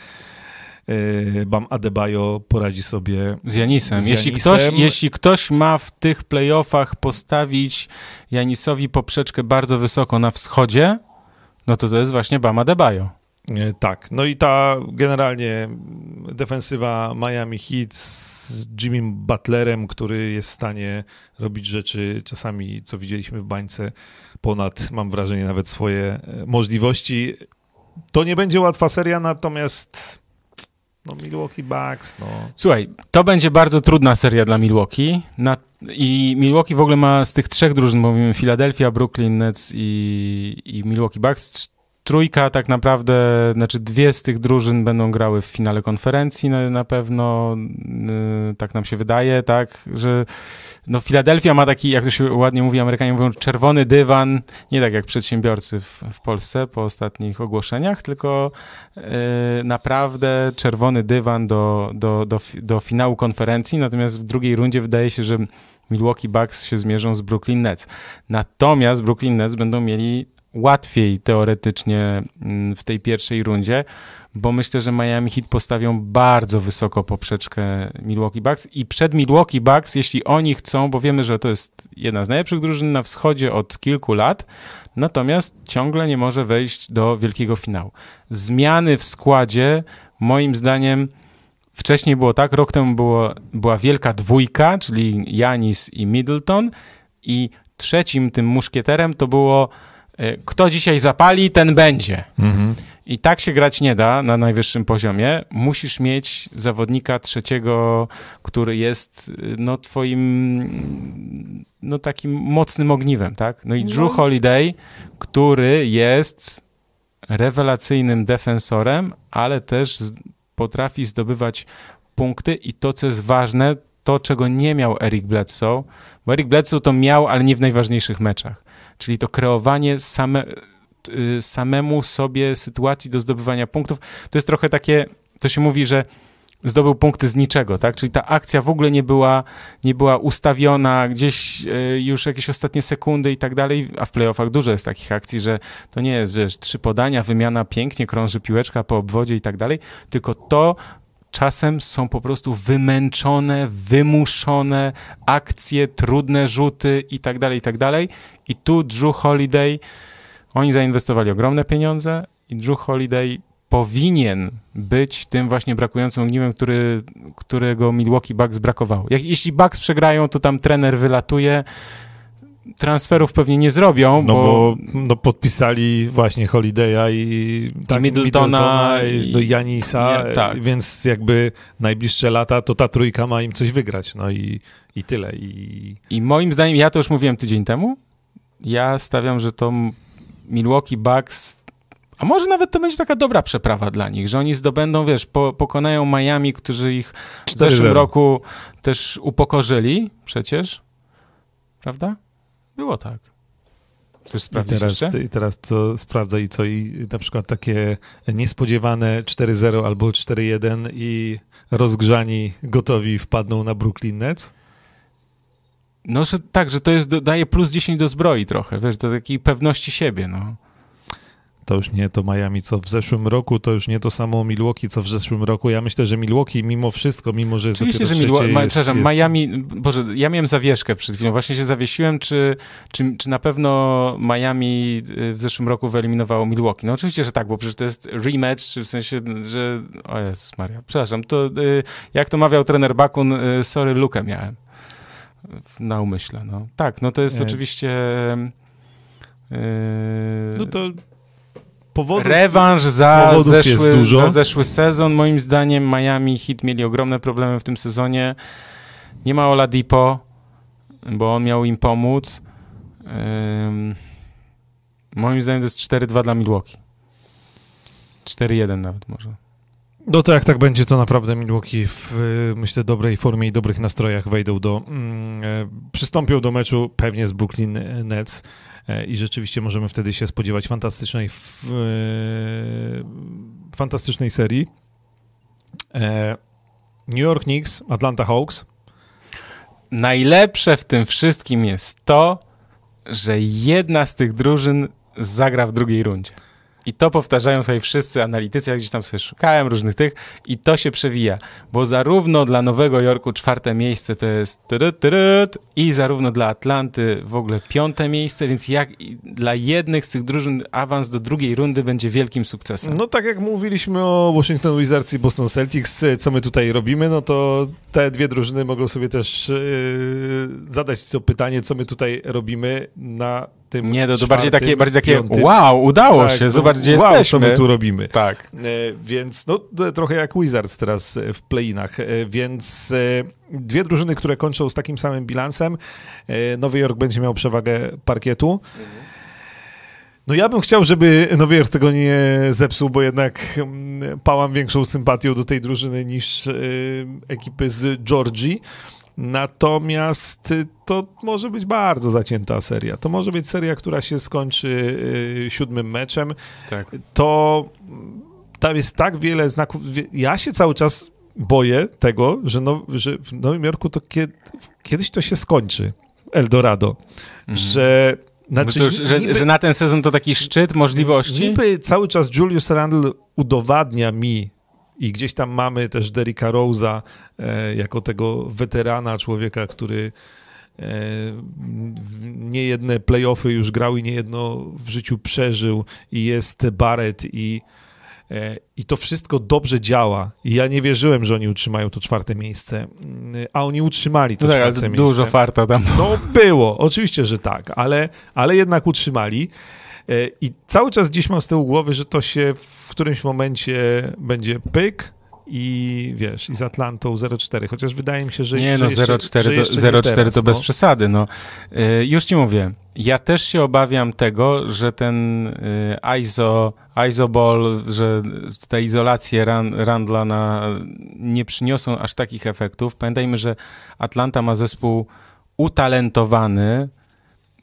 e, Bam Adebayo poradzi sobie z Janisem. Z jeśli. Ktoś, jeśli ktoś ma w tych playoffach postawić Janisowi poprzeczkę bardzo wysoko na wschodzie, no to to jest właśnie Bam Adebayo. E, Tak, no i ta generalnie defensywa Miami Heat z Jimmy Butlerem, który jest w stanie robić rzeczy czasami, co widzieliśmy w bańce, ponad, mam wrażenie, nawet swoje e, możliwości. To nie będzie łatwa seria, natomiast no Milwaukee Bucks, no... Słuchaj, to będzie bardzo trudna seria dla Milwaukee. Na, I Milwaukee w ogóle ma z tych trzech drużyn, mówimy Philadelphia, Brooklyn Nets i, i Milwaukee Bucks, trójka tak naprawdę, znaczy dwie z tych drużyn będą grały w finale konferencji na, na pewno, yy, tak nam się wydaje, tak, że no Philadelphia ma taki, jak to się ładnie mówi, Amerykanie mówią, czerwony dywan, nie tak jak przedsiębiorcy w, w Polsce po ostatnich ogłoszeniach, tylko yy, naprawdę czerwony dywan do, do, do, do finału konferencji, natomiast w drugiej rundzie wydaje się, że Milwaukee Bucks się zmierzą z Brooklyn Nets. Natomiast Brooklyn Nets będą mieli łatwiej teoretycznie mm, w tej pierwszej rundzie, bo myślę, że Miami Heat postawią bardzo wysoko poprzeczkę Milwaukee Bucks i przed Milwaukee Bucks, jeśli oni chcą, bo wiemy, że to jest jedna z najlepszych drużyn na wschodzie od kilku lat, natomiast ciągle nie może wejść do wielkiego finału. Zmiany w składzie, moim zdaniem, wcześniej było tak, rok temu było, była wielka dwójka, czyli Janis i Middleton i trzecim tym muszkieterem to było kto dzisiaj zapali, ten będzie. I tak się grać nie da na najwyższym poziomie. Musisz mieć zawodnika trzeciego, który jest y, no twoim no takim mocnym ogniwem, tak? No i Drew No. Holiday, który jest rewelacyjnym defensorem, ale też potrafi zdobywać punkty i to, co jest ważne, to, czego nie miał Eric Bledsoe, bo Eric Bledsoe to miał, ale nie w najważniejszych meczach. Czyli to kreowanie same, y, samemu sobie sytuacji do zdobywania punktów. To jest trochę takie, to się mówi, że zdobył punkty z niczego, tak? Czyli ta akcja w ogóle nie była, nie była ustawiona, gdzieś y, już jakieś ostatnie sekundy i tak dalej, a w playoffach dużo jest takich akcji, że to nie jest, wiesz, trzy podania, wymiana, pięknie krąży piłeczka po obwodzie i tak dalej, tylko to czasem są po prostu wymęczone, wymuszone akcje, trudne rzuty i tak dalej, i tak dalej. I tu Drew Holiday, oni zainwestowali ogromne pieniądze i Drew Holiday powinien być tym właśnie brakującym ogniwem, który, którego Milwaukee Bucks brakowało. Jak, jeśli Bucks przegrają, to tam trener wylatuje, transferów pewnie nie zrobią, No bo, bo no, podpisali właśnie Holiday'a i, tak, Middletona i i- do Janisa, Nie, tak. więc jakby najbliższe lata to ta trójka ma im coś wygrać, no i, i tyle. I I moim zdaniem, ja to już mówiłem tydzień temu, ja stawiam, że to Milwaukee Bucks, a może nawet to będzie taka dobra przeprawa dla nich, że oni zdobędą, wiesz, po, pokonają Miami, którzy ich w 4-0. zeszłym roku też upokorzyli przecież, prawda? Było tak. Chcesz I sprawdzić teraz, jeszcze? I teraz co sprawdza i co i na przykład takie niespodziewane 4-0 albo 4-1 i rozgrzani gotowi wpadną na Brooklyn Nets. No, że tak, że to jest, daje plus 10 do zbroi trochę, wiesz, do takiej pewności siebie, no. To już nie to Miami, co w zeszłym roku, to już nie to samo Milwaukee, co w zeszłym roku. Ja myślę, że Milwaukee mimo wszystko, mimo że jest Oczywiście, że Milwaukee, jest, przepraszam, jest, Miami, Boże, ja miałem zawieszkę przed chwilą, właśnie się zawiesiłem, czy, czy, czy na pewno Miami y, w zeszłym roku wyeliminowało Milwaukee. No oczywiście, że tak, bo przecież to jest rematch, czy w sensie, że, o Jezus Maria, przepraszam, to y, jak to mawiał trener Bakun, y, sorry, lukę miałem na umyśle, no. Tak, no to jest Nie. oczywiście... y, No to powodów... Rewanż za zeszły, za zeszły sezon. Moim zdaniem Miami Heat mieli ogromne problemy w tym sezonie. Nie ma Oladipo, bo on miał im pomóc. Ym, Moim zdaniem to jest 4-2 dla Milwaukee. 4-1 nawet może. No to jak tak będzie, to naprawdę Milwaukee w, myślę, dobrej formie i dobrych nastrojach wejdą do, mm, e, przystąpią do meczu pewnie z Brooklyn Nets i rzeczywiście możemy wtedy się spodziewać fantastycznej, e, fantastycznej serii. E, New York Knicks, Atlanta Hawks. Najlepsze w tym wszystkim jest to, że jedna z tych drużyn zagra w drugiej rundzie. I to powtarzają sobie wszyscy analitycy, jak gdzieś tam sobie szukałem różnych tych i to się przewija, bo zarówno dla Nowego Jorku czwarte miejsce to jest i zarówno dla Atlanty w ogóle piąte miejsce, więc jak dla jednych z tych drużyn awans do drugiej rundy będzie wielkim sukcesem. No tak jak mówiliśmy o Washington Wizards i Boston Celtics, co my tutaj robimy, no to te dwie drużyny mogą sobie też yy, zadać to pytanie, co my tutaj robimy na tym Nie, to, to bardziej takie, bardziej takie wow, udało tak, się, zobacz, gdzie wow, jesteśmy. co my tu robimy. Tak. E, więc no, trochę jak Wizards teraz w playinach, e, więc e, dwie drużyny, które kończą z takim samym bilansem. E, Nowy Jork będzie miał przewagę parkietu. No ja bym chciał, żeby Nowy Jork tego nie zepsuł, bo jednak mm, pałam większą sympatią do tej drużyny niż e, ekipy z Georgii. Natomiast to może być bardzo zacięta seria. To może być seria, która się skończy y, siódmym meczem. Tak. To tam jest tak wiele znaków. Ja się cały czas boję tego, że, no, że w Nowym Jorku to kiedy, kiedyś to się skończy. Eldorado. Mhm. Że znaczy, już, że, niby, że, na ten sezon to taki szczyt możliwości? Niby cały czas Julius Randle udowadnia mi, i gdzieś tam mamy też Derricka Rose'a e, jako tego weterana, człowieka, który e, niejedne playoffy już grał i niejedno w życiu przeżył i jest Barrett i, e, i to wszystko dobrze działa. I ja nie wierzyłem, że oni utrzymają to czwarte miejsce, a oni utrzymali to no tak, czwarte miejsce. Dużo farta tam. No było, oczywiście, że tak, ale, ale jednak utrzymali. E, I cały czas dziś mam z tyłu głowy, że to się w którymś momencie będzie pyk i wiesz, i z Atlantą 0,4, chociaż wydaje mi się, że Nie, no 0,4 to, 0, to bez no. przesady, no. E, już ci mówię, ja też się obawiam tego, że ten e, ISO, ISOBall, że te izolacje Randla na, nie przyniosą aż takich efektów. Pamiętajmy, że Atlanta ma zespół utalentowany,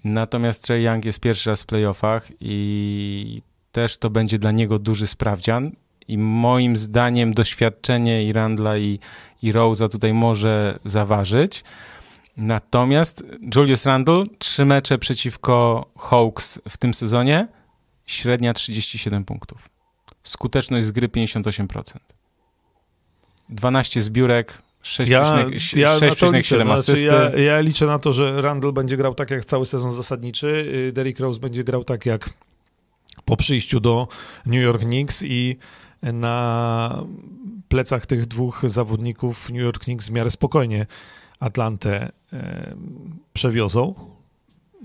Natomiast Trey Young jest pierwszy raz w playoffach i też to będzie dla niego duży sprawdzian. I moim zdaniem doświadczenie i Randla i, i Rose'a tutaj może zaważyć. Natomiast Julius Randle, trzy mecze przeciwko Hawks w tym sezonie, średnia 37 punktów. Skuteczność z gry 58%. 12 zbiórek, 6,7 ja, ja asysty. ja, ja, liczę na to, że Randall będzie grał tak jak cały sezon zasadniczy, y, Derrick Rose będzie grał tak jak po przyjściu do New York Knicks i na plecach tych dwóch zawodników New York Knicks w miarę spokojnie Atlantę przewiozą.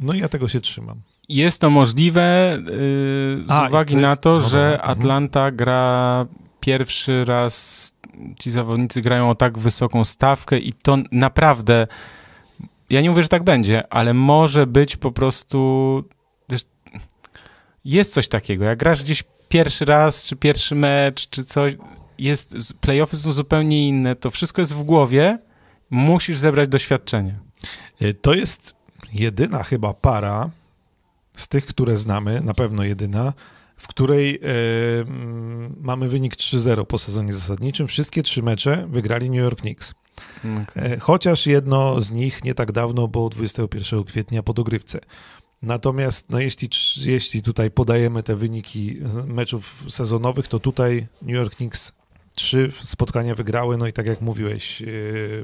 No i ja tego się trzymam. Jest to możliwe yy, z A, uwagi to jest... na to, że mhm. Atlanta gra pierwszy raz ci zawodnicy grają o tak wysoką stawkę i to naprawdę, ja nie mówię, że tak będzie, ale może być po prostu, wiesz, jest coś takiego, jak grasz gdzieś pierwszy raz, czy pierwszy mecz, czy coś, jest, playoffy są zupełnie inne, to wszystko jest w głowie, musisz zebrać doświadczenie. Y, to jest jedyna chyba para z tych, które znamy, na pewno jedyna, w której e, mamy wynik 3-0 po sezonie zasadniczym. Wszystkie trzy mecze wygrali New York Knicks. Okay. E, chociaż jedno z nich nie tak dawno, bo 21 kwietnia po dogrywce. Natomiast no jeśli, jeśli tutaj podajemy te wyniki meczów sezonowych, to tutaj New York Knicks trzy spotkania wygrały, no i tak jak mówiłeś, e,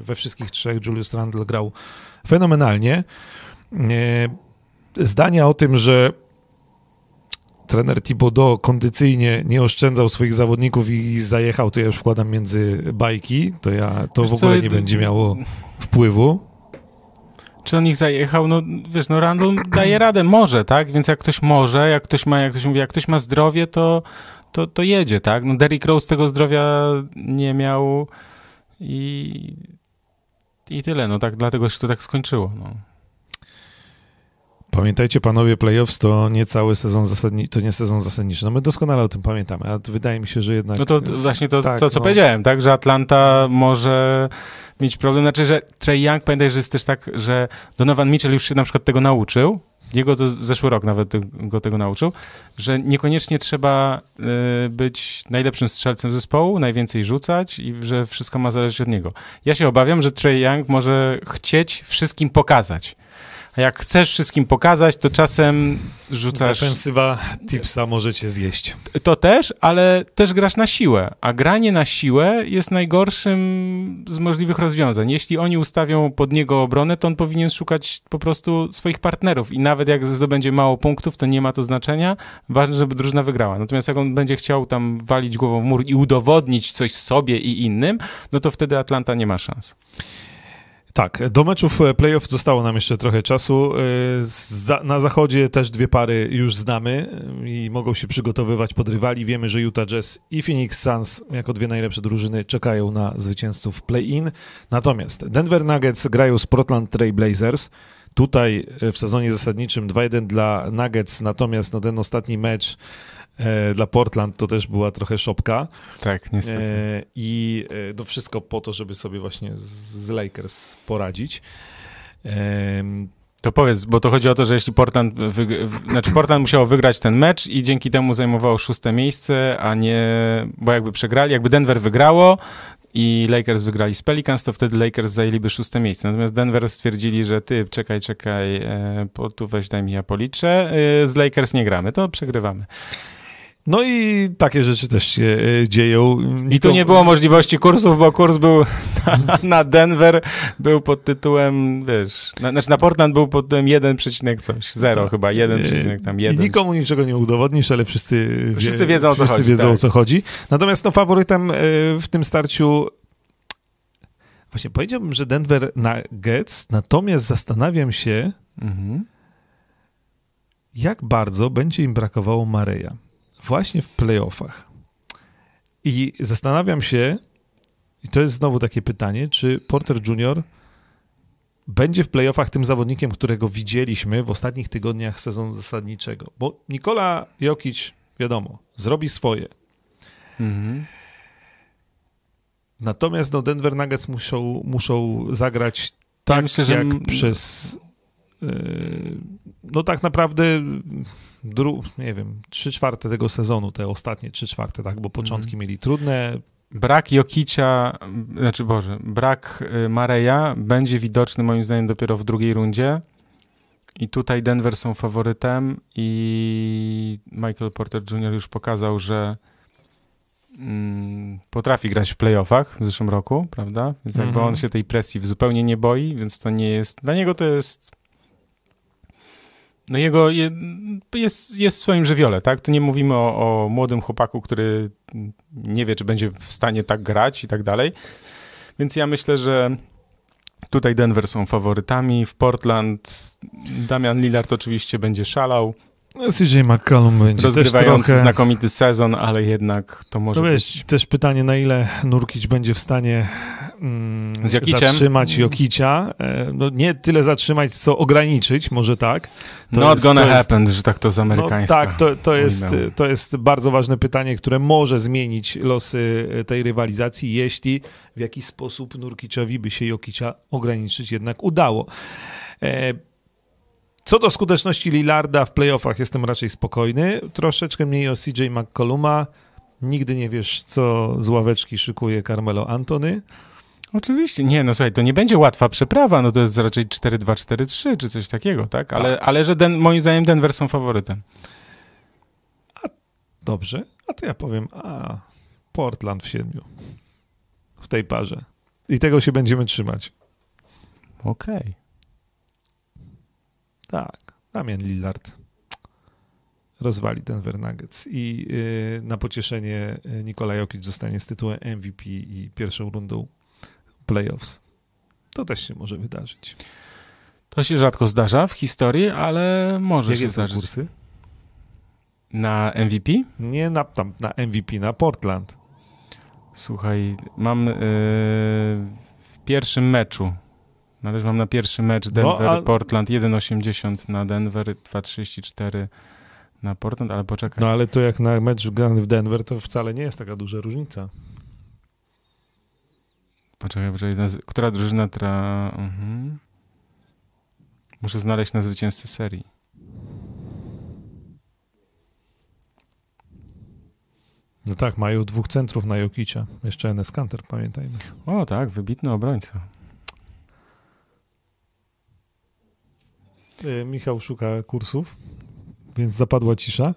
we wszystkich trzech Julius Randle grał fenomenalnie. Zdania o tym, że trener Thibodeau kondycyjnie nie oszczędzał swoich zawodników i zajechał, to ja już wkładam między bajki, to ja to wiesz w ogóle co, nie będzie miało wpływu. Czy on ich zajechał? No wiesz, no Randall daje radę, może, tak? Więc jak ktoś może, jak ktoś ma, jak ktoś mówi, jak ktoś ma zdrowie, to, to, to jedzie, tak? No Derrick Rose tego zdrowia nie miał i, i tyle, no tak, dlatego się to tak skończyło, no. Pamiętajcie, panowie, playoffs to nie cały sezon zasadniczy, to nie sezon zasadniczy. No my doskonale o tym pamiętamy, a wydaje mi się, że jednak... No to właśnie to, tak, to co no. powiedziałem, tak, że Atlanta może mieć problem, znaczy, że Trey Young, pamiętaj, że jest też tak, że Donovan Mitchell już się na przykład tego nauczył, jego to zeszły rok nawet go tego nauczył, że niekoniecznie trzeba y, być najlepszym strzelcem zespołu, najwięcej rzucać i że wszystko ma zależeć od niego. Ja się obawiam, że Trey Young może chcieć wszystkim pokazać. A jak chcesz wszystkim pokazać, to czasem rzucasz... Defensywa tipsa możecie zjeść. To też, ale też grasz na siłę, a granie na siłę jest najgorszym z możliwych rozwiązań. Jeśli oni ustawią pod niego obronę, to on powinien szukać po prostu swoich partnerów i nawet jak zdobędzie mało punktów, to nie ma to znaczenia. Ważne, żeby drużyna wygrała. Natomiast jak on będzie chciał tam walić głową w mur i udowodnić coś sobie i innym, no to wtedy Atlanta nie ma szans. Tak, do meczów e, playoff zostało nam jeszcze trochę czasu. E, na zachodzie też dwie pary już znamy e, i mogą się przygotowywać pod rywali. Wiemy, że Utah Jazz i Phoenix Suns jako dwie najlepsze drużyny czekają na zwycięzców play-in. Natomiast Denver Nuggets grają z Portland Trail Blazers. Tutaj w sezonie zasadniczym 2-1 dla Nuggets, natomiast no, ten ostatni mecz dla Portland to też była trochę szopka. Tak, niestety. E, I e, to wszystko po to, żeby sobie właśnie z, Lakers poradzić. To powiedz, bo to chodzi o to, że jeśli Portland, wyg- znaczy Portland musiało wygrać ten mecz i dzięki temu zajmowało szóste miejsce, a nie, bo jakby przegrali, jakby Denver wygrało i Lakers wygrali z Pelicans, to wtedy Lakers zajęliby szóste miejsce. Natomiast Denver stwierdzili, że ty, czekaj, czekaj, e, po, tu weź daj mi, ja policzę, e, z Lakers nie gramy, to przegrywamy. No i takie rzeczy też się e, dzieją. I tu nie było możliwości kursów, bo kurs był na, na Denver, był pod tytułem, wiesz, na, znaczy na Portland był pod tytułem 1, przecinek coś, 0 Tak. chyba, 1, przecinek tam I 1. nikomu niczego nie udowodnisz, ale wszyscy, wie- Wszyscy wiedzą, o co wszyscy chodzi, wiedzą tak. o co chodzi. Natomiast no, faworytem e, w tym starciu właśnie powiedziałbym, że Denver Nuggets, natomiast zastanawiam się, Mhm. jak bardzo będzie im brakowało Mareja właśnie w playoffach. I zastanawiam się, i to jest znowu takie pytanie, czy Porter Jr. będzie w playoffach tym zawodnikiem, którego widzieliśmy w ostatnich tygodniach sezonu zasadniczego. Bo Nikola Jokic, wiadomo, zrobi swoje. Mhm. Natomiast no, Denver Nuggets muszą, muszą zagrać tak, myślę, że jak m- przez yy, no tak naprawdę dru, nie wiem, trzy czwarte tego sezonu, te ostatnie trzy czwarte, tak, bo początki Mhm. mieli trudne. Brak Jokicia, znaczy Boże, brak y, Mareja będzie widoczny moim zdaniem dopiero w drugiej rundzie. I tutaj Denver są faworytem i Michael Porter Jr. już pokazał, że mm, potrafi grać w playoffach w zeszłym roku, prawda? Więc jakby Mhm. on się tej presji zupełnie nie boi, więc to nie jest, dla niego to jest no jego je, jest, jest w swoim żywiole, tak? Tu nie mówimy o, o młodym chłopaku, który nie wie, czy będzie w stanie tak grać i tak dalej. Więc ja myślę, że tutaj Denver są faworytami. W Portland Damian Lillard oczywiście będzie szalał, CJ McCollum będzie też rozgrywający trochę... znakomity sezon, ale jednak to może To być... wiesz, też pytanie, na ile Nurkic będzie w stanie mm, zatrzymać Jokicia. E, No, nie tyle zatrzymać, co ograniczyć, może tak. To Not jest- gonna to jest- happen, że tak to z amerykańska. No, tak, to, to, jest, to jest bardzo ważne pytanie, które może zmienić losy tej rywalizacji, jeśli w jakiś sposób Nurkiczowi by się Jokicia ograniczyć jednak udało. E, Co do skuteczności Lillarda w playoffach jestem raczej spokojny. Troszeczkę mniej o CJ McColluma. Nigdy nie wiesz, co z ławeczki szykuje Carmelo Antony. Oczywiście, nie, no słuchaj, to nie będzie łatwa przeprawa, no to jest raczej 4-2-4-3 czy coś takiego, tak? Ale, ale że den, moim zdaniem Denver są faworytem. Dobrze, a to ja powiem, a Portland w siedmiu. W tej parze. I tego się będziemy trzymać. Okej. Tak, Damian Lillard rozwali Denver Nuggets i y, na pocieszenie y, Nikola Jokic zostanie z tytułem MVP i pierwszą rundą playoffs. To też się może wydarzyć. To się rzadko zdarza w historii, ale może Jakie się zdarzyć. kursy? Na MVP? Nie na, tam, na MVP, na Portland. Słuchaj, mam yy, w pierwszym meczu Ale już mam na pierwszy mecz Denver-Portland no, a... 1,80 na Denver, 2,34 na Portland, ale poczekaj. No ale to jak na mecz grany w Denver, to wcale nie jest taka duża różnica. Poczekaj, poczekaj, która drużyna tra... Mhm. Muszę znaleźć na zwycięzcę serii. No tak, mają dwóch centrów na Jokicia. Jeszcze Enes Kanter, pamiętajmy. O tak, wybitny obrońca. Michał szuka kursów, więc zapadła cisza.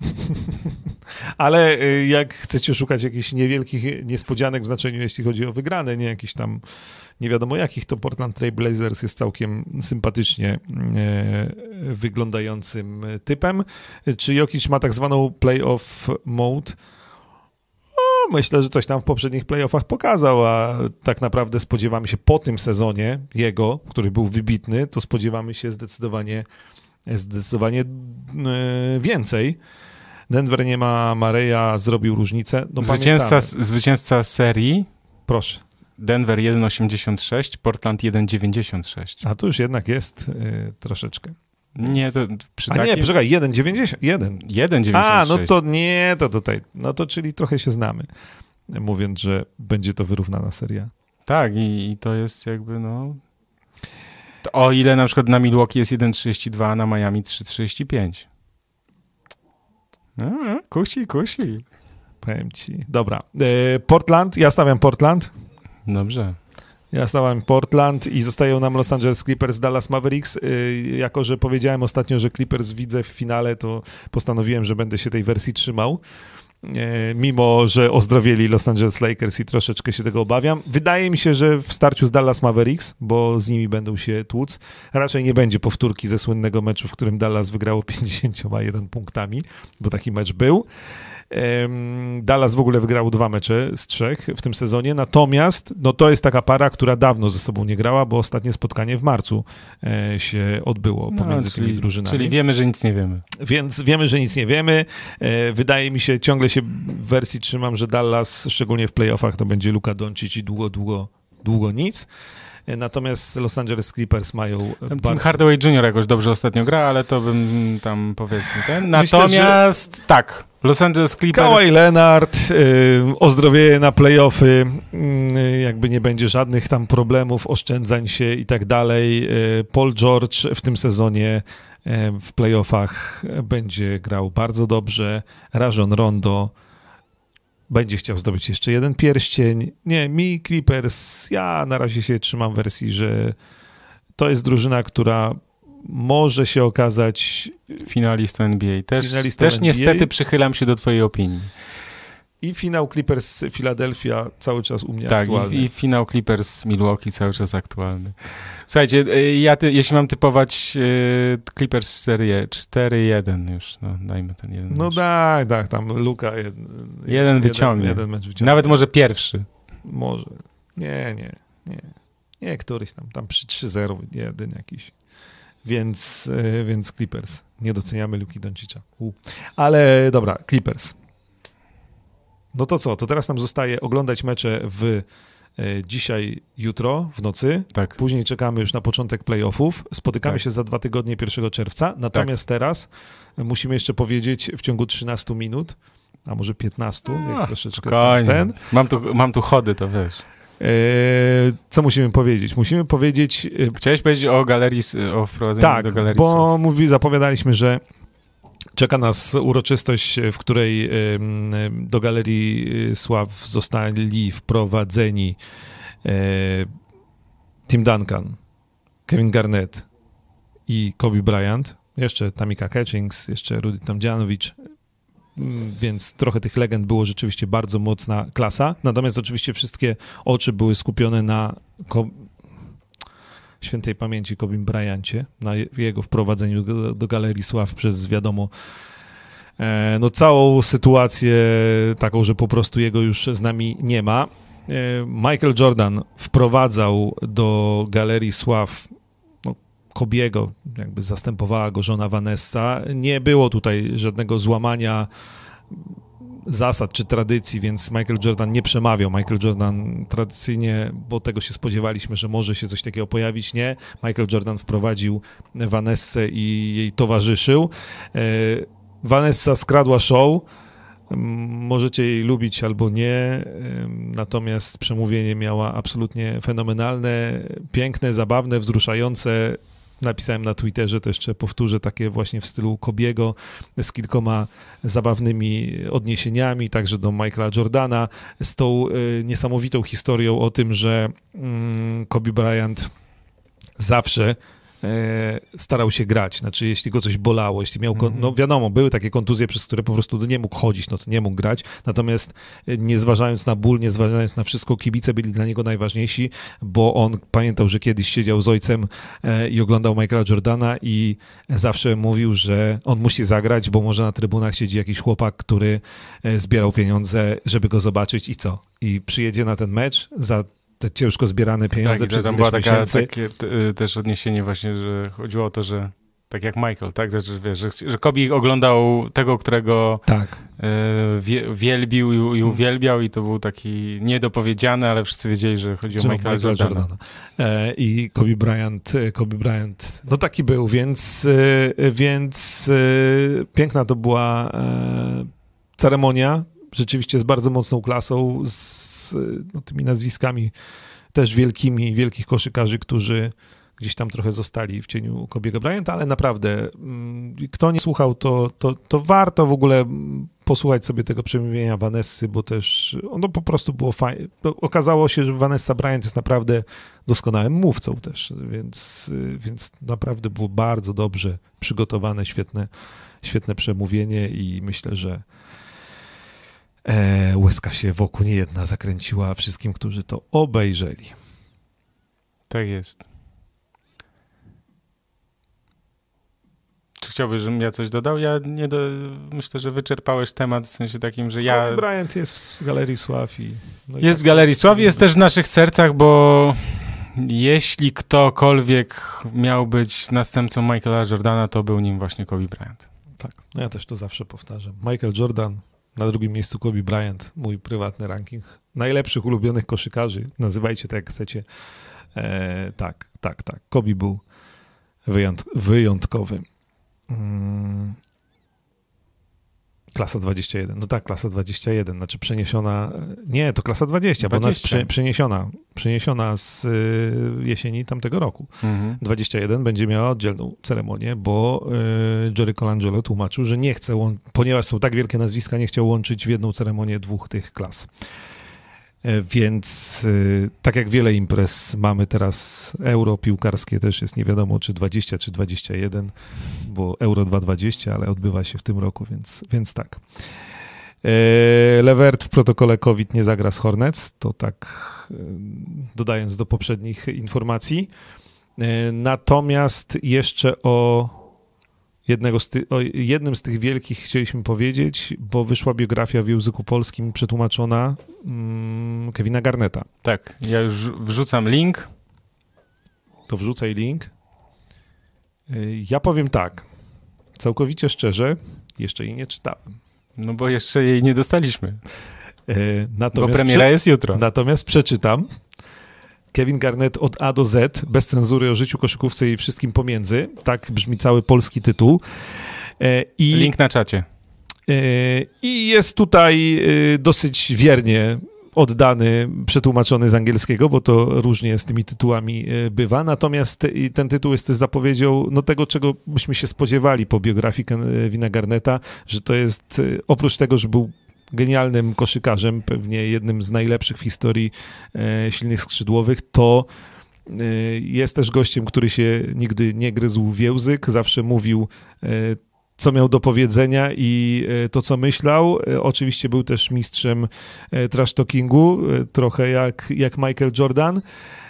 [laughs] Ale y, jak chcecie szukać jakichś niewielkich niespodzianek w znaczeniu, jeśli chodzi o wygrane, nie jakichś tam nie wiadomo jakich, to Portland Trail Blazers jest całkiem sympatycznie e, wyglądającym typem. Czy Jokic ma tak zwaną playoff mode? Myślę, że coś tam w poprzednich playoffach pokazał, a tak naprawdę spodziewamy się po tym sezonie jego, który był wybitny, to spodziewamy się zdecydowanie, zdecydowanie e, więcej. Denver nie ma Mareja, zrobił różnicę. No, zwycięzca, zwycięzca serii. Proszę. Denver 1,86, Portland 1,96. A to już jednak jest y, troszeczkę. Nie, to przy A takim... nie, poczekaj, 1,90. 1. 1,96. A, no to nie, to tutaj, no to czyli trochę się znamy, mówiąc, że będzie to wyrównana seria. Tak, i, i to jest jakby, no... O ile na przykład na Milwaukee jest 1,32, a na Miami 3,35. No, kusi, kusi. Powiem ci. Dobra. E, Portland, ja stawiam Portland. Dobrze. Ja stawiam Portland i zostają nam Los Angeles Clippers, Dallas Mavericks. E, jako, że powiedziałem ostatnio, że Clippers widzę w finale, to postanowiłem, że będę się tej wersji trzymał. E, mimo, że ozdrowieli Los Angeles Lakers i troszeczkę się tego obawiam. Wydaje mi się, że w starciu z Dallas Mavericks, bo z nimi będą się tłuc, raczej nie będzie powtórki ze słynnego meczu, w którym Dallas wygrało [laughs] 51 punktami, bo taki mecz był. Dallas w ogóle wygrało dwa mecze z trzech w tym sezonie, natomiast no to jest taka para, która dawno ze sobą nie grała, bo ostatnie spotkanie w marcu e, się odbyło no, pomiędzy czyli, tymi drużynami. Czyli wiemy, że nic nie wiemy. Więc wiemy, że nic nie wiemy. E, wydaje mi się, ciągle się w wersji trzymam, że Dallas, szczególnie w playoffach, to będzie Luka Doncic i długo, długo, długo nic. Natomiast Los Angeles Clippers mają. Tam bardzo... Hardaway Jr. jakoś dobrze ostatnio gra, ale to bym tam powiedzmy ten. Natomiast Myślę, że... tak. Los Angeles Clippers. Kawhi Leonard y, ozdrowieje na playoffy, y, jakby nie będzie żadnych tam problemów, oszczędzań się i tak dalej. Y, Paul George w tym sezonie y, w playoffach będzie grał bardzo dobrze. Rajon Rondo będzie chciał zdobyć jeszcze jeden pierścień. Nie, mi Clippers, ja na razie się trzymam wersji, że to jest drużyna, która może się okazać finalistą NBA. Też, finalistą też NBA. niestety przychylam się do twojej opinii. I finał Clippers Philadelphia cały czas u mnie tak, aktualny. Tak, i, i, finał Clippers Milwaukee cały czas aktualny. Słuchajcie, y, ja ty, jeśli mam typować y, Clippers serię 4-1 już, no dajmy ten jeden No daj, tak, tam Luka jeden, jeden wyciągnie. Jeden, jeden wyciągnie. Nawet może pierwszy. Może. Nie, nie, nie. Nie, któryś tam, tam przy 3-0 jeden jakiś. Więc, y, więc Clippers. Nie doceniamy Luki Doncicza. Ale dobra, Clippers. No to co? To teraz nam zostaje oglądać mecze w e, dzisiaj, jutro w nocy. Tak. Później czekamy już na początek playoffów. Spotykamy tak. się za dwa tygodnie 1 czerwca. Natomiast tak. teraz musimy jeszcze powiedzieć w ciągu 13 minut, a może 15, a, jak troszeczkę ten. Mam tu, mam tu chody, to wiesz. E, co musimy powiedzieć? Musimy powiedzieć... E, Chciałeś powiedzieć o galerii, o wprowadzeniu tak, do galerii bo mówi, zapowiadaliśmy, że Czeka nas uroczystość, w której do Galerii Sław zostali wprowadzeni e, Tim Duncan, Kevin Garnett i Kobe Bryant, jeszcze Tamika Catchings, jeszcze Rudy Tomdzianowicz, mm, więc trochę tych legend było rzeczywiście bardzo mocna klasa. Natomiast oczywiście wszystkie oczy były skupione na świętej pamięci Kobim Bryancie, na jego wprowadzeniu do, do Galerii Sław przez, wiadomo, e, no całą sytuację taką, że po prostu jego już z nami nie ma. E, Michael Jordan wprowadzał do Galerii Sław Kobiego, jakby zastępowała go żona Vanessa. Nie było tutaj żadnego złamania zasad czy tradycji, więc Michael Jordan nie przemawiał. Michael Jordan tradycyjnie, bo tego się spodziewaliśmy, że może się coś takiego pojawić, nie. Michael Jordan wprowadził Vanessę i jej towarzyszył. E, Vanessa skradła show. Możecie jej lubić albo nie, natomiast przemówienie miała absolutnie fenomenalne, piękne, zabawne, wzruszające napisałem na Twitterze, to jeszcze powtórzę, takie właśnie w stylu Kobiego z kilkoma zabawnymi odniesieniami, także do Michaela Jordana, z tą y, niesamowitą historią o tym, że mm, Kobe Bryant zawsze starał się grać. Znaczy, jeśli go coś bolało, jeśli miał, mm -hmm. no wiadomo, były takie kontuzje, przez które po prostu nie mógł chodzić, no to nie mógł grać. Natomiast e, nie zważając na ból, nie zważając na wszystko, kibice byli dla niego najważniejsi, bo on pamiętał, że kiedyś siedział z ojcem e, i oglądał Michaela Jordana i zawsze mówił, że on musi zagrać, bo może na trybunach siedzi jakiś chłopak, który zbierał pieniądze, żeby go zobaczyć i co? I przyjedzie na ten mecz za te ciężko zbierane pieniądze tak, przez tam była taka, takie y, też odniesienie właśnie, że chodziło o to, że tak jak Michael, tak? Znaczy, wiesz, że, że Kobe oglądał tego, którego tak. y, wie, wielbił i, i, mm. uwielbiał i to był taki niedopowiedziany, ale wszyscy wiedzieli, że chodzi o Michaela, Michaela Jordana. Jordana. E, I Kobe Bryant, e, Kobe Bryant, no taki był, więc, więc piękna to była e, ceremonia, rzeczywiście z bardzo mocną klasą, z no, tymi nazwiskami też wielkimi, wielkich koszykarzy, którzy gdzieś tam trochę zostali w cieniu Kobiego Bryanta, ale naprawdę, mm, kto nie słuchał, to, to, to warto w ogóle posłuchać sobie tego przemówienia Vanessy, bo też ono po prostu było fajne. Okazało się, że Vanessa Bryant jest naprawdę doskonałym mówcą też, więc, więc naprawdę było bardzo dobrze przygotowane, świetne, świetne przemówienie i myślę, że e, łezka się wokół niejedna zakręciła wszystkim, którzy to obejrzeli. Tak jest. Czy chciałbyś, żebym ja coś dodał? Ja nie do... myślę, że wyczerpałeś temat w sensie takim, że ja... No, Bryant jest w Galerii Sław i... No jest i tak w Galerii Sław, jest też w naszych sercach, bo jeśli ktokolwiek miał być następcą Michaela Jordana, to był nim właśnie Kobe Bryant. Tak, no ja też to zawsze powtarzam. Michael Jordan, na drugim miejscu Kobe Bryant, mój prywatny ranking najlepszych ulubionych koszykarzy. Nazywajcie to jak chcecie. E, tak, tak, tak. Kobe był wyjąt, wyjątkowy. Klasa 21. No tak, klasa 21, znaczy przeniesiona. Nie, to klasa 20, 20. bo ona jest prze, przeniesiona, przeniesiona z y, jesieni tamtego roku. Mhm. 21 będzie miała oddzielną ceremonię, bo y, Jerry Colangelo tłumaczył, że nie chce, ponieważ są tak wielkie nazwiska, nie chciał łączyć w jedną ceremonię dwóch tych klas. E, więc e, tak jak wiele imprez mamy teraz euro piłkarskie też jest nie wiadomo czy 20 czy 21, bo euro 220, ale odbywa się w tym roku, więc, więc tak. E, Levert w protokole COVID nie zagra z Hornets, to tak dodając do poprzednich informacji. Natomiast jeszcze o jednego z ty, o jednym z tych wielkich chcieliśmy powiedzieć, bo wyszła biografia w języku polskim przetłumaczona mm, Kevina Garneta. Tak, ja już wrzucam link. To wrzucaj link. Y, ja powiem tak, całkowicie szczerze, jeszcze jej nie czytałem. No bo jeszcze jej nie dostaliśmy. Natomiast bo premiera jest jutro. Natomiast przeczytam Kevin Garnett od A do Z, bez cenzury o życiu koszykówce i wszystkim pomiędzy. Tak brzmi cały polski tytuł. E, I, Link na czacie. E, I jest tutaj e, dosyć wiernie oddany, przetłumaczony z angielskiego, bo to różnie z tymi tytułami bywa. Natomiast ten tytuł jest też zapowiedzią no, tego, czego byśmy się spodziewali po biografii Kevina Garneta, że to jest oprócz tego, że był genialnym koszykarzem, pewnie jednym z najlepszych w historii e, silnych skrzydłowych, to e, jest też gościem, który się nigdy nie gryzł w język, zawsze mówił e, co miał do powiedzenia i to, co myślał. Oczywiście był też mistrzem trash talkingu, trochę jak, jak Michael Jordan,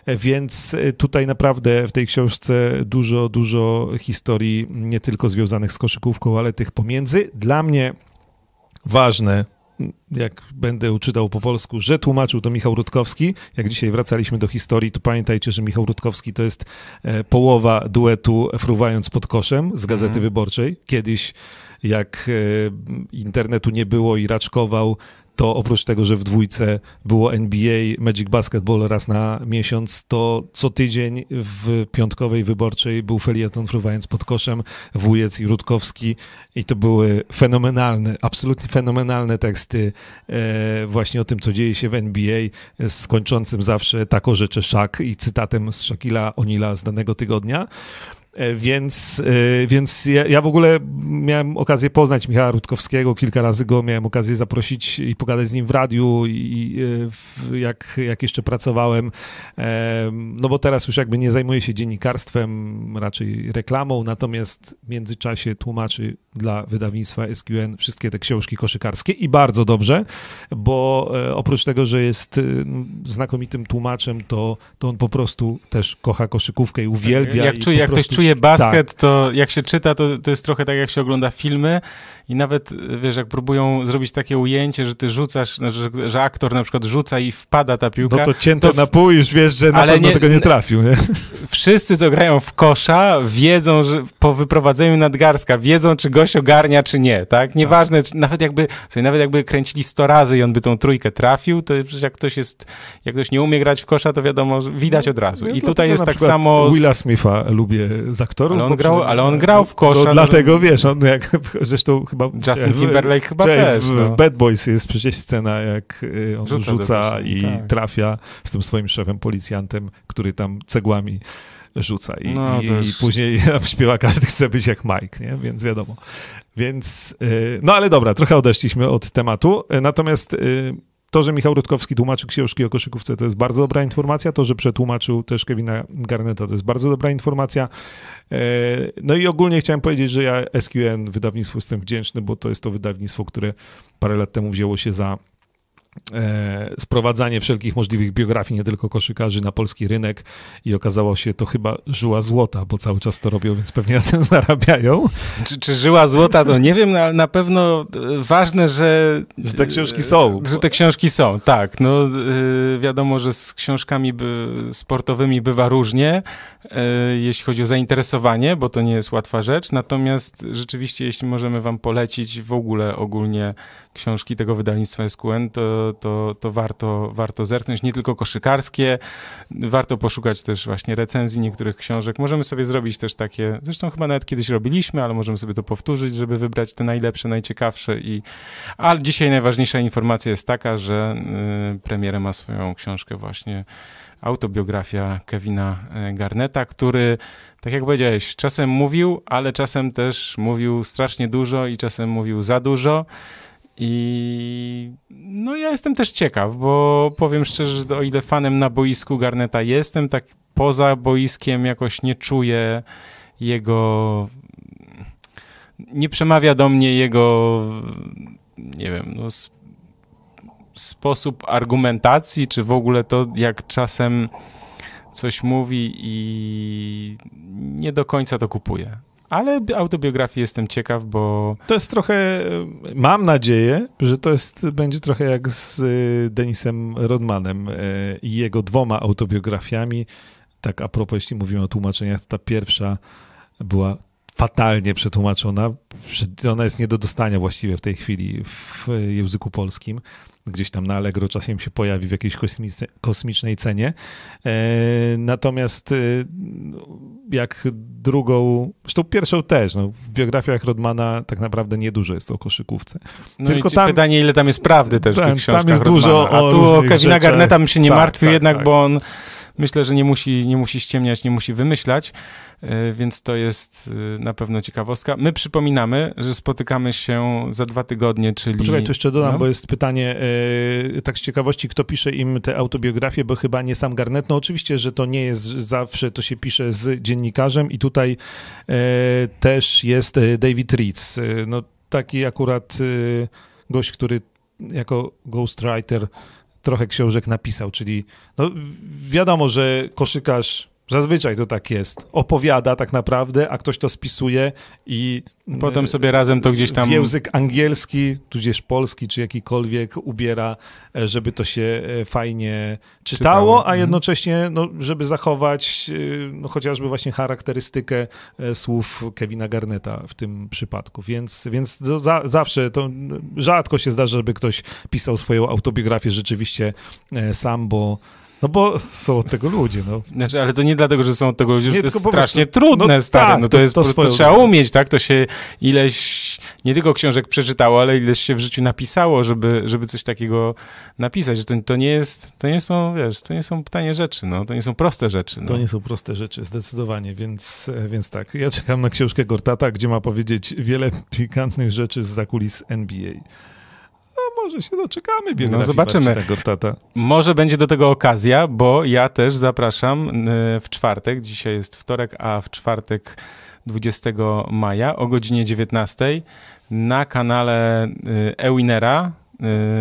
więc tutaj naprawdę w tej książce dużo, dużo historii, nie tylko związanych z koszykówką, ale tych pomiędzy. Dla mnie ważne jak będę uczytał po polsku, że tłumaczył to Michał Rutkowski. Jak dzisiaj wracaliśmy do historii, to pamiętajcie, że Michał Rutkowski to jest e, połowa duetu Fruwając pod koszem z Gazety Mhm. Wyborczej. Kiedyś, jak e, internetu nie było i raczkował, to oprócz tego, że w dwójce było NBA, Magic Basketball raz na miesiąc, to co tydzień w piątkowej wyborczej był felieton fruwając pod koszem, Wujec i Rutkowski i to były fenomenalne, absolutnie fenomenalne teksty e, właśnie o tym, co dzieje się w NBA, z kończącym zawsze tako rzeczy Szak i cytatem z Shakila Onila z danego tygodnia. E, Więc, e, więc ja, ja w ogóle miałem okazję poznać Michała Rutkowskiego, kilka razy go miałem okazję zaprosić i pogadać z nim w radiu, i, e, w, jak, jak jeszcze pracowałem. No bo teraz już jakby nie zajmuję się dziennikarstwem, raczej reklamą, natomiast w międzyczasie tłumaczy dla wydawnictwa SQN wszystkie te książki koszykarskie i bardzo dobrze, bo oprócz tego, że jest znakomitym tłumaczem, to, to on po prostu też kocha koszykówkę i uwielbia. Jak, i czuje, jak ktoś prostu- basket, to jak się czyta, to, to jest trochę tak, jak się ogląda filmy i nawet, wiesz, jak próbują zrobić takie ujęcie, że ty rzucasz, no, że, że aktor na przykład rzuca i wpada ta piłka. No to cięte to na pół już wiesz, że na Ale pewno nie- tego nie trafił, nie? Wszyscy, co grają w kosza, wiedzą, że po wyprowadzeniu nadgarstka, wiedzą, czy gość ogarnia, czy nie, tak? Nieważne, czy- nawet jakby, słuchaj, nawet jakby kręcili 100 razy i on by tą trójkę trafił, to przecież jak ktoś jest, jak ktoś nie umie grać w kosza, to wiadomo, że widać od razu. I tutaj jest tak samo... z- Willa Smitha lubię z aktorów. Ale on grał- ale on grał w kosza, No, no- dlatego, wiesz, on jak, [laughs] zresztą chyba... Justin w- Timberlake chyba też, W, no. w Bad Boys jest przecież scena, jak y, on Rzuca rzuca, i tak. trafia z tym swoim szefem, policjantem, który tam cegłami rzuca. I, No, i, i później [laughs] śpiewa, każdy chce być jak Mike, nie? Więc wiadomo. Więc, y, no ale dobra, trochę odeszliśmy od tematu. Natomiast y, to, że Michał Rutkowski tłumaczy książki o koszykówce, to jest bardzo dobra informacja. To, że przetłumaczył też Kevina Garneta, to jest bardzo dobra informacja. E, No i ogólnie chciałem powiedzieć, że ja SQN wydawnictwu jestem wdzięczny, bo to jest to wydawnictwo, które parę lat temu wzięło się za sprowadzanie wszelkich możliwych biografii, nie tylko koszykarzy, na polski rynek i okazało się to chyba żyła złota, bo cały czas to robią, więc pewnie na tym [laughs] zarabiają. Czy, czy żyła złota, to nie wiem, no, ale na pewno e, ważne, że... Że te książki są. Że te książki są, tak. No e, wiadomo, że z książkami sportowymi bywa różnie, e, jeśli chodzi o zainteresowanie, bo to nie jest łatwa rzecz. Natomiast rzeczywiście, jeśli możemy wam polecić w ogóle ogólnie książki tego wydawnictwa SQN, to, to, to warto, warto zerknąć, nie tylko koszykarskie, warto poszukać też właśnie recenzji niektórych książek. Możemy sobie zrobić też takie, zresztą chyba nawet kiedyś robiliśmy, ale możemy sobie to powtórzyć, żeby wybrać te najlepsze, najciekawsze i ale dzisiaj najważniejsza informacja jest taka, że y, premierem ma swoją książkę właśnie autobiografia Kevina y, Garneta, który, tak jak powiedziałeś, czasem mówił, ale czasem też mówił strasznie dużo i czasem mówił za dużo. I no ja jestem też ciekaw, bo powiem szczerze, że o ile fanem na boisku Garneta jestem, tak poza boiskiem jakoś nie czuję jego nie przemawia do mnie jego nie wiem, no, sposób argumentacji, czy w ogóle to, jak czasem coś mówi i nie do końca to kupuję. Ale bi- autobiografii jestem ciekaw, bo To jest trochę, mam nadzieję, że to jest, będzie trochę jak z y, Denisem Rodmanem y, i jego dwoma autobiografiami. Tak a propos, jeśli mówimy o tłumaczeniach, to ta pierwsza była fatalnie przetłumaczona. Prze- Ona jest nie do dostania właściwie w tej chwili w języku polskim. Gdzieś tam na Allegro czasem się pojawi w jakiejś kosmicznej, kosmicznej cenie. E, natomiast e, jak drugą, zresztą pierwszą też, no, w biografiach Rodmana tak naprawdę niedużo jest o koszykówce. no Tylko i tam- pytanie, ile tam jest prawdy też w Tam- tych tam książkach jest dużo Rodmana. o A tu o Kevina rzeczach. Garneta bym się nie Tak, martwił tak, jednak, tak. bo on myślę, że nie musi, nie musi ściemniać, nie musi wymyślać, e, więc to jest e, na pewno ciekawostka. My przypominamy, że spotykamy się za dwa tygodnie, czyli... Poczekaj, tu jeszcze dodam, No. bo jest pytanie e, tak z ciekawości, kto pisze im te autobiografie, bo chyba nie sam Garnet. No oczywiście, że to nie jest zawsze, to się pisze z dziennikarzem i tutaj też jest David Reeds. No taki akurat gość, który jako ghostwriter trochę książek napisał, czyli no, wiadomo, że koszykarz Zazwyczaj to tak jest. Opowiada tak naprawdę, a ktoś to spisuje i Potem sobie razem to gdzieś tam... w język angielski, tudzież polski, czy jakikolwiek ubiera, e, żeby to się e, fajnie czytało, Czytało, a mhm. jednocześnie, no, żeby zachować e, no, chociażby właśnie charakterystykę e, słów Kevina Garneta w tym przypadku. Więc, więc za, zawsze to rzadko się zdarza, żeby ktoś pisał swoją autobiografię rzeczywiście e, sam, bo no bo są od tego ludzie, no. Znaczy, ale to nie dlatego, że są od tego ludzie, że Nie, to jest strasznie prostu- trudne, no stary. tak, no to, to- jest to po prostu, swoją trzeba umieć, tak? To się ileś, nie tylko książek przeczytało, ale ileś się w życiu napisało, żeby, żeby coś takiego napisać. To, to nie jest, to nie są, wiesz, to nie są tanie rzeczy, no. To nie są proste rzeczy, no. To nie są proste rzeczy, zdecydowanie, więc, więc tak. Ja czekam na książkę Gortata, gdzie ma powiedzieć wiele pikantnych rzeczy z zakulis NBA. No może się doczekamy biografii No, zobaczymy. Marcina Gortata. Może będzie do tego okazja, bo ja też zapraszam w czwartek, dzisiaj jest wtorek, a w czwartek 20 maja o godzinie 19 na kanale y, Ewinera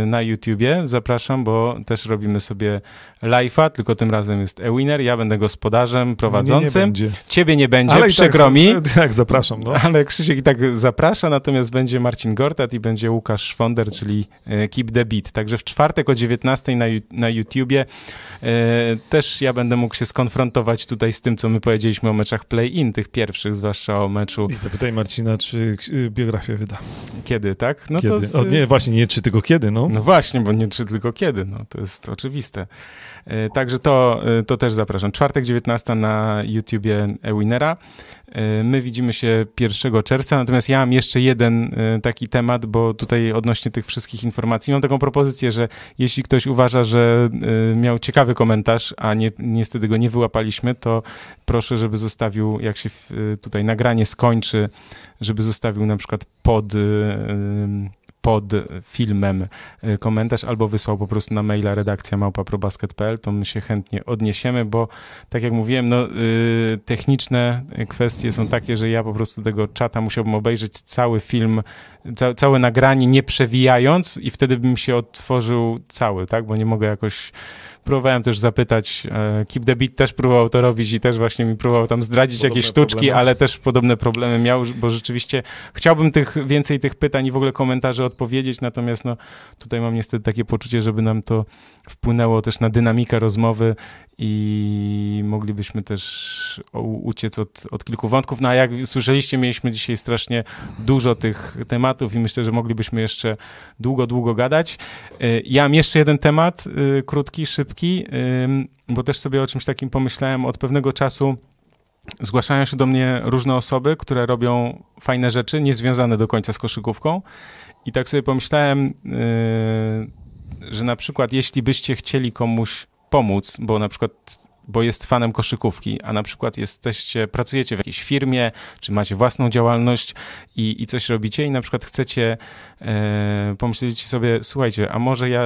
na YouTubie. Zapraszam, bo też robimy sobie live'a, tylko tym razem jest Ewiner, ja będę gospodarzem, Nie, nie prowadzącym. będzie. Ciebie nie będzie, Ale i przykro tak, mi. [laughs] Tak, zapraszam. No. Ale Krzysiek i tak zaprasza, natomiast będzie Marcin Gortat i będzie Łukasz Szwonder, czyli e, Keep the Beat. Także w czwartek o 19 na, na YouTubie e, też ja będę mógł się skonfrontować tutaj z tym, co my powiedzieliśmy o meczach play-in, tych pierwszych, zwłaszcza o meczu I zapytaj Marcina, czy y, biografię wyda. kiedy, tak? No kiedy? z- o, nie, właśnie, nie czy tylko kiedy, no. no właśnie, bo nie czy tylko kiedy, no to jest oczywiste. E, Także to, e, to też zapraszam. Czwartek 19 na YouTubie Ewinera. E, My widzimy się 1 czerwca, natomiast ja mam jeszcze jeden taki temat, bo tutaj odnośnie tych wszystkich informacji mam taką propozycję, że jeśli ktoś uważa, że miał ciekawy komentarz, a nie, niestety go nie wyłapaliśmy, to proszę, żeby zostawił, jak się tutaj nagranie skończy, żeby zostawił na przykład pod, pod filmem y, komentarz albo wysłał po prostu na maila redakcja małpaprobasket.pl, to my się chętnie odniesiemy, bo tak jak mówiłem, no, y, techniczne kwestie są takie, że ja po prostu tego czata musiałbym obejrzeć cały film, ca, całe nagranie nie przewijając i wtedy bym się otworzył cały, tak, bo nie mogę jakoś Próbowałem też zapytać, e, Keep the Beat też próbował to robić i też właśnie mi próbował tam zdradzić Podobne jakieś sztuczki, problemy. ale też podobne problemy miał, bo rzeczywiście chciałbym tych więcej tych pytań i w ogóle komentarzy odpowiedzieć, natomiast no, tutaj mam niestety takie poczucie, żeby nam to wpłynęło też na dynamikę rozmowy i moglibyśmy też uciec od, od kilku wątków. No a jak słyszeliście, mieliśmy dzisiaj strasznie dużo tych tematów i myślę, że moglibyśmy jeszcze długo, długo gadać. Y, Ja mam jeszcze jeden temat, y, krótki, szybki, ym, bo też sobie o czymś takim pomyślałem od pewnego czasu. Zgłaszają się do mnie różne osoby, które robią fajne rzeczy, niezwiązane do końca z koszykówką. I tak sobie pomyślałem, że na przykład jeśli byście chcieli komuś pomóc, bo na przykład bo jest fanem koszykówki, a na przykład jesteście, pracujecie w jakiejś firmie, czy macie własną działalność i, i coś robicie i na przykład chcecie e, pomyśleć sobie, słuchajcie, a może ja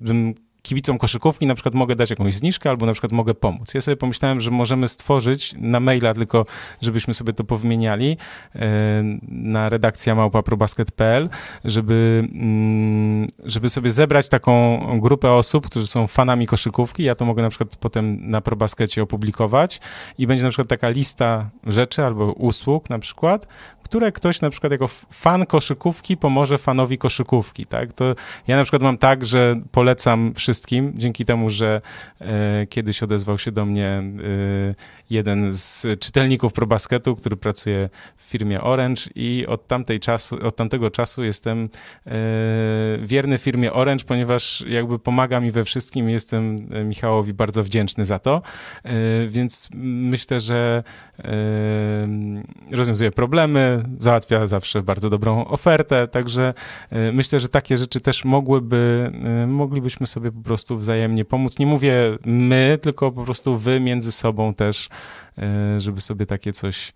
bym kibicom koszykówki na przykład mogę dać jakąś zniżkę albo na przykład mogę pomóc. Ja sobie pomyślałem, że możemy stworzyć na maila tylko, żebyśmy sobie to powymieniali e, na redakcja małpaprobasket.pl, żeby, mm, żeby sobie zebrać taką grupę osób, którzy są fanami koszykówki. Ja to mogę na przykład potem na probaskecie opublikować i będzie na przykład taka lista rzeczy albo usług na przykład, które ktoś na przykład jako fan koszykówki pomoże fanowi koszykówki, tak? To ja na przykład mam tak, że polecam wszystkim, dzięki temu, że e, kiedyś odezwał się do mnie e, jeden z czytelników ProBasketu, który pracuje w firmie Orange i od, tamtej czasu, od tamtego czasu jestem e, wierny firmie Orange, ponieważ jakby pomaga mi we wszystkim jestem e, Michałowi bardzo wdzięczny za to, e, więc myślę, że rozwiązuje problemy, załatwia zawsze bardzo dobrą ofertę, także myślę, że takie rzeczy też mogłyby, moglibyśmy sobie po prostu wzajemnie pomóc. Nie mówię my, tylko po prostu wy między sobą też, żeby sobie takie coś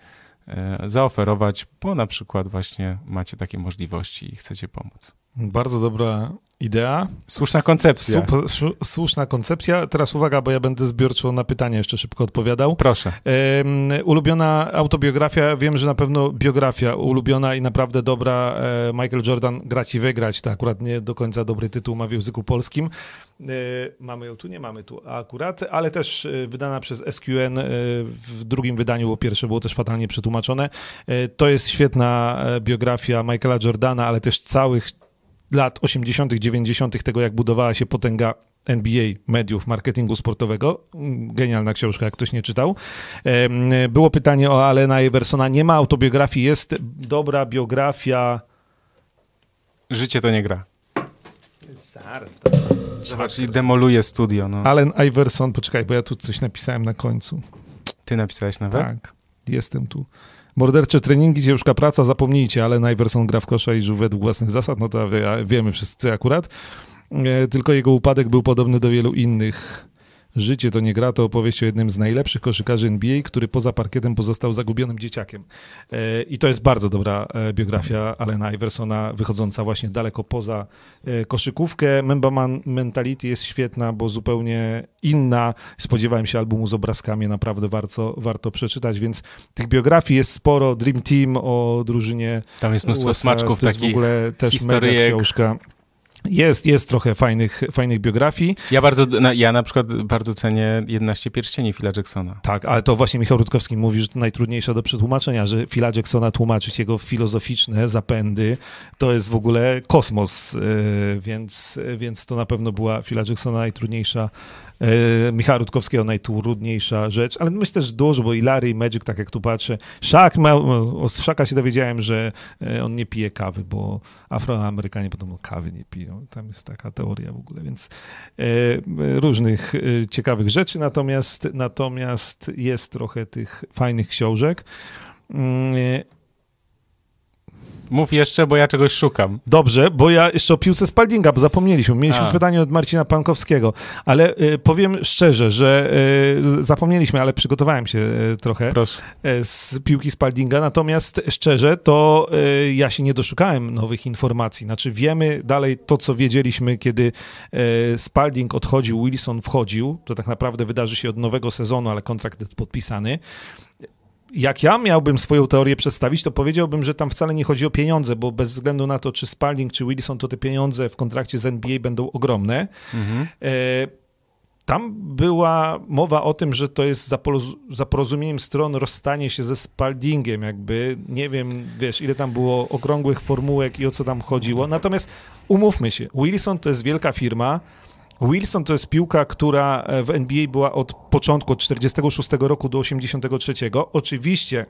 e, zaoferować, bo na przykład właśnie macie takie możliwości i chcecie pomóc. Bardzo dobra idea. Słuszna koncepcja. Super, słuszna koncepcja. Teraz uwaga, bo ja będę zbiorczo na pytania jeszcze szybko odpowiadał. Proszę. Em, ulubiona autobiografia, wiem, że na pewno biografia ulubiona i naprawdę dobra. E, Michael Jordan grać i wygrać. To akurat nie do końca dobry tytuł ma w języku polskim. E, mamy ją tu, nie mamy tu akurat, ale też e, wydana przez SQN w drugim wydaniu, bo pierwsze było też fatalnie przetłumaczone. To jest świetna biografia Michaela Jordana, ale też całych lat 80., 90., tego jak budowała się potęga NBA, mediów, marketingu sportowego. Genialna książka, jak ktoś nie czytał. Było pytanie o Alena Iversona. Nie ma autobiografii, jest dobra biografia. Życie to nie gra. Zaraz. Zobacz, i demoluje studio. No. Allen Iverson, poczekaj, bo ja tu coś napisałem na końcu. Ty napisałeś nawet? Tak, jestem tu. Mordercze treningi, ciężka praca, zapomnijcie, ale Iverson gra w kosza i żył według własnych zasad, no to wie- wiemy wszyscy akurat. E, Tylko jego upadek był podobny do wielu innych. Życie to nie gra, to opowieść o jednym z najlepszych koszykarzy NBA, który poza parkietem pozostał zagubionym dzieciakiem. E, I to jest bardzo dobra e, biografia Alena Iversona, wychodząca właśnie daleko poza e, koszykówkę. Memba Man Mentality jest świetna, bo zupełnie inna. Spodziewałem się albumu z obrazkami, naprawdę warto, warto przeczytać, więc tych biografii jest sporo. Dream Team o drużynie Tam jest mnóstwo USA, smaczków to jest takich. w ogóle też mega historyjek. książka. Jest, jest trochę fajnych, fajnych biografii. Ja bardzo, na, ja na przykład bardzo cenię 11 pierścieni Phila Jacksona. Tak, ale to właśnie Michał Rutkowski mówi, że to najtrudniejsze do przetłumaczenia, że Phila Jacksona tłumaczyć jego filozoficzne zapędy, to jest w ogóle kosmos, yy, więc, więc to na pewno była Phila Jacksona najtrudniejsza, Michała Rutkowskiego najtrudniejsza rzecz, ale myślę, że dużo, bo i Larry, i Magic, tak jak tu patrzę, Shaq, miał, o Shaka się dowiedziałem, że yy, on nie pije kawy, bo Afroamerykanie podobno kawy nie piją, tam jest taka teoria w ogóle, więc e, różnych e, ciekawych rzeczy, natomiast, natomiast jest trochę tych fajnych książek. Mów jeszcze, bo ja czegoś szukam. Dobrze, bo ja jeszcze o piłce Spaldinga, bo zapomnieliśmy. Mieliśmy A. pytanie od Marcina Pankowskiego, ale e, powiem szczerze, że e, zapomnieliśmy, ale przygotowałem się e, trochę. Proszę. e, z piłki Spaldinga, natomiast szczerze to e, ja się nie doszukałem nowych informacji. Znaczy wiemy dalej to, co wiedzieliśmy, kiedy e, Spalding odchodził, Wilson wchodził, to tak naprawdę wydarzy się od nowego sezonu, ale kontrakt jest podpisany. Jak ja miałbym swoją teorię przedstawić, to powiedziałbym, że tam wcale nie chodzi o pieniądze, bo bez względu na to, czy Spalding, czy Wilson, to te pieniądze w kontrakcie z NBA będą ogromne. Mhm. E, Tam była mowa o tym, że to jest za, poroz- za porozumieniem stron rozstanie się ze Spaldingiem, jakby nie wiem, wiesz, ile tam było okrągłych formułek i o co tam chodziło. Natomiast umówmy się, Wilson to jest wielka firma. Wilson to jest piłka, która e, w NBA była od początku, od 46 roku do 83. Oczywiście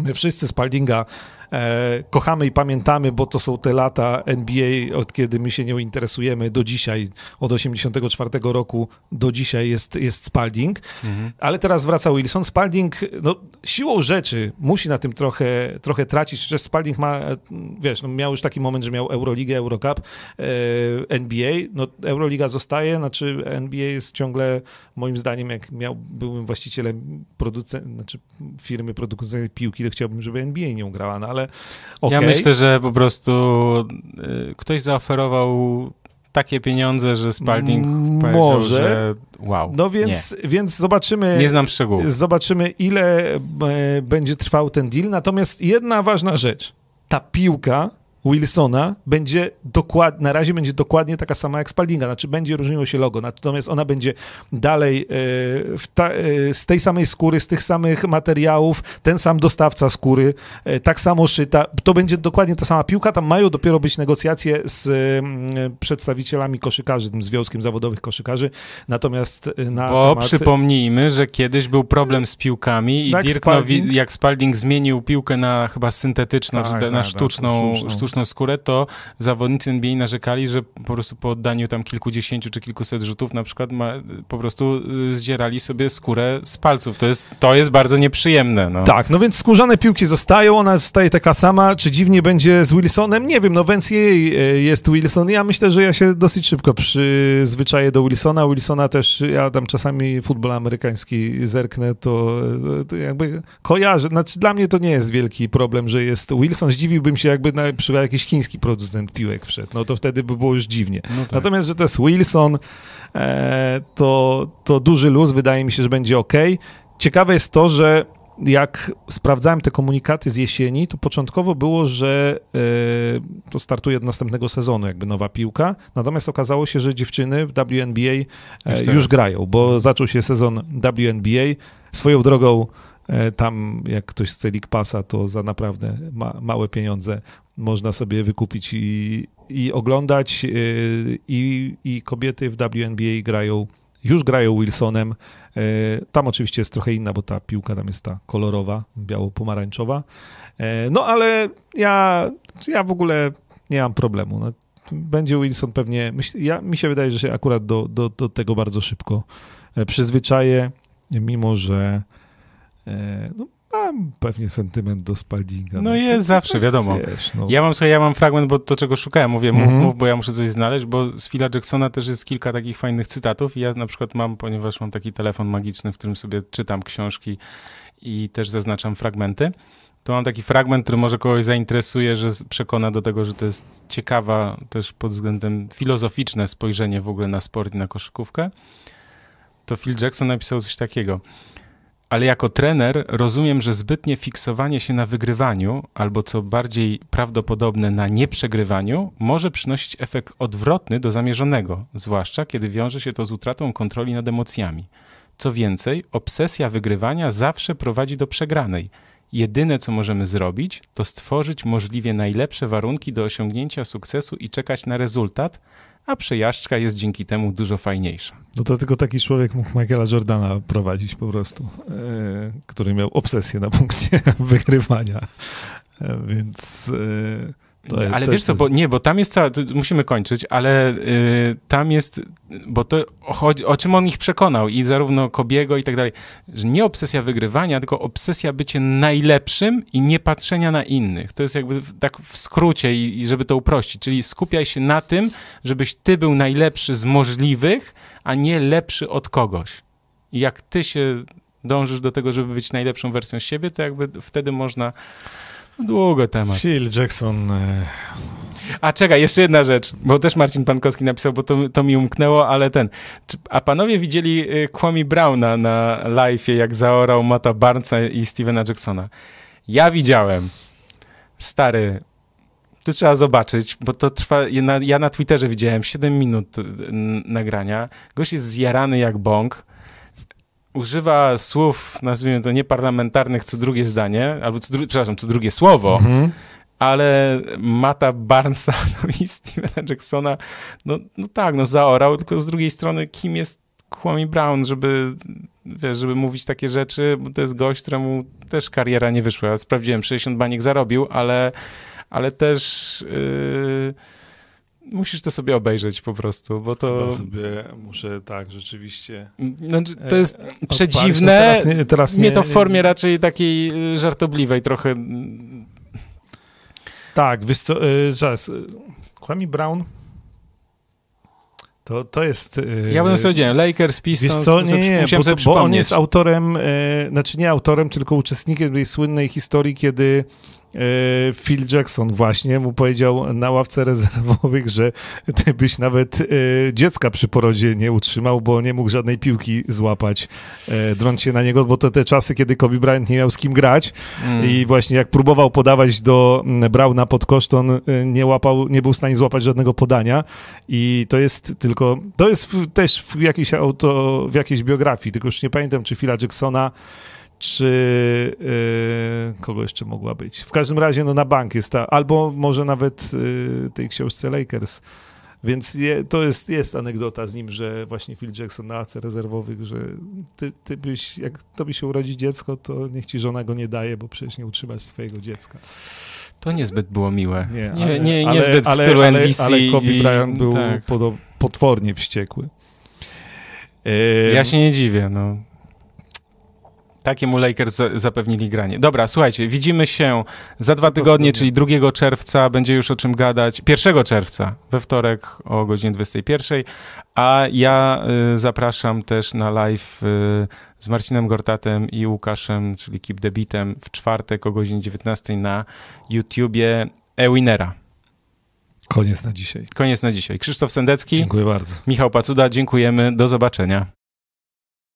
My wszyscy Spaldinga kochamy i pamiętamy, bo to są te lata NBA, od kiedy my się nią interesujemy do dzisiaj, od 84 roku do dzisiaj jest, jest Spalding. Mhm. Ale teraz wraca Wilson. Spalding, no, siłą rzeczy musi na tym trochę, trochę tracić. Że Spalding ma, e, wiesz, no, miał już taki moment, że miał Euroligę, Eurocup, e, NBA. No, Euroliga zostaje, znaczy NBA jest ciągle, moim zdaniem, jak miał, byłbym właścicielem producent, znaczy firmy produkującej piłki, to chciałbym, żeby NBA nie grała, no ale okej. Ja myślę, że po prostu y, ktoś zaoferował takie pieniądze, że Spalding powiedział, może. że wow. No więc, więc zobaczymy. Nie, nie znam szczegółów. Zobaczymy, ile e, będzie trwał ten deal. Natomiast jedna ważna rzecz. Ta piłka Wilsona będzie dokładnie, na razie będzie dokładnie taka sama jak Spaldinga, znaczy będzie różniło się logo, natomiast ona będzie dalej e, ta, e, z tej samej skóry, z tych samych materiałów, ten sam dostawca skóry, e, tak samo szyta, to będzie dokładnie ta sama piłka, tam mają dopiero być negocjacje z przedstawicielami koszykarzy, tym Związkiem Zawodowych Koszykarzy, natomiast na Bo temat... przypomnijmy, że kiedyś był problem z piłkami i Tak, Dirk Spalding. Jak Spalding zmienił piłkę na chyba syntetyczną, Tak, czy na tak, tak, sztuczną, sztuczną. Sztuczną skórę, to zawodnicy NBA narzekali, że po prostu po oddaniu tam kilkudziesięciu czy kilkuset rzutów na przykład ma, po prostu y, zdzierali sobie skórę z palców. To jest, to jest bardzo nieprzyjemne. No. Tak, no więc skórzane piłki zostają, ona zostaje taka sama. Czy dziwnie będzie z Wilsonem? Nie wiem, no więc jej jest Wilson. Ja myślę, że ja się dosyć szybko przyzwyczaję do Wilsona. Wilsona też, ja tam czasami futbol amerykański zerknę, to, to jakby kojarzę. Znaczy dla mnie to nie jest wielki problem, że jest Wilson. Zdziwiłbym się, jakby na przykład jakiś chiński producent piłek wszedł, no to wtedy by było już dziwnie. No tak. Natomiast, że to jest Wilson, e, to, to duży luz, wydaje mi się, że będzie ok. Ciekawe jest to, że jak sprawdzałem te komunikaty z jesieni, to początkowo było, że e, to startuje od następnego sezonu, jakby nowa piłka. Natomiast okazało się, że dziewczyny w WNBA Już e, teraz. już grają, bo zaczął się sezon WNBA. Swoją drogą, tam jak ktoś chce League Passa, to za naprawdę ma, małe pieniądze można sobie wykupić i, i oglądać. e, I, I kobiety w WNBA grają, już grają Wilsonem. E, Tam oczywiście jest trochę inna, bo ta piłka tam jest ta kolorowa, biało-pomarańczowa. E, No ale ja, ja w ogóle nie mam problemu. No, będzie Wilson pewnie, ja, mi się wydaje, że się akurat do, do, do tego bardzo szybko e, przyzwyczaję, mimo że e, no, mam pewnie sentyment do Spaldinga. No jest zawsze, wiadomo. Wiesz, no. Ja mam, słuchaj, ja mam fragment, bo to czego szukałem, mówię, mów, Mhm. mów, bo ja muszę coś znaleźć, bo z Phila Jacksona też jest kilka takich fajnych cytatów ja na przykład mam, ponieważ mam taki telefon magiczny, w którym sobie czytam książki i też zaznaczam fragmenty, to mam taki fragment, który może kogoś zainteresuje, że przekona do tego, że to jest ciekawa też pod względem filozoficzne spojrzenie w ogóle na sport i na koszykówkę. To Phil Jackson napisał coś takiego. Ale jako trener rozumiem, że zbytnie fiksowanie się na wygrywaniu, albo co bardziej prawdopodobne na nieprzegrywaniu, może przynosić efekt odwrotny do zamierzonego, zwłaszcza kiedy wiąże się to z utratą kontroli nad emocjami. Co więcej, obsesja wygrywania zawsze prowadzi do przegranej. Jedyne, co możemy zrobić, to stworzyć możliwie najlepsze warunki do osiągnięcia sukcesu i czekać na rezultat, a przejażdżka jest dzięki temu dużo fajniejsza. No to tylko taki człowiek mógł Michaela Jordana prowadzić po prostu, e, który miał obsesję na punkcie [laughs] wygrywania. E, więc e, to, ale to wiesz co, bo nie, bo tam jest cała, musimy kończyć, ale y, tam jest, bo to chodzi, o czym on ich przekonał i zarówno Kobiego i tak dalej, że nie obsesja wygrywania, tylko obsesja bycie najlepszym i nie patrzenia na innych. To jest jakby w- tak w skrócie i, i żeby to uprościć, czyli skupiaj się na tym, żebyś ty był najlepszy z możliwych, a nie lepszy od kogoś. I jak ty się dążysz do tego, żeby być najlepszą wersją siebie, to jakby wtedy można długo temat. Phil Jackson. E, A czekaj, jeszcze jedna rzecz, bo też Marcin Pankowski napisał, bo to, to mi umknęło, ale ten. A panowie widzieli y, Kwame Browna na live'ie, jak zaorał Mata Barnesa i Stevena Jacksona? Ja widziałem. Stary, to trzeba zobaczyć, bo to trwa, ja na, ja na Twitterze widziałem 7 minut nagrania. Gość jest zjarany jak bąk. Używa słów, nazwijmy to nieparlamentarnych, co drugie zdanie, albo co dru- przepraszam, co drugie słowo mhm. ale Mata Barnesa [laughs] no i Stevena Jacksona, no, no tak, no zaorał, tylko z drugiej strony kim jest Kwame Brown, żeby, wiesz, żeby mówić takie rzeczy, bo to jest gość, któremu też kariera nie wyszła. Ja sprawdziłem, 60 baniek zarobił, ale, ale też yy, musisz to sobie obejrzeć po prostu, bo to, Chyba sobie muszę tak rzeczywiście. znaczy, to jest odpalić. przedziwne. Teraz nie, teraz Mnie nie, to w formie raczej takiej y, żartobliwej trochę. Tak, wiesz co, e, zaraz. e, Kwame Brown. To, to jest. e, Ja bym sobie powiedziałem, Lakers, Wiesz Pistons, co, sobie nie, nie, musiałem bo, to, bo on jest autorem, e, znaczy nie autorem, tylko uczestnikiem tej słynnej historii, kiedy e, Phil Jackson właśnie mu powiedział na ławce rezerwowych, że ty byś nawet e, dziecka przy porodzie nie utrzymał, bo nie mógł żadnej piłki złapać, e, drąc się na niego, bo to te czasy, kiedy Kobe Bryant nie miał z kim grać. Mm. i właśnie jak próbował podawać do mm, Brauna pod kosz, to on nie łapał, nie był w stanie złapać żadnego podania. I to jest tylko, to jest też w jakiejś auto, w jakiejś biografii, tylko już nie pamiętam, czy Phila Jacksona, czy y, kogo jeszcze mogła być. W każdym razie, no na bank jest ta, albo może nawet y, tej książce Lakers. Więc je, to jest, jest anegdota z nim, że właśnie Phil Jackson na AC rezerwowych, że ty, ty byś, jak tobie się urodzi dziecko, to niech ci żona go nie daje, bo przecież nie utrzymasz swojego dziecka. To niezbyt było miłe. Nie, nie, ale- nie, ale- niezbyt w ale, stylu ale, NBC. Ale Kobe i- Bryant był tak. potwornie wściekły. Ja się nie dziwię, no. Takiemu Lakers za- zapewnili granie. Dobra, słuchajcie, widzimy się za dwa tygodnie, czyli 2 czerwca, będzie już o czym gadać. 1 czerwca, we wtorek o godzinie 21, a ja y, zapraszam też na live y, z Marcinem Gortatem i Łukaszem, czyli Keep the Beatem w czwartek o godzinie 19 na YouTubie Ewinera. Koniec na dzisiaj. Koniec na dzisiaj. Krzysztof Sendecki, Dziękuję bardzo. Michał Pacuda, dziękujemy. Do zobaczenia.